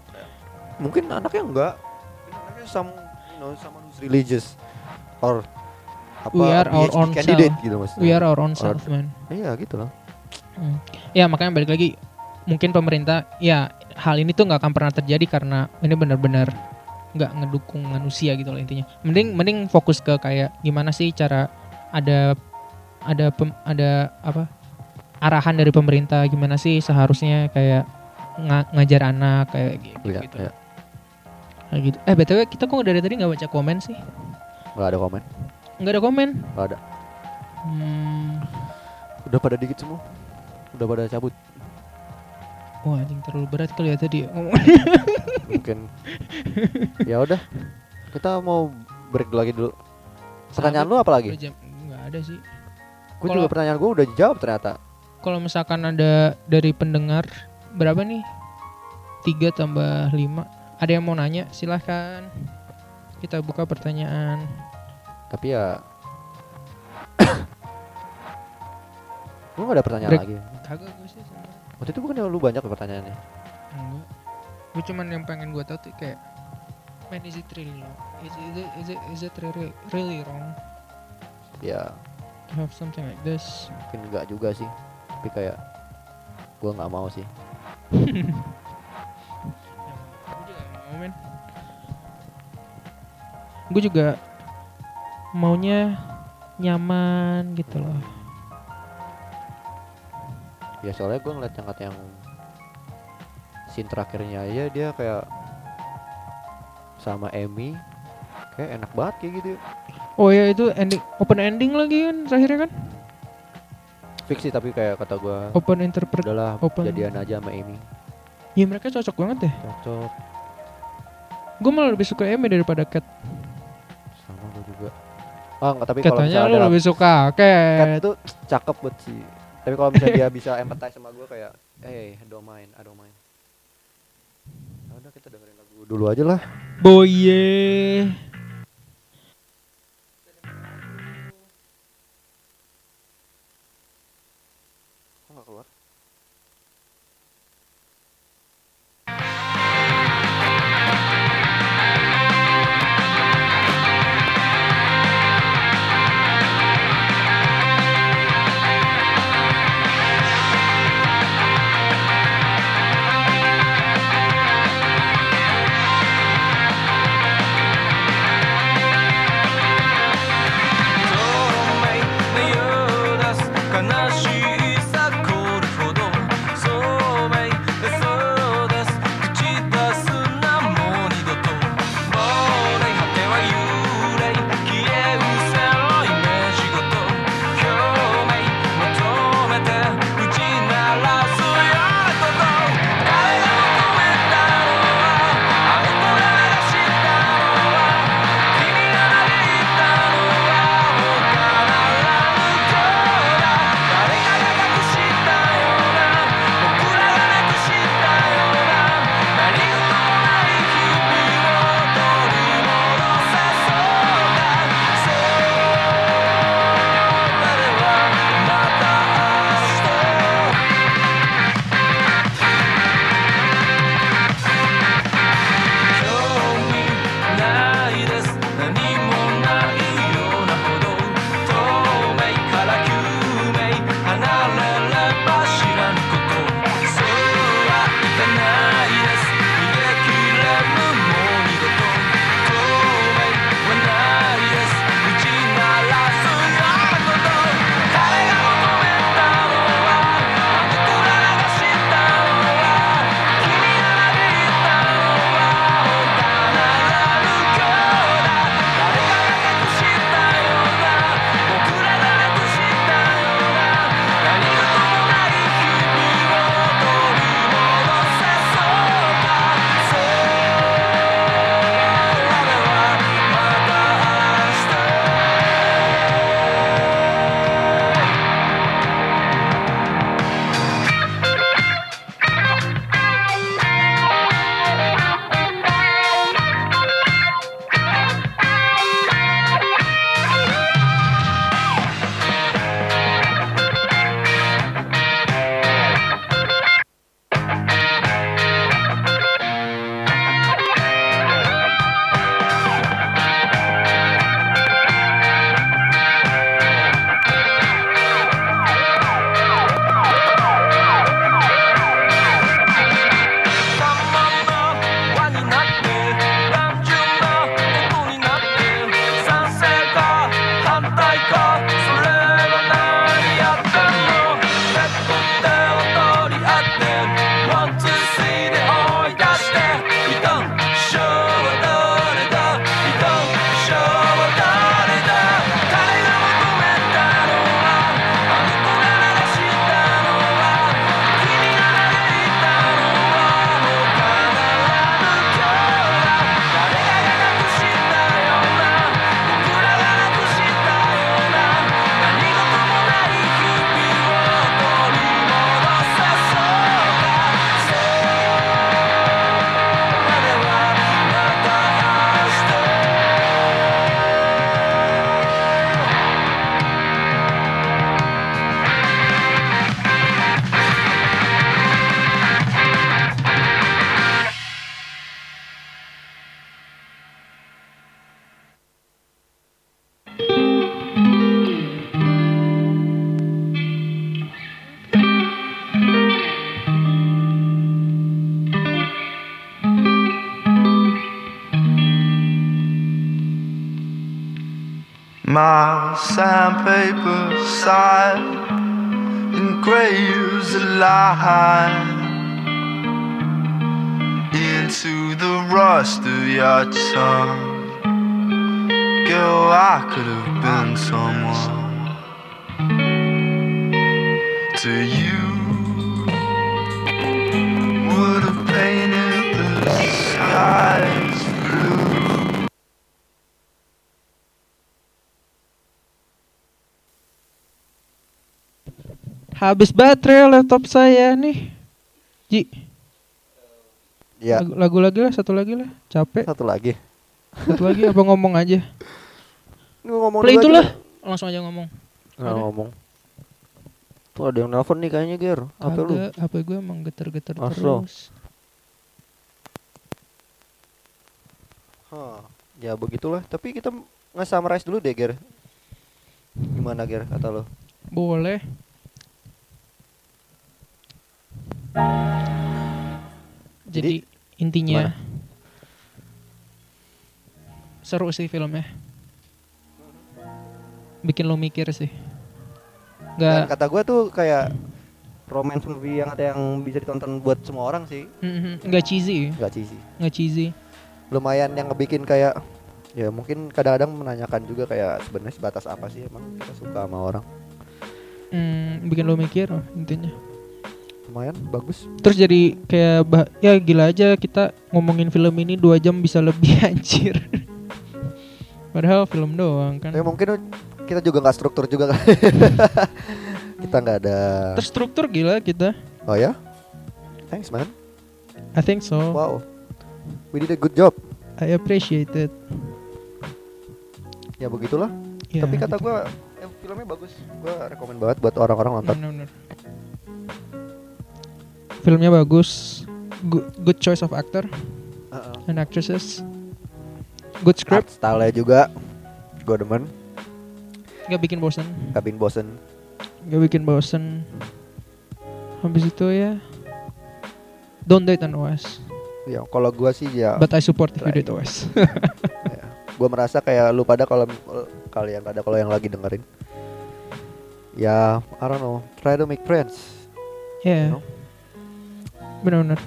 [LAUGHS] Mungkin anaknya enggak. Mungkin anaknya some you know someone who's religious or apa We are our own candidate self. gitu maksudnya. We are our own Or- self man. Iya gitu loh. Hmm. Ya makanya balik lagi mungkin pemerintah ya hal ini tuh nggak akan pernah terjadi karena ini benar-benar nggak ngedukung manusia gitu loh intinya. Mending mending fokus ke kayak gimana sih cara ada ada pem- ada apa arahan dari pemerintah gimana sih seharusnya kayak nga- ngajar anak kayak gitu. Iya, gitu. iya. Kayak gitu. Eh btw kita kok dari tadi nggak baca komen sih? Nggak ada komen. Nggak ada komen. Nggak ada. Hmm, Udah pada dikit semua. Udah pada cabut. Wah anjing terlalu berat kali ya tadi. ya. [LAUGHS] Mungkin. ya udah. Kita mau break lagi dulu. Pertanyaan lu apa lagi? jam- Nggak ada sih. Gue juga pertanyaan gue udah dijawab ternyata. Kalau misalkan ada dari pendengar berapa nih? 3 tambah 5 Ada yang mau nanya? Silahkan Kita buka pertanyaan Tapi ya. [COUGHS] lu gak ada pertanyaan Break. lagi. Kagak gue sih. Waktu itu bukan lu banyak pertanyaannya. Enggak Gue cuman yang pengen gue tahu tuh kayak Man is it really wrong? Is it, is it, is it, is it really, really wrong Ya to have something like this? mungkin enggak juga sih. Tapi kayak gue nggak mau sih. Gue juga mau men Gue juga maunya nyaman gitu loh Ya soalnya gue ngeliat yang kata yang scene terakhirnya aja dia kayak sama Emmy kayak enak banget kayak gitu. Oh ya itu ending open ending lagi kan terakhirnya kan? Fix sih tapi kayak kata gue Open interpret. udahlah open. jadian aja sama Emmy. Ya mereka cocok banget deh. Cocok Gue malah lebih suka Amy daripada Cat. sama gue juga. Oh enggak tapi kalau Katanya misalnya lu lebih suka Cat Cat. tuh cakep buat sih. Tapi kalau misalnya dia [LAUGHS] bisa empathize sama gue kayak, eh, don't mind, I don't mind. Ya udah kita dengerin lagu dulu aja lah. Boye. Sandpaper side engraves a line into the rust of your tongue. Girl, I could have been someone to you. Would have painted the skies Habis baterai laptop saya nih. Ji, Ya, lagu, lagu lagi lah, satu lagi lah. Capek. satu lagi. Satu lagi apa ngomong aja. Ini ngomong Play itulah. aja. Langsung aja ngomong. Nah, Ada. ngomong. Tuh ada yang nelpon nih kayaknya Ger. Apa lu? HP gue emang geter-geter Asal. terus. Hah, Ya begitulah. Tapi kita nggak summarize dulu deh Ger. Gimana Ger kata lo? Boleh. Jadi, intinya seru sih filmnya. Bikin lo mikir sih. Dan Gak kata gue tuh kayak romance movie yang ada yang bisa ditonton buat semua orang sih. Mhm, nggak cheesy, Gak cheesy. nggak cheesy. Lumayan yang ngebikin kayak ya mungkin kadang-kadang menanyakan juga kayak sebenarnya sebatas apa sih emang kita suka sama orang. Hmm, bikin lo mikir intinya. Lumayan bagus. Terus jadi kayak bah- ya gila aja kita ngomongin film ini dua jam bisa lebih [LAUGHS] anjir. Padahal film doang kan. Tapi mungkin kita juga nggak struktur juga kan. [LAUGHS] kita nggak ada. Terstruktur gila kita. Oh ya? Thanks man. I think so. Wow. We did a good job. I appreciate it. Ya begitulah. Ya, Tapi kata gitu. gua eh, filmnya bagus. Gua rekomend banget buat orang-orang nonton. Bener-bener. Filmnya bagus. Good, good choice of actor Heeh. and actresses. Good Art script. style-nya juga gua demen. Gak bikin bosen. Kabin bosen. Gak bikin bosen. Habis itu ya. Don't date on OS. Ya, kalau gua sih ya, But I support if you date OS. [LAUGHS] ya, gua merasa kayak lu pada kalau kalian pada kalau yang lagi dengerin. Ya, I don't know, try to make friends. Ya. You know? Bener-bener.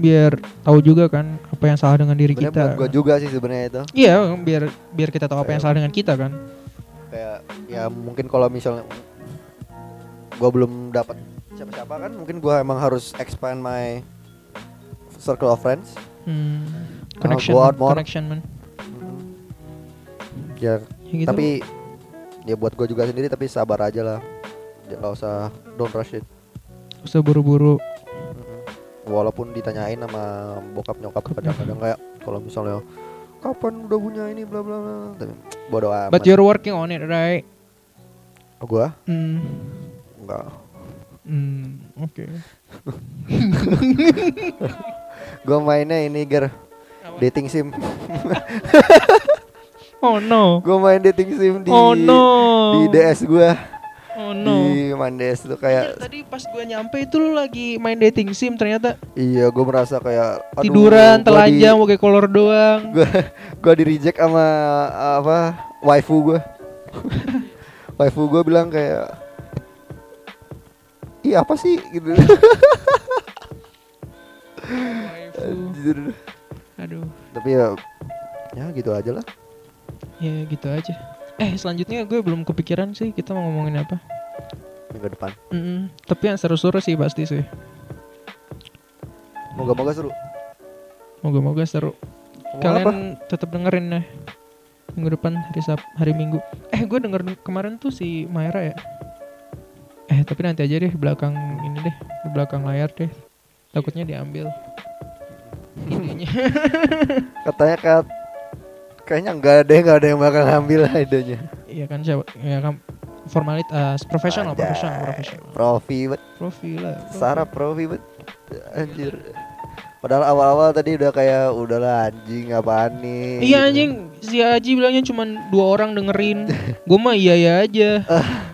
Biar tahu juga kan apa yang salah dengan diri Sebenarnya kita. gua juga sih sebenarnya itu. Iya, biar biar kita tahu apa yang Kayak- salah dengan kita kan. Kayak ya mungkin kalau misalnya gua belum dapat siapa-siapa kan, mungkin gua emang harus expand my circle of friends. Hmm. Connection, go out more. connection man. Ya, Ya gitu. tapi ya buat gue juga sendiri tapi sabar aja lah nggak usah don't rush it usah buru-buru. Walaupun ditanyain sama bokap nyokap kadang-kadang kayak kalau misalnya kapan udah punya ini bla bla bla tapi bodo amat But you're working on it, right? Oh, gua Hmm. enggak Hmm, oke. [LAUGHS] gua mainnya ini ger dating sim [LAUGHS] Oh no. gua main dating sim di Oh no. di DS gua Oh no. di main DS tuh kayak tadi pas gue nyampe itu lu lagi main dating sim ternyata iya gua merasa kayak aduh, tiduran telanjang pakai kolor doang. gua gua di reject sama apa waifu gua [LAUGHS] waifu gua bilang kayak iya apa sih gitu [LAUGHS] Anjir. Aduh, tapi ya ya gitu aja lah ya gitu aja. Eh selanjutnya gue belum kepikiran sih kita mau ngomongin apa. Minggu depan Mm-mm, tapi yang seru-seru sih pasti sih. moga-moga seru Moga-moga seru. Ngomong Kalian apa? tetap dengerin ya. Minggu depan hari Sab hari Minggu. Eh gue denger kemarin tuh si Maira ya. Eh tapi nanti aja deh belakang ini deh, di belakang layar deh. Takutnya diambil. Idenya. [LAUGHS] katanya kat kayaknya enggak ada nggak ada yang bakal ngambil idenya Iya kan siapa? Ya kan formalitas profesional, Anjay. profesional, profesional. profi bet Profil lah. profi. Sarah profi bet anjir padahal awal-awal tadi udah kayak udahlah anjing apaan nih Iya anjing, si Aji bilangnya cuma dua orang dengerin. [LAUGHS] Gue mah iya iya aja.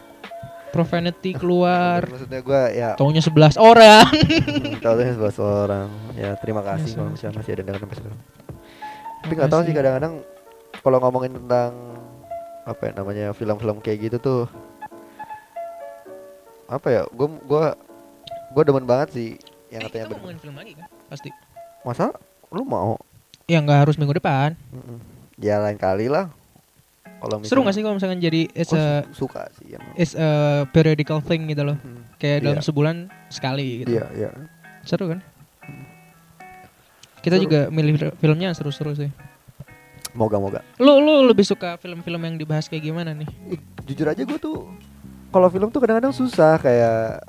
[LAUGHS] Profanity keluar. [LAUGHS] maksudnya gua ya Taunya 11 orang. tahunya sebelas orang ya terima kasih Yes, kalau misalnya masih ada dengar sampai sekarang tapi nggak tahu sih kasih. kadang-kadang kalau ngomongin tentang apa ya namanya film-film kayak gitu tuh apa ya gue gua gue demen banget sih yang Eh, katanya kita ngomongin film lagi kan? Pasti. masa lu mau Ya nggak harus minggu depan. Mm-mm. ya lain kali lah kalau Seru nggak sih kalau misalkan jadi Gua a, su- suka sih emang. as a periodical thing gitu loh. Hmm. Kayak dalam Iya. sebulan sekali gitu. iya iya Seru kan? Kita Seru. juga milih fil- filmnya seru-seru sih. Moga moga Lu lu lebih suka film-film yang dibahas kayak gimana nih? Ih, jujur aja gue tuh kalau film tuh kadang-kadang susah kayak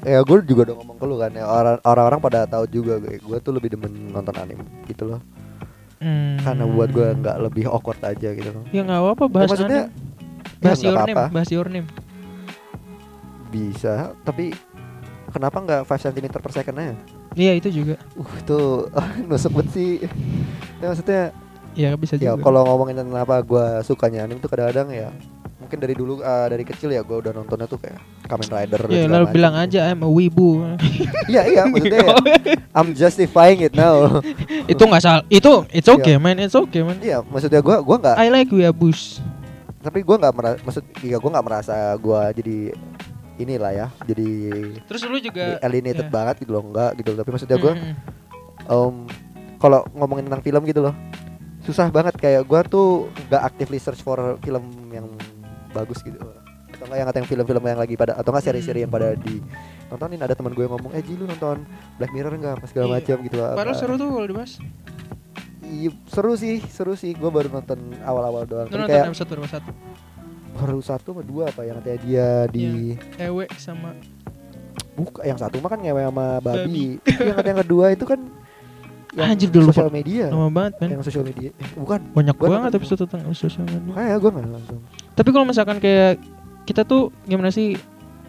ya gue juga udah ngomong ke lu kan ya orang orang-orang pada tahu juga gue gue tuh lebih demen nonton anime gitu loh Hmm. karena buat gue nggak lebih awkward aja gitu loh Ya nggak apa-apa bahas maksudnya, anime. bahas ya your name, bahas your name. bisa tapi kenapa nggak 5 cm per second aja Iya itu juga. uh itu [LAUGHS] nusuk banget sih ya maksudnya Ya bisa ya juga. kalau ngomongin tentang apa gue sukanya anime tuh kadang-kadang ya mungkin dari dulu eh, dari kecil ya gue udah nontonnya tuh kayak Kamen Rider Ya segala lalu macam bilang gitu. aja I'm a wibu. [LAUGHS] iya iya maksudnya ya [LAUGHS] I'm justifying it now [LAUGHS] itu nggak salah. Itu it's okay man, it's okay man. iya maksudnya gue gua nggak I like weeaboos. tapi gue nggak merasa maksud iya gue nggak merasa gue jadi inilah ya jadi Terus lu juga alienated ya. banget gitu loh enggak gitu tapi maksudnya gue Mm-mm. um, kalau ngomongin tentang film gitu loh susah banget kayak gua tuh nggak actively search for film yang bagus gitu. Atau enggak yang yang film-film yang lagi pada atau enggak seri-seri yang pada di nontonin. Ada teman gue yang ngomong eh Ji lu nonton Black Mirror enggak apa segala Iya. macam gitu. Lah Padahal seru tuh kalau dibahas. iya seru sih seru sih. Gue baru nonton awal-awal doang. Lu nonton kayak episode berapa satu? baru satu sama dua apa yang katanya dia di Ewe sama buka yang satu mah kan ngewe sama babi. Yang kata yang kedua itu kan yang Anjir, udah lupa. sosial media lama banget man. yang sosial media eh, bukan Banyak Gua banget episode tentang sosial media. kayak gue nggak langsung Tapi kalau misalkan kayak kita tuh gimana sih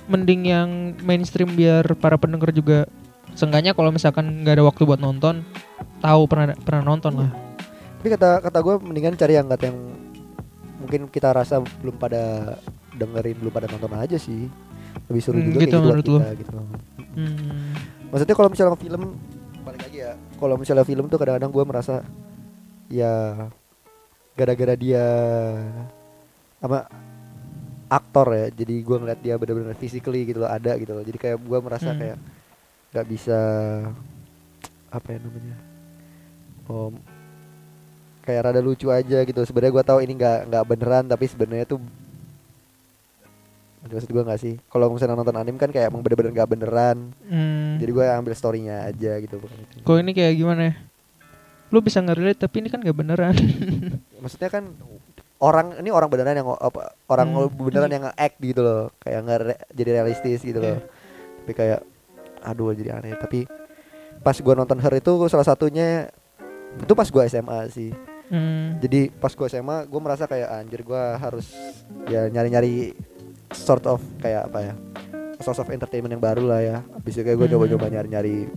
mending yang mainstream biar para pendengar juga seenggaknya kalau misalkan nggak ada waktu buat nonton tahu pernah pernah nonton lah. Tapi kata kata gue mendingan cari yang kata yang mungkin kita rasa belum pada dengerin belum pada nonton aja sih lebih seru Hmm, juga gitu kayak gitu menurut lu. kita gitu. Hmm. Maksudnya kalau misalnya film balik lagi ya kalau misalnya film tuh kadang-kadang gue merasa ya gara-gara dia apa aktor ya jadi gue ngeliat dia benar-benar physically gitu loh ada gitu loh jadi kayak gue merasa Hmm. kayak nggak bisa apa ya namanya om kayak rada lucu aja gitu sebenarnya gue tahu ini nggak nggak beneran tapi sebenarnya tuh maksud gue nggak sih kalau misalnya nonton anime kan kayak emang bener-bener nggak beneran Hmm. jadi gue ambil storynya aja gitu bukan itu. Kok ini kayak gimana ya? Lu bisa ngerelate tapi ini kan gak beneran. [LAUGHS] Maksudnya kan orang ini orang beneran yang apa orang Hmm. beneran yang nge-act gitu loh, kayak nggak re- jadi realistis gitu loh. Iya. Tapi kayak aduh jadi aneh. Tapi pas gua nonton Her itu salah satunya itu pas gua SMA sih. Hmm. Jadi pas gua SMA gua merasa kayak anjir gua harus ya nyari-nyari sort of kayak apa ya? source of entertainment yang baru lah ya. Habis itu kayak gua Hmm. coba-coba nyari-nyari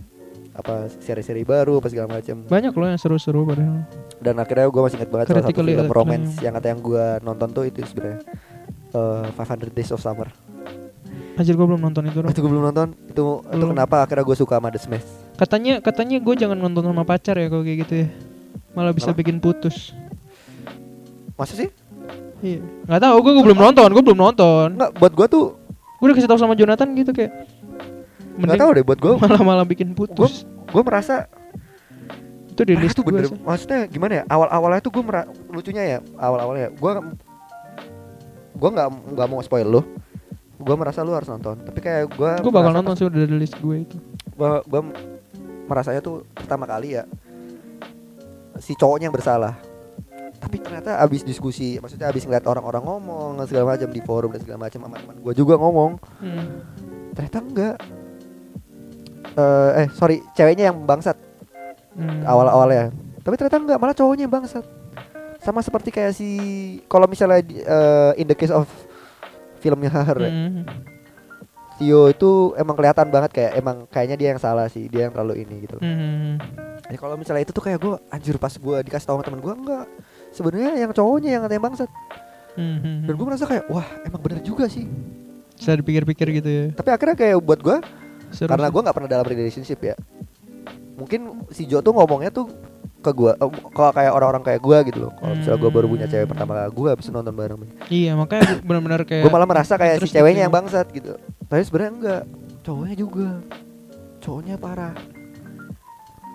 apa seri-seri baru apa segala macam. Banyak loh yang seru-seru padahal. dan akhirnya gue masih inget banget salah satu film romance yang kata yang gue nonton tuh itu sebenarnya eh, 500 Days of Summer Anjir gue belum nonton itu. Itu gue belum nonton itu itu Belum. kenapa akhirnya gue suka sama The Smash Katanya katanya gue jangan nonton sama pacar ya kalau kayak gitu ya. Malah bisa Kenapa? bikin putus. masa sih Iya. Gak tau gue belum nonton, gue belum nonton. Enggak buat gue tuh Gue udah kasih tau sama Jonathan gitu kayak. nggak tahu deh buat gue malah bikin putus. gue merasa itu di mereka list tuh bener maksudnya gimana ya awal awalnya tuh gue mera- lucunya ya awal awalnya gue gue nggak nggak mau spoil lo gue merasa lu harus nonton tapi kayak gue Gue bakal nonton sih udah di list gue itu. gue gue merasanya tuh pertama kali ya si cowoknya yang bersalah tapi ternyata abis diskusi maksudnya abis ngeliat orang-orang ngomong segala macam di forum dan segala macam sama teman gue juga ngomong Hmm. ternyata enggak Eh, eh sorry ceweknya yang bangsat Hmm. awal-awalnya tapi ternyata enggak malah cowoknya yang bangsat sama seperti kayak si kalau misalnya eh, in the case of filmnya Her ya, Hmm. Tio itu emang kelihatan banget kayak emang kayaknya dia yang salah sih dia yang terlalu ini gitu Hmm. Ya kalau misalnya itu tuh kayak gue anjir pas gue dikasih tahu sama temen gue enggak sebenarnya yang cowoknya yang katanya bangsat. Hmm. dan gue merasa kayak wah emang bener juga sih. Bisa dipikir-pikir gitu ya. tapi akhirnya kayak buat gue Seru karena gue nggak pernah dalam relationship ya. Mungkin si Jo tuh ngomongnya tuh ke gua eh, kalau kayak orang-orang kayak gua gitu loh. Kalau misalnya gua baru punya Hmm. cewek pertama gua bisa nonton bareng Iya, makanya benar-benar [LAUGHS] kayak gue malah merasa kayak si ceweknya gitu. yang bangsat gitu. Tapi sebenarnya enggak cowoknya juga. Cowoknya parah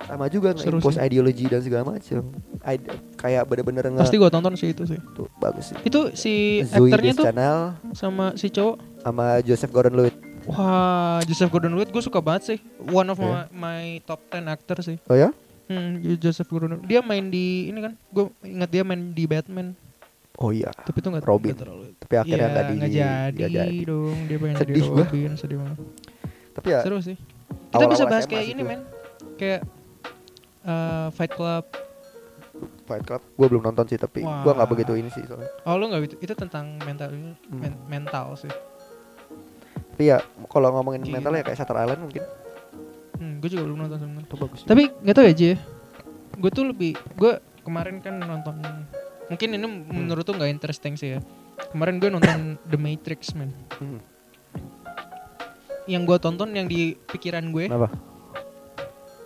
sama juga nge-impose sih. ideologi dan segala macam Ide- kayak bener-bener nge pasti gua tonton sih itu sih. tuh bagus sih Itu si Zoe aktornya tuh Deschanel sama si cowok sama Joseph Gordon-Levitt Wah, Joseph Gordon-Levitt gue suka banget sih. One of Iya. my, my top 10 actor sih. oh ya Hmm, Joseph Gordon. Dia main di ini kan. Gue ingat dia main di Batman. oh iya Tapi itu nggak Robin. nggak terlalu. tapi akhirnya Iya, nggak di nggak jadi, nggak jadi. dong. Dia pengen Sedih jadi gua. Robin, sedih banget. tapi ya Seru sih. Kita bisa bahas kayak ini, men. Kayak eh, Fight Club. Fight Club gue belum nonton sih tapi gue nggak begitu ini sih soalnya Oh, lu nggak itu, itu tentang mental Hmm. men- mental sih. tapi ya kalau ngomongin Gila. mental ya kayak Shutter Island mungkin Hmm, gue juga belum nonton sebenarnya. bagus. Tapi nggak tahu ya, Ji. Gue tuh lebih gue kemarin kan nonton mungkin ini menurut tuh nggak interesting sih ya. Kemarin gue nonton [COUGHS] The Matrix, man. Hmm. Yang gue tonton yang di pikiran gue kenapa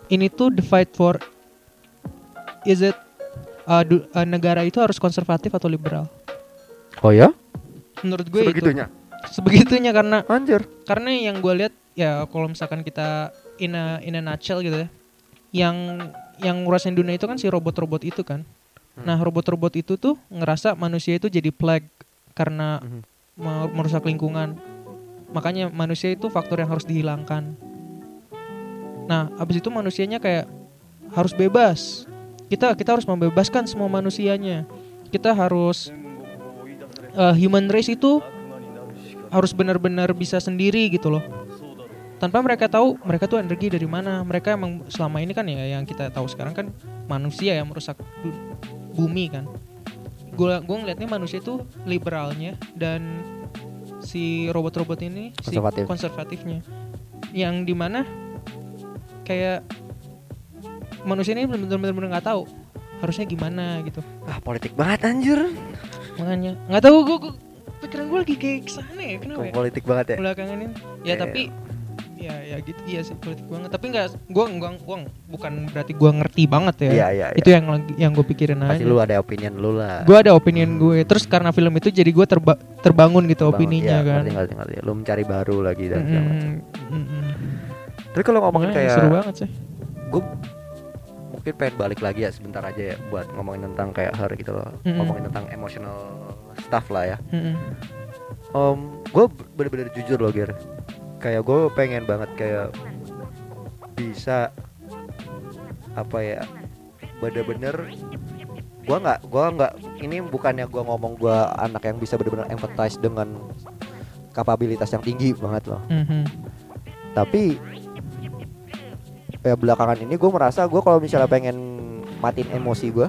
ini tuh the fight for is it uh, du- uh, negara itu harus konservatif atau liberal? oh ya? Menurut gue sebegitunya itu. Sebegitunya. Karena anjir. karena yang gue lihat ya kalau misalkan kita in a in a nutshell gitu ya yang yang ngurasin dunia itu kan si robot-robot itu kan. Hmm. nah robot-robot itu tuh ngerasa manusia itu jadi plague karena me- merusak lingkungan. Makanya manusia itu faktor yang harus dihilangkan. Nah abis itu manusianya kayak harus bebas kita kita harus membebaskan semua manusianya. Kita harus uh, human race itu harus benar-benar bisa sendiri gitu loh. Tanpa mereka tahu mereka tuh energi dari mana. Mereka emang selama ini kan ya yang kita tahu sekarang kan manusia yang merusak bumi kan. Gue gue ngeliatnya manusia itu liberalnya dan si robot-robot ini Konservatif. si konservatifnya. Yang di mana kayak manusia ini benar-benar nggak tahu harusnya gimana gitu. Ah politik banget anjir. Makanya nggak tahu gue, pikiran gue lagi kayak ke sana ya kenapa ya? politik banget ya? Belakangan ini. Ya Iya. tapi ya ya gitu iya sih politik banget. Tapi nggak gua gua gua bukan berarti gua ngerti banget ya. Iya, iya, itu yang lagi yang gue pikirin pasti aja. lu ada opinion lu lah. Gue ada opinion gue. Terus karena film itu jadi gue terba terbangun gitu Bangun, opininya iya, kan. ngerti, ngerti, ngerti. lu mencari baru lagi dan segala macam. Mm-mm, mm-mm. tapi kalau ngomongin Makanya kayak seru banget sih. gue mungkin pengen balik lagi ya sebentar aja ya buat ngomongin tentang kayak her gitu loh Mm-mm. ngomongin tentang emotional stuff lah ya Mm-mm. um, gue bener-bener jujur loh Ger kayak gue pengen banget kayak bisa apa ya bener-bener gua nggak gua nggak ini bukannya gua ngomong gua anak yang bisa bener-bener empathize dengan kapabilitas yang tinggi banget loh Mhm. tapi ya belakangan ini gue merasa gue kalau misalnya pengen matiin emosi gue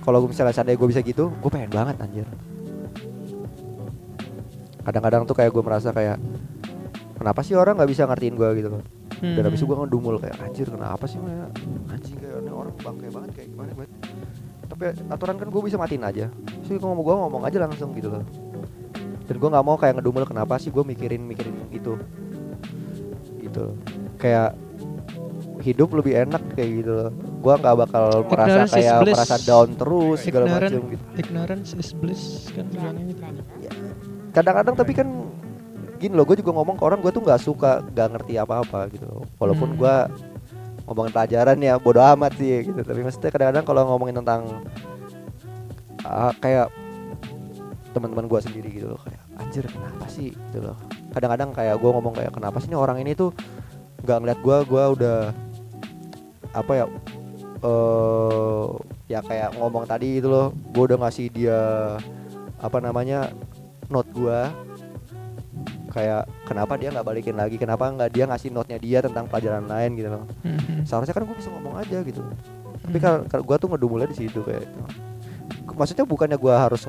kalau gue misalnya sadar gue bisa gitu gue pengen banget anjir. Kadang-kadang tuh kayak gue merasa kayak kenapa sih orang nggak bisa ngertiin gue gitu loh? Dan Mhm. habis itu gue ngedumul kayak anjir kenapa sih kayak anjing kayak ini orang bangke banget kayak gimana banget tapi aturan kan gue bisa matiin aja. Sih ngomong gue ngomong aja langsung gitu loh. Dan gue nggak mau kayak ngedumel kenapa sih gue mikirin mikirin itu gitu. Kayak hidup lebih enak kayak gitu loh. Gue nggak bakal merasa Ignorance kayak merasa down terus segala macam gitu. ignorance is bliss kan bilangnya gitu. Kadang-kadang tapi kan gini loh gue juga ngomong ke orang gue tuh nggak suka nggak ngerti apa-apa gitu. Walaupun Hmm. gue ngomongin pelajaran ya bodo amat sih gitu. Tapi maksudnya kadang-kadang kalau ngomongin tentang ah, kayak teman-teman gue sendiri gitu loh kayak anjir kenapa sih? Gitu loh. Kadang-kadang kayak gue ngomong kayak kenapa sih nih orang ini tuh nggak ngeliat gue gue udah apa ya eh ya kayak ngomong tadi itu loh gue udah ngasih dia apa namanya note gua kayak kenapa dia nggak balikin lagi kenapa nggak dia ngasih note-nya dia tentang pelajaran lain gitu loh Mhm. seharusnya kan gue bisa ngomong aja gitu tapi Mhm. kalau kalau gue tuh ngedumulnya di situ kayak maksudnya bukannya gua harus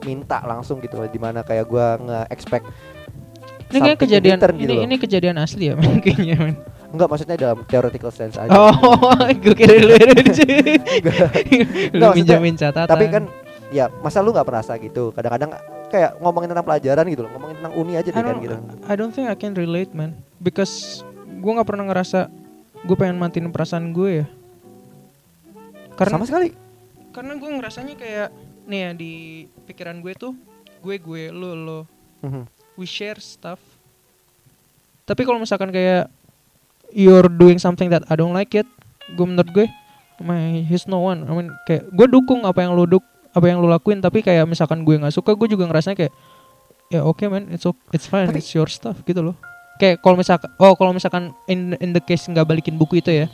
minta langsung gitu loh di mana kayak gua nge-expect ini kayak kejadian return ini gitu ini kejadian asli ya [LAUGHS] kayaknya. Enggak maksudnya dalam theoretical sense aja. Oh, [LAUGHS] gue kira lu lu minjamin catatan. tapi kan ya masa lu nggak merasa gitu? Kadang-kadang kayak ngomongin tentang pelajaran gitu loh ngomongin tentang uni aja deh kan gitu. I don't think I can relate man. Because gue nggak pernah ngerasa gue pengen matiin perasaan gue ya. Karena sama sekali. karena gue ngerasanya kayak nih ya di pikiran gue tuh gue gue lo lo. Mhm. we share stuff. Tapi kalau misalkan kayak you're doing something that I don't like it gue menurut gue my he's no one. I mean kayak gue dukung apa yang lu duk apa yang lu lakuin tapi kayak misalkan gue nggak suka gue juga ngerasanya kayak ya oke man it's okay, it's fine Tapi- it's your stuff gitu loh. Kayak kalau misalkan oh kalau misalkan in in the case nggak balikin buku itu ya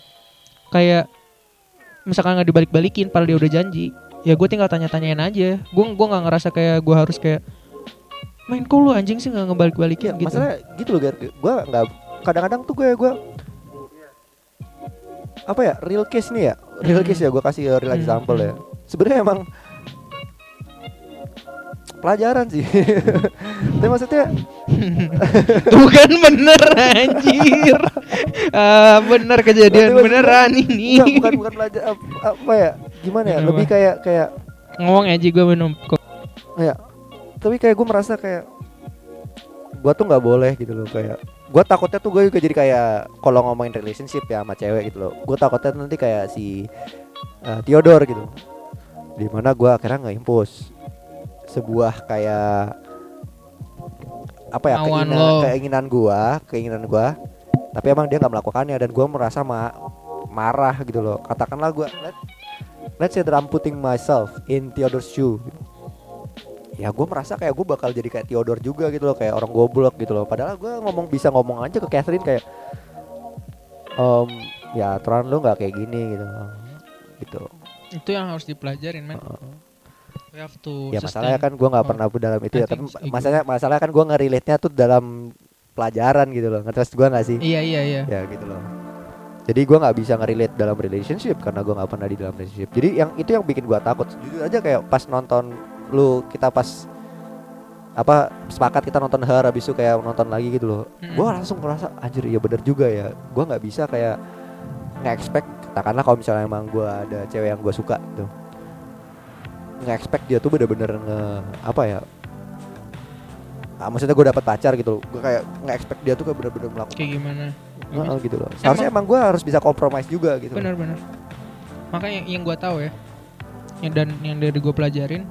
kayak misalkan nggak dibalik-balikin padahal dia udah janji ya gue tinggal tanya-tanyain aja. Gue gue nggak ngerasa kayak gue harus kayak main kok lu anjing sih nggak ngebalik-balikin? Ya gitu. masalah gitu loh gue nggak kadang-kadang tuh gue gue apa ya real case nih ya? Real Hmm. case ya gue kasih real Hmm, example hmm. ya sebenarnya emang pelajaran sih. Tapi maksudnya [LAUGHS] Tuh kan bener anjir. [LAUGHS] Ah, Bener kejadian beneran ini. Enggak, bukan bukan belajar ap- apa ya gimana ya lebih kayak kayak Ngomong aja gue minum kok. Ya tapi kayak gue merasa kayak gue tuh nggak boleh gitu loh kayak gue takutnya tuh gue juga jadi kayak kalau ngomongin relationship ya sama cewek gitu loh gue takutnya nanti kayak si uh, Theodore gitu. Di mana gue akhirnya nggak impus sebuah kayak apa ya keinginan lo. keinginan gue keinginan gue tapi emang dia nggak melakukannya dan gue merasa ma- marah gitu loh. Katakanlah gue let, let's say that I'm putting myself in Theodore's shoe ya gue merasa kayak gue bakal jadi kayak Theodore juga gitu loh kayak orang goblok gitu loh. Padahal gue ngomong bisa ngomong aja ke Catherine kayak um, ya aturan lu nggak kayak gini gitu. Gitu. Itu yang harus dipelajarin man We have to ya masalahnya kan gue nggak pernah dalam itu ya tapi masalahnya masalahnya kan gue nge-relate nya tuh dalam pelajaran gitu loh. Ngerti maksud gue nggak sih? Iya iya iya. Ya gitu loh. Jadi gue nggak bisa nge-relate dalam relationship karena gue nggak pernah di dalam relationship. Jadi yang itu yang bikin gue takut. Jujur aja kayak pas nonton lu kita pas apa sepakat kita nonton Her habis itu kayak nonton lagi gitu loh Mm-mm. gue langsung merasa anjir iya bener juga ya gue nggak bisa kayak nge-expect katakanlah kalau misalnya emang gue ada cewek yang gue suka gitu nge-expect dia tuh bener-bener nge apa ya ah, maksudnya gue dapat pacar gitu gue kayak nge-expect dia tuh kayak bener-bener melakukan Kayak gimana Heeh, gitu loh. Seharusnya emang, gue harus bisa kompromis juga gitu. loh. Benar-benar Makanya yang gue tahu ya yang dan yang dari gue pelajarin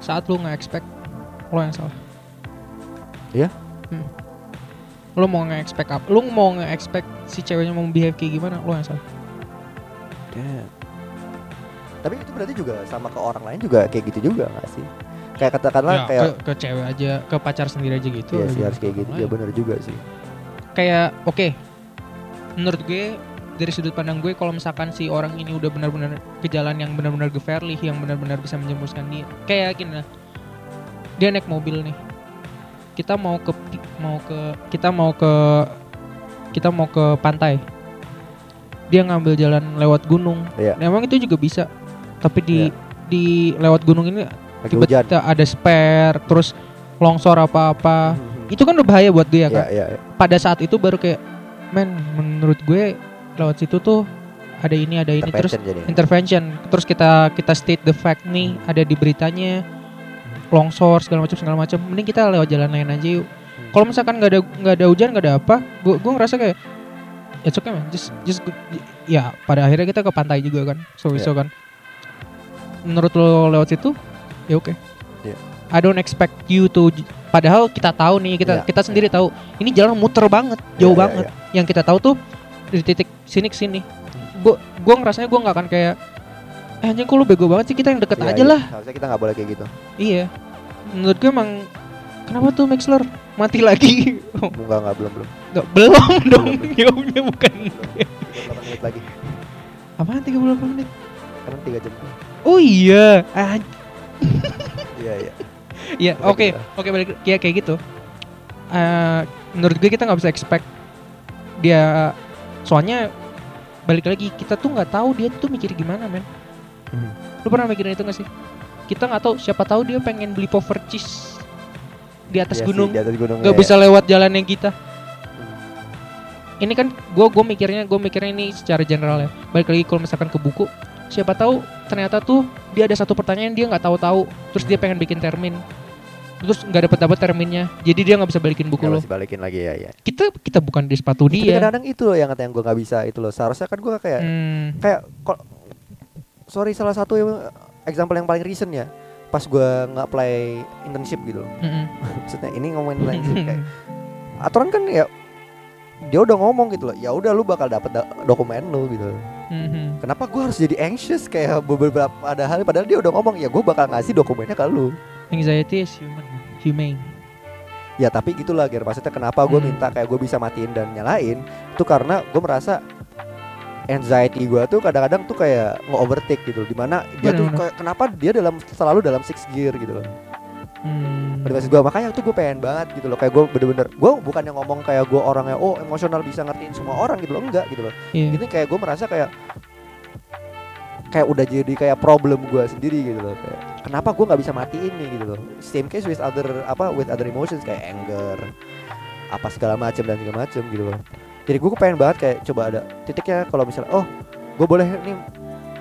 saat lu nggak expect lo yang salah Iya? Hmm. lo mau nggak expect apa lu mau nggak expect si ceweknya mau behave kayak gimana lo yang salah Damn. Tapi itu berarti juga sama ke orang lain juga kayak gitu juga gak sih? Kayak katakanlah Ya, kayak ke, ke cewek aja ke pacar sendiri aja gitu Iya sih harus kayak gitu. Ya bener juga sih. kayak oke menurut gue dari sudut pandang gue kalau misalkan si orang ini udah benar-benar ke jalan yang benar-benar gefairly yang benar-benar bisa menjemuskan dia. Kayak gini lah. Dia naik mobil nih. Kita mau ke mau ke kita mau ke kita mau ke pantai. Dia ngambil jalan lewat gunung. Iya. Nah, emang itu juga bisa. Tapi di Iya. di lewat gunung ini tiba-tiba ada spare terus longsor apa-apa. Mhm. itu kan udah bahaya buat dia kan? Iya, iya, iya. pada saat itu baru kayak men menurut gue lewat situ tuh ada ini ada ini terus Intervention jadi. intervention. Terus kita kita state the fact nih ada di beritanya longsor segala macam segala macam. Mending kita lewat jalan lain aja yuk. Kalau misalkan nggak ada nggak ada hujan nggak ada apa gue gue ngerasa kayak it's okay man. Just just go- ya pada akhirnya kita ke pantai juga kan so Iya. so kan. Menurut lo lewat situ ya oke. Iya. I don't expect you to padahal kita tahu nih kita Iya, kita sendiri tahu ini jalan muter banget jauh Iya, iya, banget. yang kita tahu tuh dari titik sini ke sini gua gua ngerasanya gua nggak akan kayak eh anjing kok lu bego banget sih kita yang deket Iya, aja iya. lah Harusnya kita nggak boleh kayak gitu. iya menurut gue emang kenapa tuh Maxler mati lagi [LAUGHS] Enggak enggak belum belum. nggak belum dong ya udah bukan Belum 8 menit lagi. apaan 38 menit Kan 3 jam. oh iya ah, Iya iya. Iya, Kayak oke, oke balik ya kayak gitu. Eh, menurut gue kita nggak bisa expect dia, soalnya balik lagi kita tuh nggak tahu dia tuh mikir gimana men. Hmm. Lu pernah mikirin itu gak sih? Kita nggak tahu, siapa tahu dia pengen beli power cheese di atas Iya sih, gunung, di atas gunung. nggak iya, bisa lewat jalan yang kita. Ini kan gue gue mikirnya gue mikirnya ini secara general ya. Balik lagi kalau misalkan ke buku, siapa tahu ternyata tuh dia ada satu pertanyaan dia nggak tahu-tahu, terus dia pengen bikin termin, terus nggak dapat dapat terminnya, jadi dia nggak bisa balikin buku Nggak lo. balikin lagi ya ya. Kita kita bukan di sepatu Tapi dia. kadang-kadang itu loh yang kata yang gue nggak bisa itu loh. Seharusnya kan gue kayak Hmm, kayak kok sorry salah satu yang- example yang paling recent ya pas gua nge-apply internship gitu loh Mm-mm. [LAUGHS] maksudnya ini ngomongin internship [LAUGHS] kayak aturan kan ya dia udah ngomong gitu loh ya udah lu bakal dapet da- dokumen lu gitu Mhm. kenapa gua harus jadi anxious kayak beberapa ada hal padahal dia udah ngomong ya gua bakal ngasih dokumennya ke lu Anxiety is human, man. Humane. ya tapi gitulah Ger maksudnya kenapa gue Hmm. minta kayak gue bisa matiin dan nyalain itu karena gue merasa anxiety gue tuh kadang-kadang tuh kayak nge-overtake gitu di mana dia tuh Bener-bener. kayak kenapa dia dalam selalu dalam six gear gitu loh Hmm. Gue makanya tuh gue pengen banget gitu loh kayak gue bener-bener gue bukan yang ngomong kayak gue orangnya oh emosional bisa ngertiin semua orang gitu loh enggak gitu loh Iya. ini kayak gue merasa kayak kayak udah jadi kayak problem gue sendiri gitu loh kayak kenapa gue nggak bisa matiin nih? gitu loh. Same case with other apa with other emotions kayak anger apa segala macam dan segala macam gitu loh. Jadi gue pengen banget kayak coba ada titiknya kalau misalnya oh gue boleh nih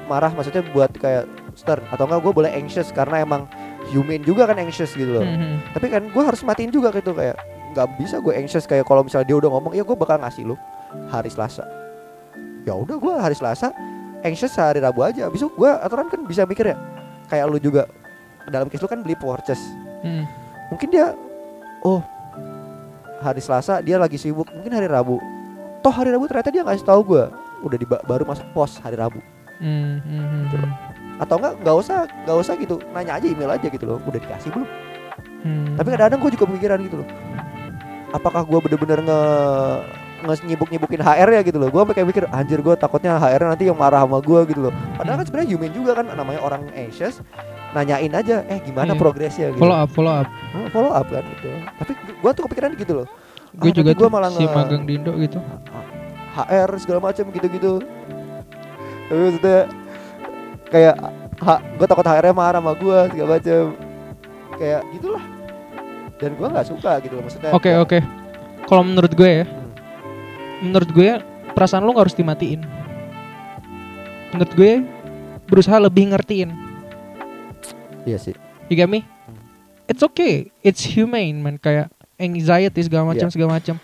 marah maksudnya buat kayak stern atau enggak gue boleh anxious karena emang human juga kan anxious gitu loh. Mhm. tapi kan gue harus matiin juga gitu kayak nggak bisa gue anxious kayak kalau misalnya dia udah ngomong ya gue bakal ngasih lu hari Selasa. Ya udah gue hari Selasa anxious hari Rabu aja abis itu gue aturan kan bisa mikir ya kayak lu juga dalam case lu kan beli purchase Mhm. mungkin dia oh hari Selasa dia lagi sibuk mungkin hari Rabu toh hari Rabu ternyata dia ngasih tahu gue udah di baru masuk pos hari Rabu Mhm. Gitu loh. atau enggak nggak usah nggak usah gitu nanya aja email aja gitu loh udah dikasih belum Mhm. tapi kadang-kadang gue juga pemikiran gitu loh apakah gue bener-bener nge nge nyibuk nyibukin HR ya gitu loh gue kayak mikir anjir gue takutnya HR nanti yang marah sama gue gitu loh padahal kan sebenarnya human juga kan namanya orang anxious nanyain aja eh gimana Iya. progresnya gitu follow up, follow up. Hmm, follow up kan gitu tapi gue tuh kepikiran gitu loh Gue Ah, juga gua malah si magang di Indo gitu. HR segala macam gitu-gitu tapi maksudnya kayak gue takut HR-nya marah sama gue segala macam kayak gitulah dan gue nggak suka gitu loh maksudnya Oke, kayak- oke. Kalau menurut gue ya, Hmm. Menurut gue perasaan lu gak harus dimatiin. Menurut gue berusaha lebih ngertiin. iya sih You get me? It's okay. It's humane man kayak anxiety segala macam Iya. segala macam.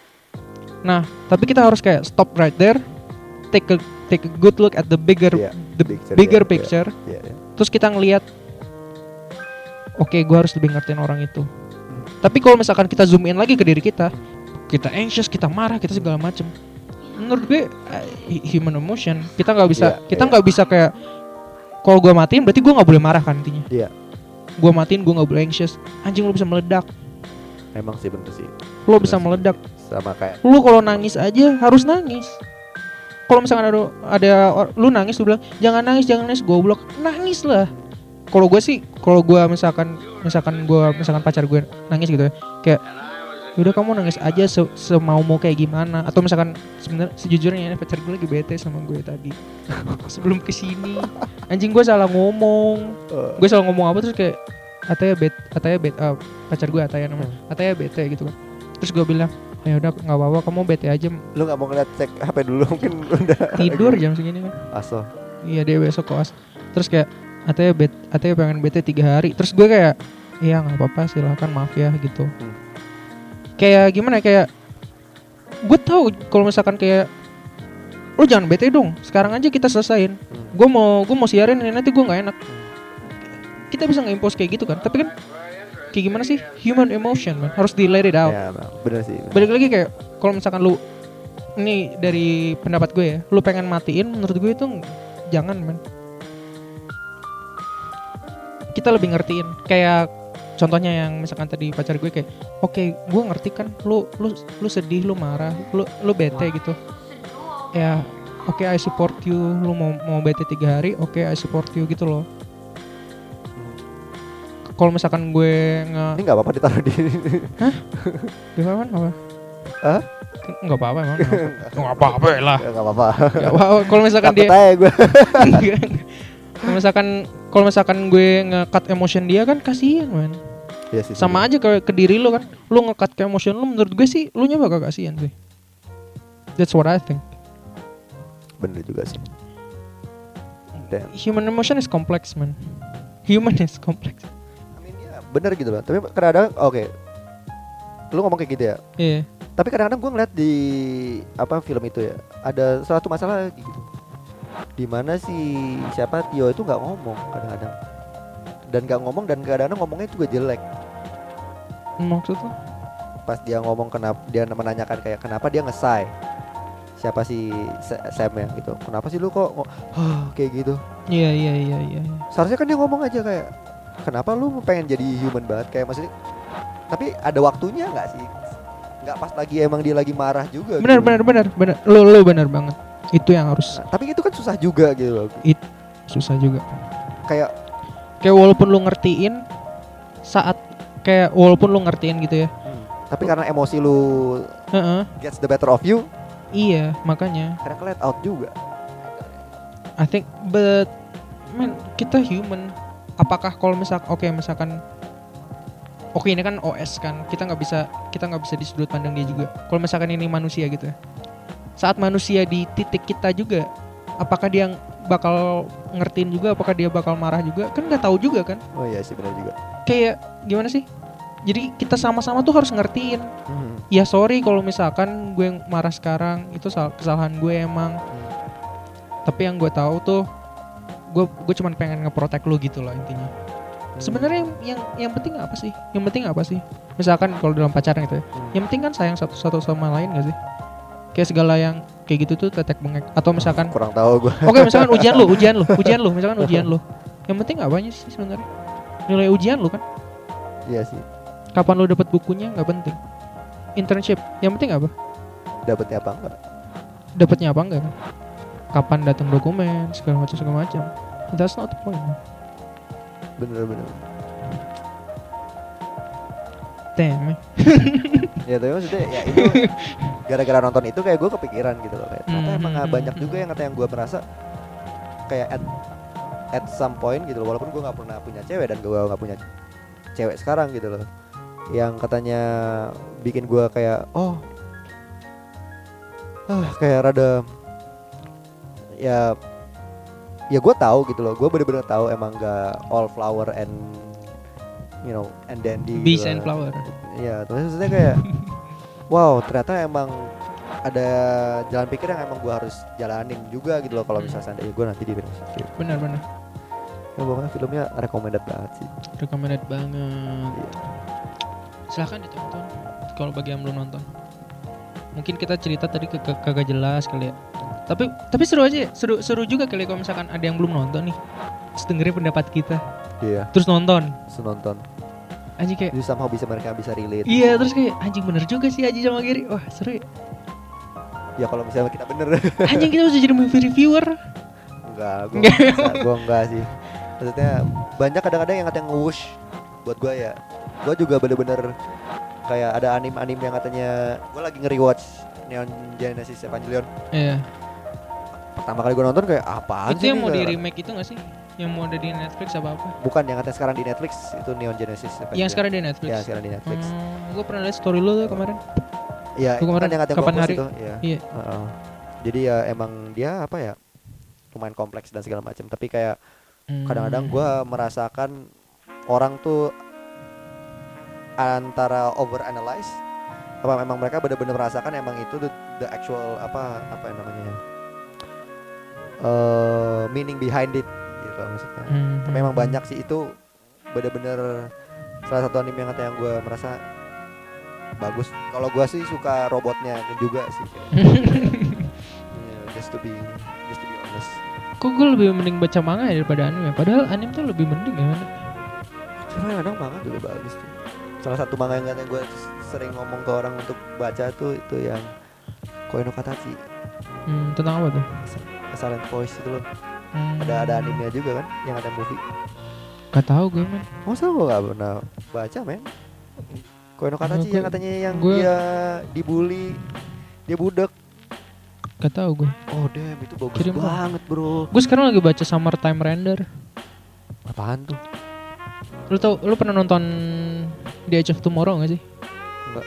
Nah, tapi kita harus kayak stop right there. Take a take a good look at the bigger Iya, the picture, bigger iya, picture. Iya, iya. Terus kita ngelihat Oke, gua harus lebih ngertiin orang itu. Tapi kalau misalkan kita zoom in lagi ke diri kita, kita anxious, kita marah, kita segala macam. Menurut gue uh, human emotion, kita nggak bisa Iya, kita iya. nggak bisa kayak kalau gua matiin berarti gua nggak boleh marah kan intinya. Iya. Gua matiin gua nggak boleh anxious. Anjing lu bisa meledak. emang sih bener sih Lu bisa Bener sih. meledak. sama kayak Lu kalau nangis aja harus nangis. Kalau misalkan ada ada lu nangis lu bilang jangan nangis jangan nangis goblok nangis lah. Kalau gue sih kalau gue misalkan misalkan gue misalkan pacar gue nangis gitu ya kayak udah kamu nangis aja se semau mau kayak gimana. Atau misalkan sebenarnya sejujurnya ya, pacar gue lagi bete sama gue tadi. [LAUGHS] Sebelum ke sini. Anjing gue salah ngomong. Eh, gue salah ngomong apa terus kayak Ataya bet Ataya bet ah, pacar gue Ataya namanya. Ataya bete gitu kan. Terus gue bilang ya udah nggak apa-apa kamu bete aja. Lu nggak mau ngeliat cek HP dulu [LAUGHS] mungkin udah [LAUGHS] tidur jam segini kan. Aso iya dia besok koas terus kayak Ataya bet Ataya pengen bete tiga hari. Terus gue kayak iya nggak apa-apa silahkan maaf ya gitu. Hmm. Kayak gimana ya, kayak gue tahu kalau misalkan kayak lu jangan bete dong sekarang aja kita selesain. Hmm. gue mau gue mau siarin ini nanti gue nggak enak. Kita bisa nge-impose kayak gitu kan tapi kan kayak gimana sih? Human emotion man. Harus di let it out. Ya bener sih bener. balik lagi kayak kalau misalkan lu ini dari pendapat gue ya lu pengen matiin menurut gue itu jangan man. Kita lebih ngertiin. Kayak contohnya yang misalkan tadi pacar gue kayak oke gue ngerti kan lu lu lu sedih lu marah lu lu bete gitu. Ya oke I support you lu mau mau bete tiga hari oke I support you gitu loh. Kalau misalkan gue nge ini nggak apa-apa ditaruh di [LAUGHS] di mana apa? Hah? nggak apa-apa emang nggak apa-apa. Lah. Nggak apa-apa. Nggak apa-apa kalau misalkan dia gue Enggak. [LAUGHS] kalau misalkan kalau misalkan gue nge-cut emotion dia kan kasihan man Iya sih sama aja ke, ke diri lu kan. Lu nge-cut ke emotion lu menurut gue sih lu nya bakal kasihan sih. That's what I think. Bener juga sih. Damn. human emotion is complex man. Human is complex. I mean, ya, bener gitu loh. Tapi kadang-kadang oke. Lu ngomong kayak gitu ya. Iya. Tapi kadang-kadang gue ngeliat di apa film itu ya ada satu masalah gitu. Di mana si siapa Tio itu nggak ngomong kadang-kadang dan nggak ngomong dan kadang-kadang ngomongnya juga jelek Maksudnya? pas dia ngomong kenapa dia menanyakan kayak kenapa dia ngesai siapa si Sa- Sam ya gitu kenapa sih lu kok ngo- "Hah," kayak gitu Iya iya iya iya. iya. seharusnya kan dia ngomong aja kayak kenapa lu pengen jadi human banget kayak maksudnya tapi ada waktunya nggak sih nggak pas lagi emang dia lagi marah juga Benar gitu. benar benar benar. Lu lu benar banget. Itu yang harus Nah, tapi itu kan susah juga gitu loh susah juga. kayak Kayak walaupun lu ngertiin saat kayak walaupun lu ngertiin gitu ya. hmm, tapi karena emosi lu Heeh. gets the better of you Iya, makanya kadang let out juga I think but man kita human. Apakah kalau misal oke misalkan Oke ini kan OS kan kita nggak bisa kita nggak bisa di sudut pandang dia juga. Kalau misalkan ini manusia gitu ya. Saat manusia di titik kita juga, apakah dia bakal ngertiin juga? Apakah dia bakal marah juga? Kan nggak tahu juga kan. oh iya sih benar juga Kayak gimana sih? Jadi kita sama-sama tuh harus ngertiin. Hmm, Ya sorry kalau misalkan gue yang marah sekarang itu sal- kesalahan gue emang. Tapi yang gue tahu tuh gue gue cuman pengen ngeprotek lu gitu lah intinya. Sebenarnya yang, yang yang penting apa sih? Yang penting apa sih? Misalkan kalau dalam pacaran gitu ya. Hmm. Yang penting kan sayang satu satu sama lain gak sih? Kayak segala yang kayak gitu tuh tetek bengek atau misalkan kurang tahu gua Oke misalkan ujian lu, [LAUGHS] ujian lu, ujian lu, misalkan ujian lu. Yang penting apanya sih sebenarnya? Nilai ujian lu kan. iya sih Kapan lu dapat bukunya nggak penting. Internship, yang penting apa? dapetnya apa enggak Dapatnya apa enggak kan? Kapan datang dokumen, segala macam segala macam. That's not the point. man. bener-bener Damn. [LAUGHS] ya tapi maksudnya ya itu [LAUGHS] gara-gara nonton itu kayak gue kepikiran gitu loh kayak ternyata Hmm, emang hmm, banyak hmm, juga yang kata yang gue merasa kayak at at some point gitu loh walaupun gue nggak pernah punya cewek dan gue nggak punya cewek sekarang gitu loh yang katanya bikin gue kayak oh ah kayak rada ya ya gue tahu gitu loh gue bener-bener tahu emang gak all flower and you know and dandy Bees gitu and flower. Iya, terus maksudnya kayak wow, ternyata emang ada jalan pikir yang emang gua harus jalanin juga gitu loh kalau misalnya seandainya gue nanti di film Benar benar. Ya pokoknya filmnya recommended banget sih. Recommended banget. Iya. Silahkan ditonton kalau bagi yang belum nonton. Mungkin kita cerita tadi ke, ke- kagak jelas kali ya. Tapi tapi seru aja, ya. seru seru juga kali kalau misalkan ada yang belum nonton nih. Terus dengerin pendapat kita, Iya, terus nonton. senonton. Anjing kayak Jadi somehow bisa mereka bisa relate. Iya terus kayak anjing bener juga sih Aji sama Giri Wah seru ya Ya kalau misalnya kita bener [LAUGHS] Anjing kita bisa jadi movie reviewer enggak, gua [LAUGHS] Enggak. gua enggak sih. Maksudnya banyak kadang-kadang yang katanya nge-wush buat gua ya. Gua juga bener-bener kayak ada anim-anim yang katanya gua lagi nge-rewatch Neon Genesis Evangelion. Iya Pertama kali gua nonton kayak apaan Itu sih yang ini?" mau di remake itu gak sih? Yang mau ada di Netflix apa apa? Bukan yang katanya sekarang di Netflix itu Neon Genesis. Evangelion. Yang sekarang di Netflix Ya sekarang di Netflix. Hmm, gue pernah lihat story lu tuh kemarin Iya, kemarin kan yang katanya kapan hari? itu. Iya. Iya Heeh. Jadi ya emang dia apa ya? Lumayan kompleks dan segala macam. Tapi kayak Hmm. kadang-kadang gua merasakan orang tuh antara over analyze apa memang mereka benar-benar merasakan emang itu the, the actual apa apa yang namanya ya, eh meaning behind it gitu maksudnya. Hmm, Tapi hmm, memang hmm. banyak sih itu bener-bener salah satu anime yang kata yang gue merasa bagus. Kalau gua sih suka robotnya juga sih. kayak. [LAUGHS] Iya, just to be just to be honest. Kok gue lebih mending baca manga ya daripada anime Padahal anime tuh lebih mending ya mana? Cuma kadang manga juga bagus tuh. Salah satu manga yang gue sering ngomong ke orang untuk baca tuh itu yang Koi no Katachi, Hmm, tentang apa tuh? Silent Voice itu loh. Ada ada animenya juga kan, yang ada movie. Gak tau gue man Masa gue gak pernah baca men Koi no Katachi Gua- yang katanya yang gua- dia dibully Dia budek Gak tau gue Oh damn itu bagus Kirim banget bro Gue sekarang lagi baca Summertime Render Apaan tuh? Lu tau, lu pernah nonton The Edge of Tomorrow gak sih? Enggak.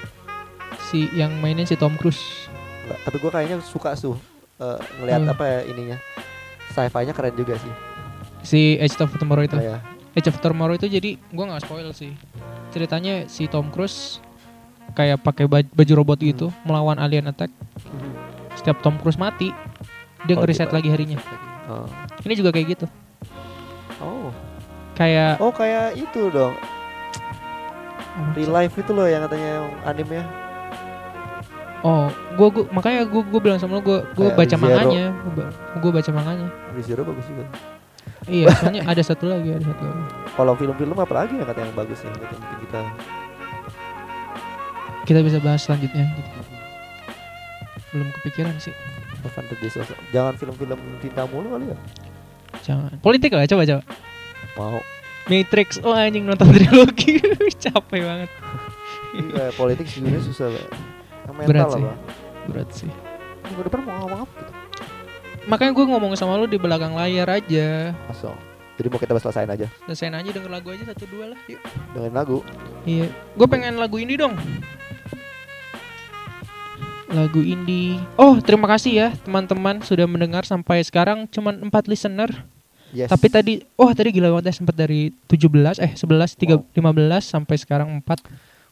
Si yang mainnya si Tom Cruise Enggak, tapi gue kayaknya suka tuh eh, ngelihat Hmm. apa ya ininya Sci-fi-nya keren juga sih Si Edge of Tomorrow itu Kayak Edge of Tomorrow itu jadi gue nggak spoil sih ceritanya si Tom Cruise kayak pakai baj- baju robot Hmm. gitu melawan alien attack setiap Tom Cruise mati dia Oh, ngeriset gitu. lagi harinya Oh. Ini juga kayak gitu. Oh. Kayak Oh kayak itu dong. Real life itu loh yang katanya yang anime ya. Oh, gua, gua makanya gua gua bilang sama lu gua gua Kayak baca Zero. manganya. Gua, gua baca manganya. Rizero bagus juga. Iya, [LAUGHS] soalnya ada satu lagi, ada satu lagi. Kalau film-film apa lagi yang katanya yang bagus yang katanya mungkin kita Kita bisa bahas selanjutnya gitu. Belum kepikiran sih. Oh. Jangan film-film cinta mulu kali ya. Jangan. Politik lah, coba coba. Mau. Matrix. Oh anjing nonton [LAUGHS] trilogi. Capek banget. Iya, politik sebenarnya susah, Pak. Yang mental Berat sih. Pak. Berat sih. Minggu depan mau ngomong apa gitu? Makanya gue ngomong sama lu di belakang layar aja. Masuk. Jadi mau kita bahas selesain aja. Selesain aja denger lagu aja satu dua lah. Yuk. Dengerin lagu. Iya. Gue pengen lagu ini dong. Lagu indie. Oh, terima kasih ya teman-teman sudah mendengar sampai sekarang cuman 4 listener. Yes. Tapi tadi oh tadi gila banget ya sempat dari 17 eh 11 3 Wow. 15 sampai sekarang 4.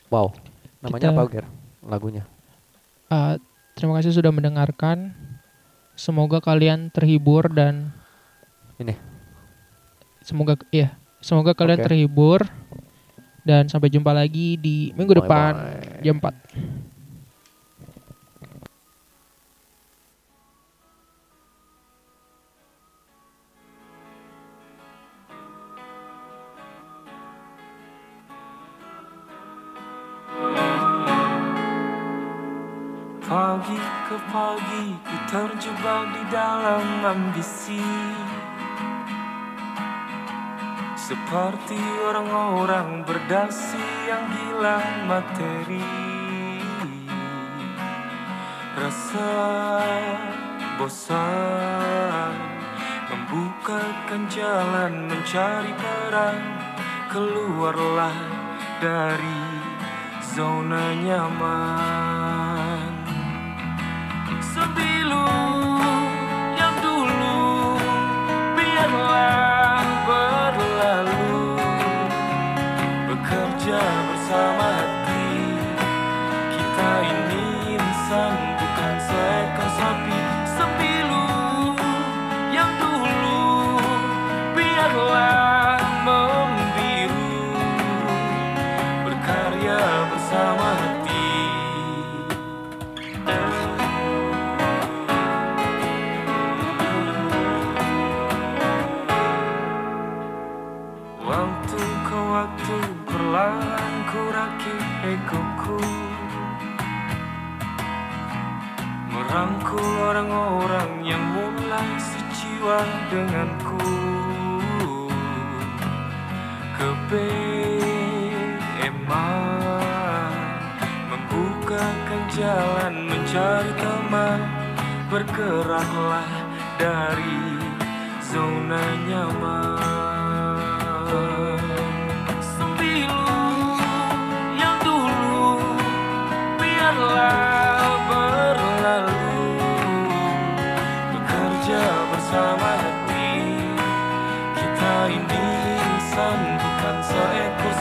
wow. Namanya Kita- apa, Ger? Lagunya. Uh, terima kasih sudah mendengarkan. Semoga kalian terhibur dan Ini. Semoga iya, semoga kalian Oke. terhibur dan sampai jumpa lagi di minggu depan Bye-bye. jam 4. Pagi ke pagi ku terjebak di dalam ambisi. Seperti orang-orang berdasi yang gila materi. Rasa bosan Membukakan jalan mencari peran. Keluarlah dari zona nyaman sabilu egoku Merangkul orang-orang yang mulai sejiwa denganku. Kebeeman Membukakan jalan mencari teman. Bergeraklah dari zona nyaman Bekerja bersama hati. Kita ini insan bukan seekor